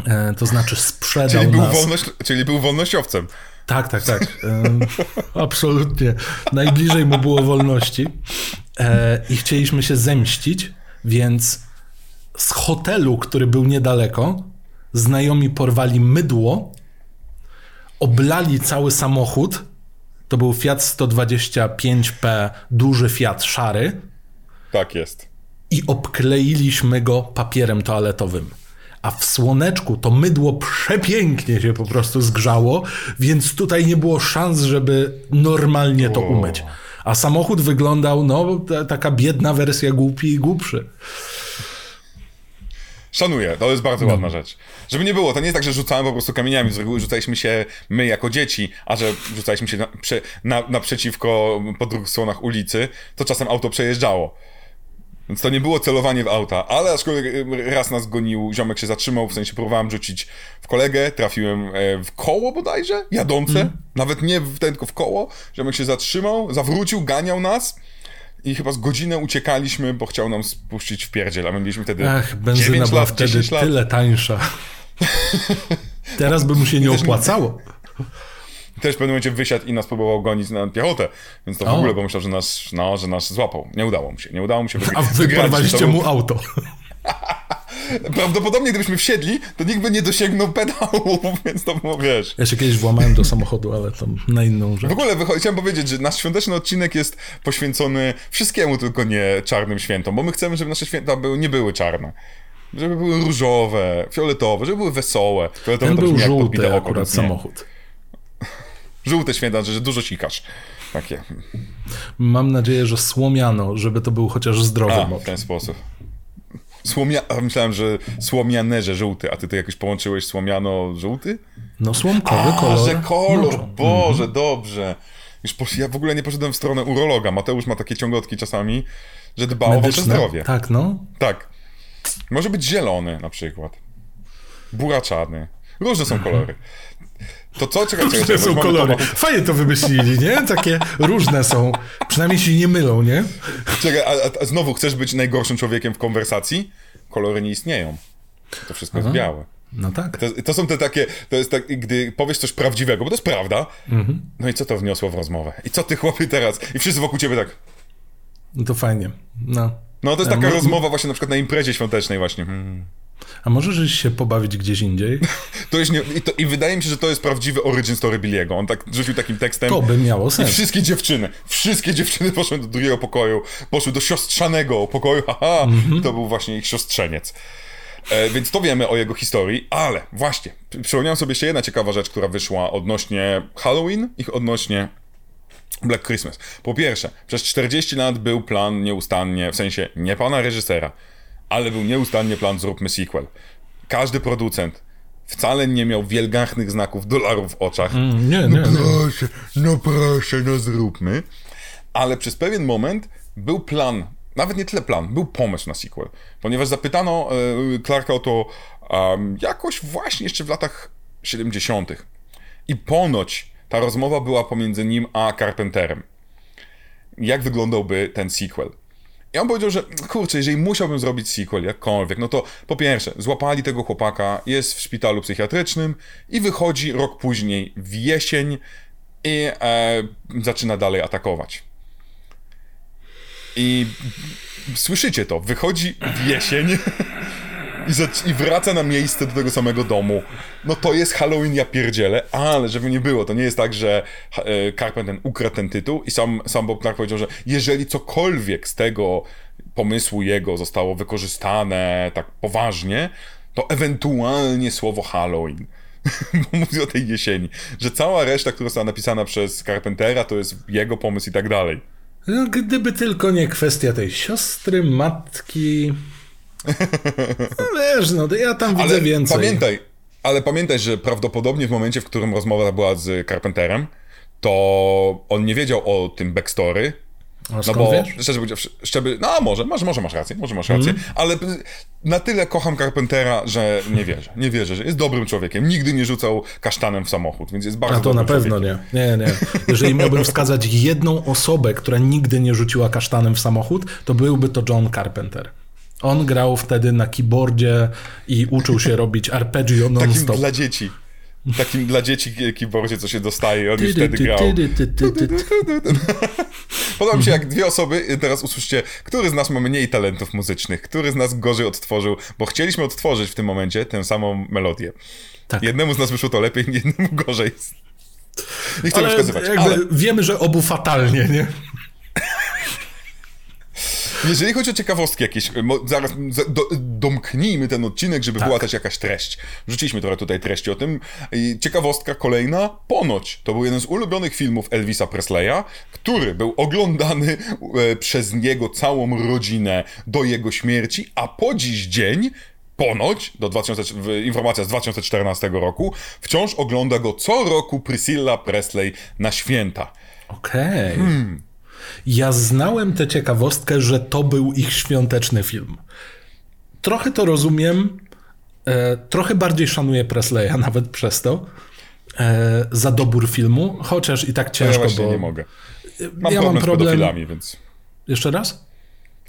[SPEAKER 2] E, to znaczy sprzedał
[SPEAKER 1] Czyli był,
[SPEAKER 2] nas.
[SPEAKER 1] wolność, czyli był wolnościowcem.
[SPEAKER 2] Tak, tak, tak. Absolutnie. Najbliżej mu było wolności. E, I chcieliśmy się zemścić, więc z hotelu, który był niedaleko, znajomi porwali mydło, oblali cały samochód. To był Fiat 125P, duży Fiat szary
[SPEAKER 1] Tak jest.
[SPEAKER 2] i obkleiliśmy go papierem toaletowym. A w słoneczku to mydło przepięknie się po prostu zgrzało, więc tutaj nie było szans, żeby normalnie to umyć. A samochód wyglądał, no, ta, taka biedna wersja głupi i głupszy.
[SPEAKER 1] Szanuję, to jest
[SPEAKER 2] No.
[SPEAKER 1] bardzo ładna rzecz. Żeby nie było, to nie jest tak, że rzucałem po prostu kamieniami, z reguły rzucaliśmy się my jako dzieci, a że rzucaliśmy się na, prze, na, naprzeciwko po dwóch stronach ulicy, to czasem auto przejeżdżało. Więc to nie było celowanie w auta, ale aczkolwiek e, raz nas gonił, ziomek się zatrzymał, w sensie próbowałem rzucić w kolegę, trafiłem e, w koło bodajże, jadące, nawet nie w ten, tylko w koło, ziomek się zatrzymał, zawrócił, ganiał nas, i chyba z godzinę uciekaliśmy, bo chciał nam spuścić w pierdziel, a my mieliśmy wtedy
[SPEAKER 2] Ach, benzyna
[SPEAKER 1] 9
[SPEAKER 2] była
[SPEAKER 1] lat,
[SPEAKER 2] wtedy
[SPEAKER 1] 10 lat.
[SPEAKER 2] tyle tańsza. Teraz by mu się nie opłacało.
[SPEAKER 1] Też w pewnym momencie wysiadł i nas próbował gonić na piechotę, więc to w
[SPEAKER 2] O.
[SPEAKER 1] ogóle pomyślał, że nas, no, że nas złapał. Nie udało mu się, nie udało mu się.
[SPEAKER 2] A wy
[SPEAKER 1] Wygraliśmy.
[SPEAKER 2] porwaliście
[SPEAKER 1] To był-
[SPEAKER 2] mu auto.
[SPEAKER 1] Prawdopodobnie gdybyśmy wsiedli, to nikt by nie dosięgnął pedału, więc to było, wiesz...
[SPEAKER 2] Ja się kiedyś włamałem do samochodu, ale to na inną rzecz.
[SPEAKER 1] W ogóle chciałem powiedzieć, że nasz świąteczny odcinek jest poświęcony wszystkiemu, tylko nie czarnym świętom, bo my chcemy, żeby nasze święta były, nie były czarne. Żeby były różowe, fioletowe, żeby były wesołe. Fioletowe
[SPEAKER 2] Ten
[SPEAKER 1] to
[SPEAKER 2] był
[SPEAKER 1] brzmi
[SPEAKER 2] żółty
[SPEAKER 1] oko,
[SPEAKER 2] akurat
[SPEAKER 1] nie.
[SPEAKER 2] samochód.
[SPEAKER 1] Żółte święta, że dużo sikasz. Takie.
[SPEAKER 2] Mam nadzieję, że słomiano, żeby to był chociaż zdrowy
[SPEAKER 1] A, w ten sposób. Słomia... a myślałem, że słomianerze żółty, a ty to jakoś połączyłeś słomiano-żółty?
[SPEAKER 2] No słomkowy
[SPEAKER 1] A,
[SPEAKER 2] kolor.
[SPEAKER 1] że kolor,
[SPEAKER 2] moczu.
[SPEAKER 1] Boże, dobrze. Już posz... Ja w ogóle nie poszedłem w stronę urologa. Mateusz ma takie ciągotki czasami, że dba o wasze
[SPEAKER 2] Medyczne.
[SPEAKER 1] zdrowie.
[SPEAKER 2] Tak, no.
[SPEAKER 1] Tak. Może być zielony na przykład. Buraczany. Różne są kolory. To co? Czekaj,
[SPEAKER 2] Różne
[SPEAKER 1] czekaj,
[SPEAKER 2] są
[SPEAKER 1] mamy
[SPEAKER 2] kolory.
[SPEAKER 1] to-
[SPEAKER 2] Fajnie to wymyślili, nie? Takie różne są. Przynajmniej się nie mylą, nie?
[SPEAKER 1] Czekaj, a, a, znowu chcesz być najgorszym człowiekiem w konwersacji? Kolory nie istnieją. To wszystko jest białe.
[SPEAKER 2] No tak.
[SPEAKER 1] To, to są te takie, to jest tak, gdy powiesz coś prawdziwego, bo to jest prawda,
[SPEAKER 2] Mhm.
[SPEAKER 1] no i co to wniosło w rozmowę? I co ty chłopie teraz? I wszyscy wokół ciebie tak,
[SPEAKER 2] No to fajnie. No.
[SPEAKER 1] no to jest
[SPEAKER 2] A
[SPEAKER 1] taka
[SPEAKER 2] mo-
[SPEAKER 1] rozmowa właśnie na przykład na imprezie świątecznej właśnie. Hmm.
[SPEAKER 2] A możesz się pobawić gdzieś indziej?
[SPEAKER 1] To jest nie, i, to, I wydaje mi się, że to jest prawdziwy origin story Billiego. On tak rzucił takim tekstem.
[SPEAKER 2] To by miało
[SPEAKER 1] I
[SPEAKER 2] sens.
[SPEAKER 1] wszystkie dziewczyny, wszystkie dziewczyny poszły do drugiego pokoju, poszły do siostrzanego pokoju, haha, to był właśnie ich siostrzeniec. E, więc to wiemy o jego historii, ale właśnie, przy- przypomniałem sobie jeszcze jedna ciekawa rzecz, która wyszła odnośnie Halloween i odnośnie Black Christmas. Po pierwsze, przez 40 lat był plan nieustannie, w sensie nie pana reżysera, ale był nieustannie plan zróbmy sequel. Każdy producent wcale nie miał wielgachnych znaków dolarów w oczach.
[SPEAKER 2] Mm, Nie, nie, nie.
[SPEAKER 1] Proszę, no proszę, no zróbmy. Ale przez pewien moment był plan, nawet nie tyle plan, był pomysł na sequel. Ponieważ zapytano e, Clarka o to em, jakoś właśnie jeszcze w latach 70. I ponoć ta rozmowa była pomiędzy nim a Carpenterem. Jak wyglądałby ten sequel? I on powiedział, że kurczę, jeżeli musiałbym zrobić sequel jakkolwiek, no to po pierwsze, złapali tego chłopaka, jest w szpitalu psychiatrycznym i wychodzi rok później w jesień i e, zaczyna dalej atakować. I słyszycie to, wychodzi w jesień i, zac- i wraca na miejsce do tego samego domu. No to jest Halloween, ja pierdzielę, ale żeby nie było, to nie jest tak, że e, Carpenter ukradł ten tytuł i sam, sam Bob Clark powiedział, że jeżeli cokolwiek z tego pomysłu jego zostało wykorzystane tak poważnie, to ewentualnie słowo Halloween. Mówi o tej jesieni. Że cała reszta, która została napisana przez Carpentera, to jest jego pomysł i tak dalej.
[SPEAKER 2] No, gdyby tylko nie kwestia tej siostry, matki. No wiesz, no ja tam widzę
[SPEAKER 1] Ale
[SPEAKER 2] więcej.
[SPEAKER 1] pamiętaj, ale pamiętaj, że prawdopodobnie w momencie, w którym rozmowa była z Carpenterem, to on nie wiedział o tym backstory.
[SPEAKER 2] A
[SPEAKER 1] No bo,
[SPEAKER 2] wiesz?
[SPEAKER 1] szczerze powiedziawszy, szczeby, no może, może, może masz rację, może masz rację,
[SPEAKER 2] Mhm.
[SPEAKER 1] ale na tyle kocham Carpentera, że nie wierzę, nie wierzę, że jest dobrym człowiekiem, nigdy nie rzucał kasztanem w samochód, więc jest bardzo
[SPEAKER 2] A to na pewno
[SPEAKER 1] człowiekiem.
[SPEAKER 2] nie. Nie, nie. Jeżeli miałbym wskazać jedną osobę, która nigdy nie rzuciła kasztanem w samochód, to byłby to John Carpenter. On grał wtedy na keyboardzie i uczył się robić arpeggio
[SPEAKER 1] Takim
[SPEAKER 2] non-stop.
[SPEAKER 1] dla dzieci. Takim dla dzieci keyboardzie, co się dostaje, on już wtedy grał. Podoba mi się, jak dwie osoby, teraz usłyszcie, który z nas ma mniej talentów muzycznych, który z nas gorzej odtworzył, bo chcieliśmy odtworzyć w tym momencie tę samą melodię.
[SPEAKER 2] Tak.
[SPEAKER 1] Jednemu z nas wyszło to lepiej, innemu gorzej. Nie chcę
[SPEAKER 2] Ale
[SPEAKER 1] wskazywać, ale
[SPEAKER 2] wiemy, że obu fatalnie, nie?
[SPEAKER 1] Jeżeli chodzi o ciekawostki jakieś, mo- zaraz za- do, domknijmy ten odcinek, żeby
[SPEAKER 2] Tak.
[SPEAKER 1] była też jakaś treść. Wrzuciliśmy trochę tutaj treści o tym. I ciekawostka kolejna, ponoć to był jeden z ulubionych filmów Elvisa Presleya, który był oglądany e, przez niego całą rodzinę do jego śmierci, a po dziś dzień Ponoć, do 2000, w- informacja z 2014 roku, wciąż ogląda go co roku Priscilla Presley na święta.
[SPEAKER 2] Okej. Ja znałem tę ciekawostkę, że to był ich świąteczny film. Trochę to rozumiem. E, trochę bardziej szanuję Presleya nawet przez to. E, za dobór filmu, chociaż i tak
[SPEAKER 1] ja
[SPEAKER 2] ciężko,
[SPEAKER 1] właśnie
[SPEAKER 2] bo
[SPEAKER 1] nie mogę. Mam
[SPEAKER 2] ja
[SPEAKER 1] problem,
[SPEAKER 2] mam
[SPEAKER 1] z
[SPEAKER 2] problem.
[SPEAKER 1] pedofilami, więc...
[SPEAKER 2] Jeszcze raz?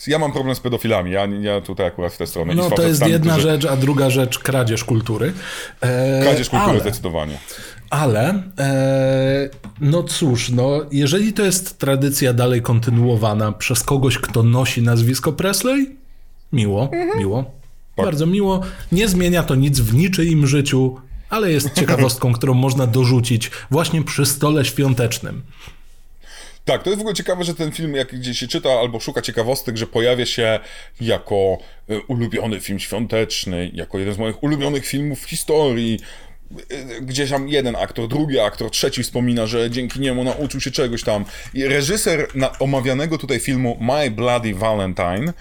[SPEAKER 1] Ja mam problem z pedofilami, ja, ja tutaj akurat w tę stronę.
[SPEAKER 2] No to jest jedna którzy... rzecz, a druga rzecz kradzież kultury.
[SPEAKER 1] E, kradzież kultury ale, zdecydowanie.
[SPEAKER 2] Ale, e, no cóż, no, jeżeli to jest tradycja dalej kontynuowana przez kogoś, kto nosi nazwisko Presley, miło, mhm. miło, tak. bardzo miło. Nie zmienia to nic w niczyim życiu, ale jest ciekawostką, którą można dorzucić właśnie przy stole świątecznym.
[SPEAKER 1] Tak, to jest w ogóle ciekawe, że ten film, jak gdzieś się czyta albo szuka ciekawostek, że pojawia się jako e, ulubiony film świąteczny, jako jeden z moich ulubionych filmów w historii. Gdzieś tam jeden aktor, drugi aktor, trzeci wspomina, że dzięki niemu nauczył się czegoś tam. I reżyser omawianego tutaj filmu My Bloody Valentine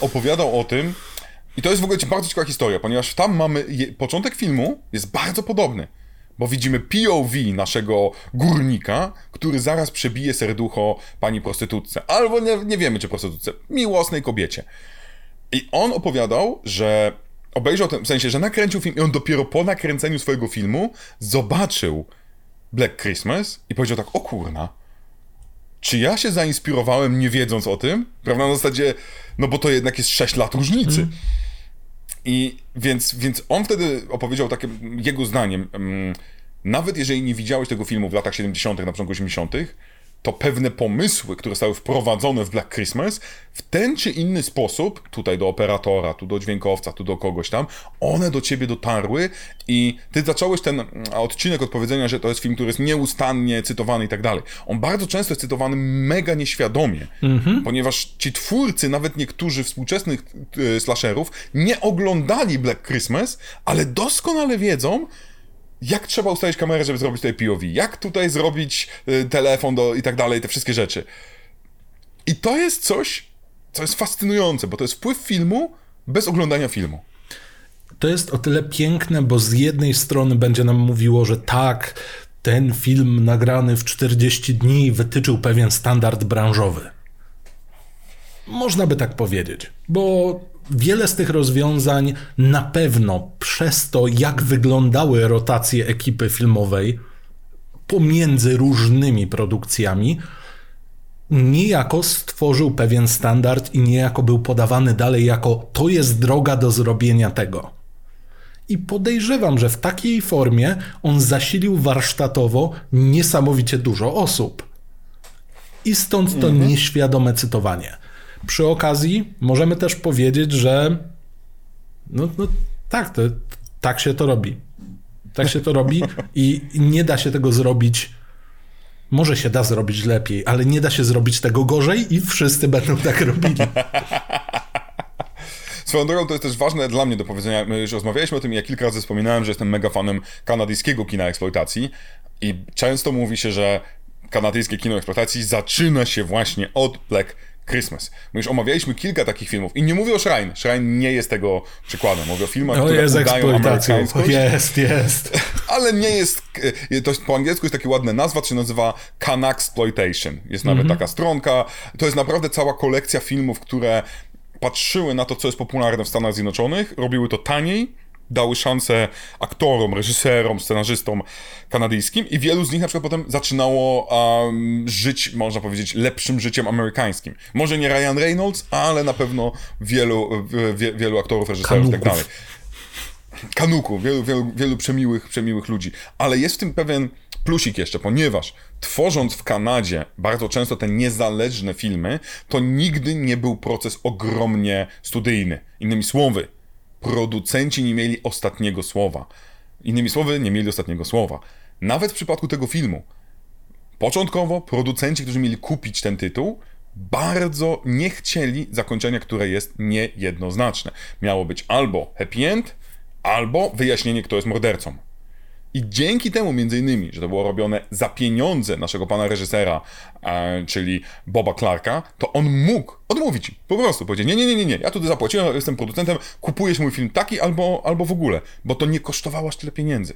[SPEAKER 1] opowiadał o tym, i to jest w ogóle bardzo ciekawa historia, ponieważ tam mamy, początek filmu jest bardzo podobny bo widzimy POV naszego górnika, który zaraz przebije serducho pani prostytutce. Albo nie, nie wiemy, czy prostytutce, miłosnej kobiecie. I on opowiadał, że obejrzał ten, w sensie, że nakręcił film i on dopiero po nakręceniu swojego filmu zobaczył Black Christmas i powiedział tak, o kurna, czy ja się zainspirowałem nie wiedząc o tym? Prawda, na zasadzie, no bo to jednak jest 6 lat różnicy. Mm. I więc, więc on wtedy opowiedział takie, jego zdaniem, nawet jeżeli nie widziałeś tego filmu w latach 70., na początku 80., to pewne pomysły, które zostały wprowadzone w Black Christmas, w ten czy inny sposób, tutaj do operatora, tu do dźwiękowca, tu do kogoś tam, one do ciebie dotarły i ty zacząłeś ten mm, odcinek od powiedzenia, że to jest film, który jest nieustannie cytowany i tak dalej. On bardzo często jest cytowany mega nieświadomie, mm-hmm. ponieważ ci twórcy, nawet niektórzy współczesnych y, slasherów, nie oglądali Black Christmas, ale doskonale wiedzą, jak trzeba ustawić kamerę, żeby zrobić tutaj POV, jak tutaj zrobić y, telefon do, i tak dalej, te wszystkie rzeczy. I to jest coś, co jest fascynujące, bo to jest wpływ filmu bez oglądania filmu.
[SPEAKER 2] To jest o tyle piękne, bo z jednej strony będzie nam mówiło, że tak, ten film nagrany w 40 dni wytyczył pewien standard branżowy. Można by tak powiedzieć, bo wiele z tych rozwiązań na pewno przez to, jak wyglądały rotacje ekipy filmowej pomiędzy różnymi produkcjami, niejako stworzył pewien standard i niejako był podawany dalej jako to jest droga do zrobienia tego. I podejrzewam, że w takiej formie on zasilił warsztatowo niesamowicie dużo osób. I stąd to mhm. nieświadome cytowanie. Przy okazji możemy też powiedzieć, że no, no tak, to, tak się to robi. Tak się to robi i nie da się tego zrobić. Może się da zrobić lepiej, ale nie da się zrobić tego gorzej i wszyscy będą tak robili.
[SPEAKER 1] Swoją drogą to jest też ważne dla mnie do powiedzenia. My już rozmawialiśmy o tym, ja kilka razy wspominałem, że jestem mega fanem kanadyjskiego kina eksploitacji i często mówi się, że kanadyjskie kino eksploitacji zaczyna się właśnie od Black Christmas. My już omawialiśmy kilka takich filmów i nie mówię o Shrine. Shrine nie jest tego przykładem. Mówię o filmach,
[SPEAKER 2] o,
[SPEAKER 1] które
[SPEAKER 2] jest udają amerykańskość. Jest, jest.
[SPEAKER 1] Ale nie jest... E, to po angielsku jest takie ładne nazwa, to się nazywa Exploitation. Jest nawet mm -hmm. taka stronka. To jest naprawdę cała kolekcja filmów, które patrzyły na to, co jest popularne w Stanach Zjednoczonych, robiły to taniej, dały szansę aktorom, reżyserom, scenarzystom kanadyjskim i wielu z nich na przykład potem zaczynało um, żyć, można powiedzieć, lepszym życiem amerykańskim. Może nie Ryan Reynolds, ale na pewno wielu, wie, wielu aktorów, reżyserów i tak dalej. Kanuku, wielu, wielu, wielu przemiłych, przemiłych ludzi. Ale jest w tym pewien plusik jeszcze, ponieważ tworząc w Kanadzie bardzo często te niezależne filmy, to nigdy nie był proces ogromnie studyjny. Innymi słowy, producenci nie mieli ostatniego słowa. Innymi słowy, nie mieli ostatniego słowa. Nawet w przypadku tego filmu. Początkowo producenci, którzy mieli kupić ten tytuł, bardzo nie chcieli zakończenia, które jest niejednoznaczne. Miało być albo happy end, albo wyjaśnienie, kto jest mordercą. I dzięki temu, między innymi, że to było robione za pieniądze naszego pana reżysera, e, czyli Boba Clarka, to on mógł odmówić. Po prostu powiedzieć: Nie, nie, nie, nie, nie, ja tutaj zapłaciłem, jestem producentem, kupujesz mój film taki albo, albo w ogóle, bo to nie kosztowało aż tyle pieniędzy.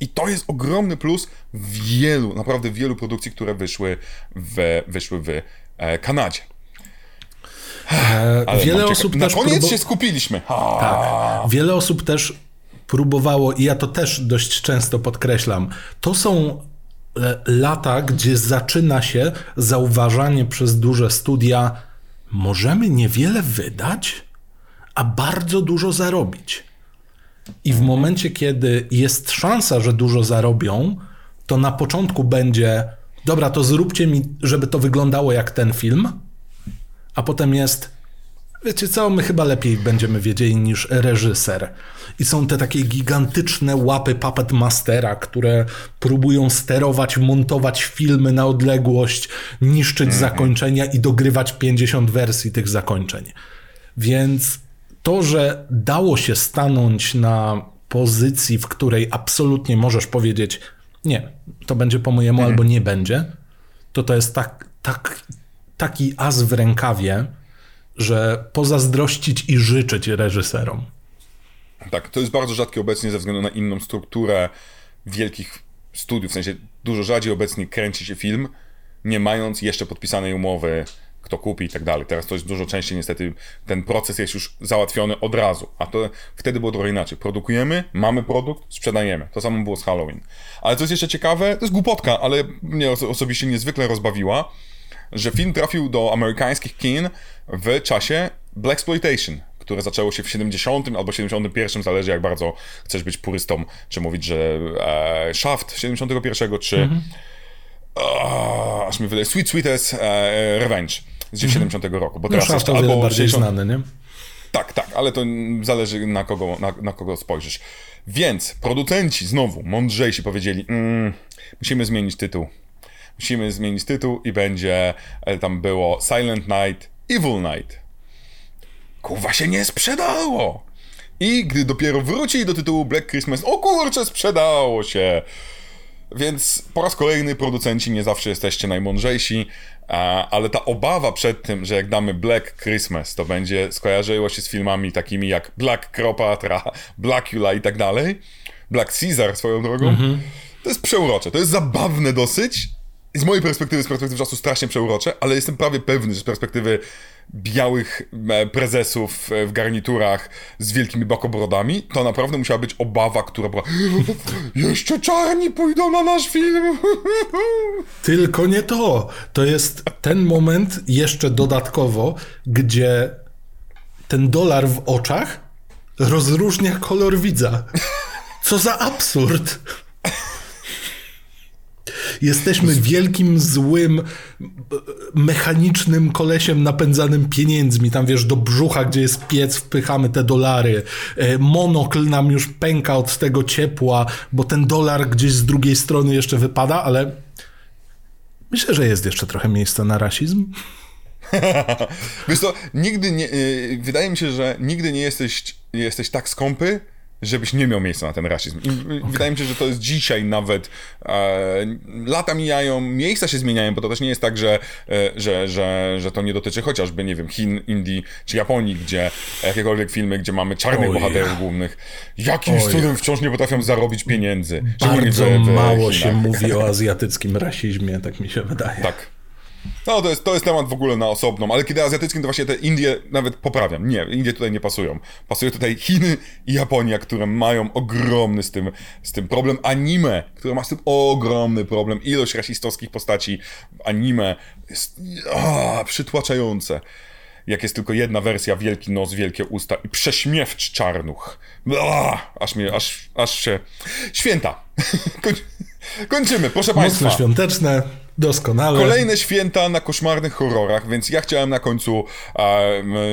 [SPEAKER 1] I to jest ogromny plus wielu, naprawdę wielu produkcji, które wyszły w, wyszły w e, Kanadzie.
[SPEAKER 2] E, wiele osób
[SPEAKER 1] Na koniec się skupiliśmy.
[SPEAKER 2] Tak. Wiele osób też próbowało, i ja to też dość często podkreślam, to są lata, gdzie zaczyna się zauważanie przez duże studia, możemy niewiele wydać, a bardzo dużo zarobić. I w momencie, kiedy jest szansa, że dużo zarobią, to na początku będzie, dobra, to zróbcie mi, żeby to wyglądało jak ten film, a potem jest, wiecie co, my chyba lepiej będziemy wiedzieli niż reżyser. I są te takie gigantyczne łapy Puppet Mastera, które próbują sterować, montować filmy na odległość, niszczyć mm -hmm. zakończenia i dogrywać 50 wersji tych zakończeń. Więc to, że dało się stanąć na pozycji, w której absolutnie możesz powiedzieć, nie, to będzie po mojemu mhm. albo nie będzie, to to jest tak, tak, taki as w rękawie, że pozazdrościć i życzyć reżyserom.
[SPEAKER 1] Tak, to jest bardzo rzadkie obecnie ze względu na inną strukturę wielkich studiów. W sensie dużo rzadziej obecnie kręci się film, nie mając jeszcze podpisanej umowy kto kupi i tak dalej. Teraz to jest dużo częściej niestety, ten proces jest już załatwiony od razu, a to wtedy było trochę inaczej. Produkujemy, mamy produkt, sprzedajemy. To samo było z Halloween. Ale co jest jeszcze ciekawe, to jest głupotka, ale mnie osobiście niezwykle rozbawiła, że film trafił do amerykańskich kin w czasie Black Exploitation, które zaczęło się w 70 albo 71, zależy jak bardzo chcesz być purystą, czy mówić, że e, Shaft 71, czy mm -hmm. aż mi wydaje, Sweet Sweetest e, Revenge z 70 mm -hmm. roku.
[SPEAKER 2] Bo teraz no, jeszcze, albo bardziej 60... znany, nie?
[SPEAKER 1] Tak, tak, ale to zależy na kogo, na, na kogo spojrzysz. Więc producenci znowu, mądrzejsi powiedzieli, mm, musimy zmienić tytuł. Musimy zmienić tytuł i będzie, e, tam było Silent Night, Evil Night. Kurwa się nie sprzedało! I gdy dopiero wrócili do tytułu Black Christmas, o kurczę, sprzedało się! Więc po raz kolejny producenci nie zawsze jesteście najmądrzejsi, ale ta obawa przed tym, że jak damy Black Christmas, to będzie skojarzyło się z filmami takimi jak Black Cleopatra, Blackula i tak dalej, Black Caesar swoją drogą, mm -hmm. to jest przeurocze, to jest zabawne dosyć, z mojej perspektywy, z perspektywy czasu strasznie przeurocze, ale jestem prawie pewny, że z perspektywy białych e, prezesów e, w garniturach z wielkimi bakobrodami, to naprawdę musiała być obawa, która była jeszcze czarni pójdą na nasz film.
[SPEAKER 2] Tylko nie to. To jest ten moment jeszcze dodatkowo, gdzie ten dolar w oczach rozróżnia kolor widza. Co za absurd. Jesteśmy wielkim, złym, mechanicznym kolesiem napędzanym pieniędzmi. Tam wiesz, do brzucha, gdzie jest piec, wpychamy te dolary. E, monokl nam już pęka od tego ciepła, bo ten dolar gdzieś z drugiej strony jeszcze wypada, ale myślę, że jest jeszcze trochę miejsca na rasizm.
[SPEAKER 1] Wiesz to, nigdy nie, y, wydaje mi się, że nigdy nie jesteś, nie jesteś tak skąpy, żebyś nie miał miejsca na ten rasizm. I okay. Wydaje mi się, że to jest dzisiaj nawet. E, lata mijają, miejsca się zmieniają, bo to też nie jest tak, że, e, że, że, że to nie dotyczy chociażby, nie wiem, Chin, Indii czy Japonii, gdzie jakiekolwiek filmy, gdzie mamy czarnych bohaterów głównych, jakim cudem wciąż nie potrafią zarobić pieniędzy.
[SPEAKER 2] Bardzo w, w mało Chinach. się mówi o azjatyckim rasizmie, tak mi się wydaje.
[SPEAKER 1] Tak. No, to jest, to jest temat w ogóle na osobną, ale kiedy azjatyckim, to właśnie te Indie nawet poprawiam. Nie, Indie tutaj nie pasują. Pasuje tutaj Chiny i Japonia, które mają ogromny z tym, z tym problem. Anime, które ma z tym ogromny problem. Ilość rasistowskich postaci w anime jest a, przytłaczające. Jak jest tylko jedna wersja, wielki nos, wielkie usta i prześmiewcz czarnuch. A, aż mnie, aż, aż się... Święta. Kończymy, proszę Państwa.
[SPEAKER 2] Mocno świąteczne. Doskonale.
[SPEAKER 1] Kolejne święta na koszmarnych horrorach, więc ja chciałem na końcu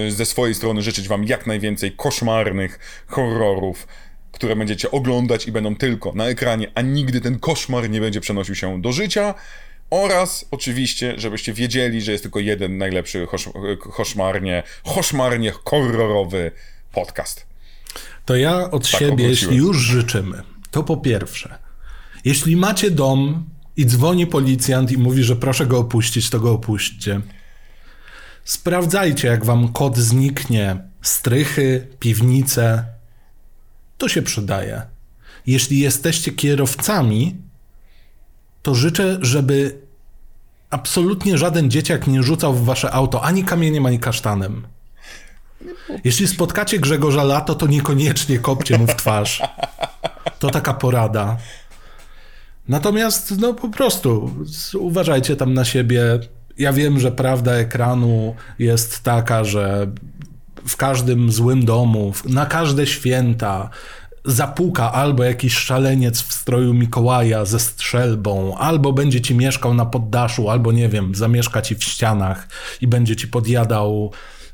[SPEAKER 1] ze swojej strony życzyć wam jak najwięcej koszmarnych horrorów, które będziecie oglądać i będą tylko na ekranie, a nigdy ten koszmar nie będzie przenosił się do życia. Oraz oczywiście, żebyście wiedzieli, że jest tylko jeden najlepszy koszmarnie, koszmarnie horrorowy podcast.
[SPEAKER 2] To ja od tak siebie, jeśli już życzymy, to po pierwsze, jeśli macie dom i dzwoni policjant i mówi, że proszę go opuścić, to go opuśćcie. Sprawdzajcie, jak wam kod zniknie. Strychy, piwnice. To się przydaje. Jeśli jesteście kierowcami, to życzę, żeby absolutnie żaden dzieciak nie rzucał w wasze auto ani kamieniem, ani kasztanem. Jeśli spotkacie Grzegorza Lato, to niekoniecznie kopcie mu w twarz. To taka porada. Natomiast, no po prostu, uważajcie tam na siebie. Ja wiem, że prawda ekranu jest taka, że w każdym złym domu, na każde święta zapuka albo jakiś szaleniec w stroju Mikołaja ze strzelbą, albo będzie ci mieszkał na poddaszu, albo nie wiem, zamieszka ci w ścianach i będzie ci podjadał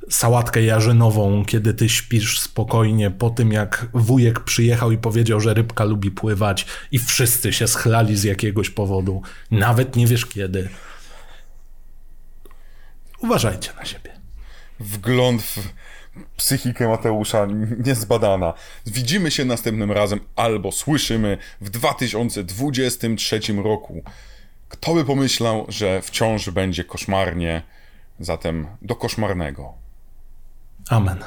[SPEAKER 2] sałatkę jarzynową, kiedy ty śpisz spokojnie po tym, jak wujek przyjechał i powiedział, że rybka lubi pływać i wszyscy się schlali z jakiegoś powodu. Nawet nie wiesz kiedy. Uważajcie na siebie.
[SPEAKER 1] Wgląd w psychikę Mateusza niezbadana. Widzimy się następnym razem albo słyszymy w 2023 roku. Kto by pomyślał, że wciąż będzie koszmarnie, zatem do koszmarnego.
[SPEAKER 2] Amen.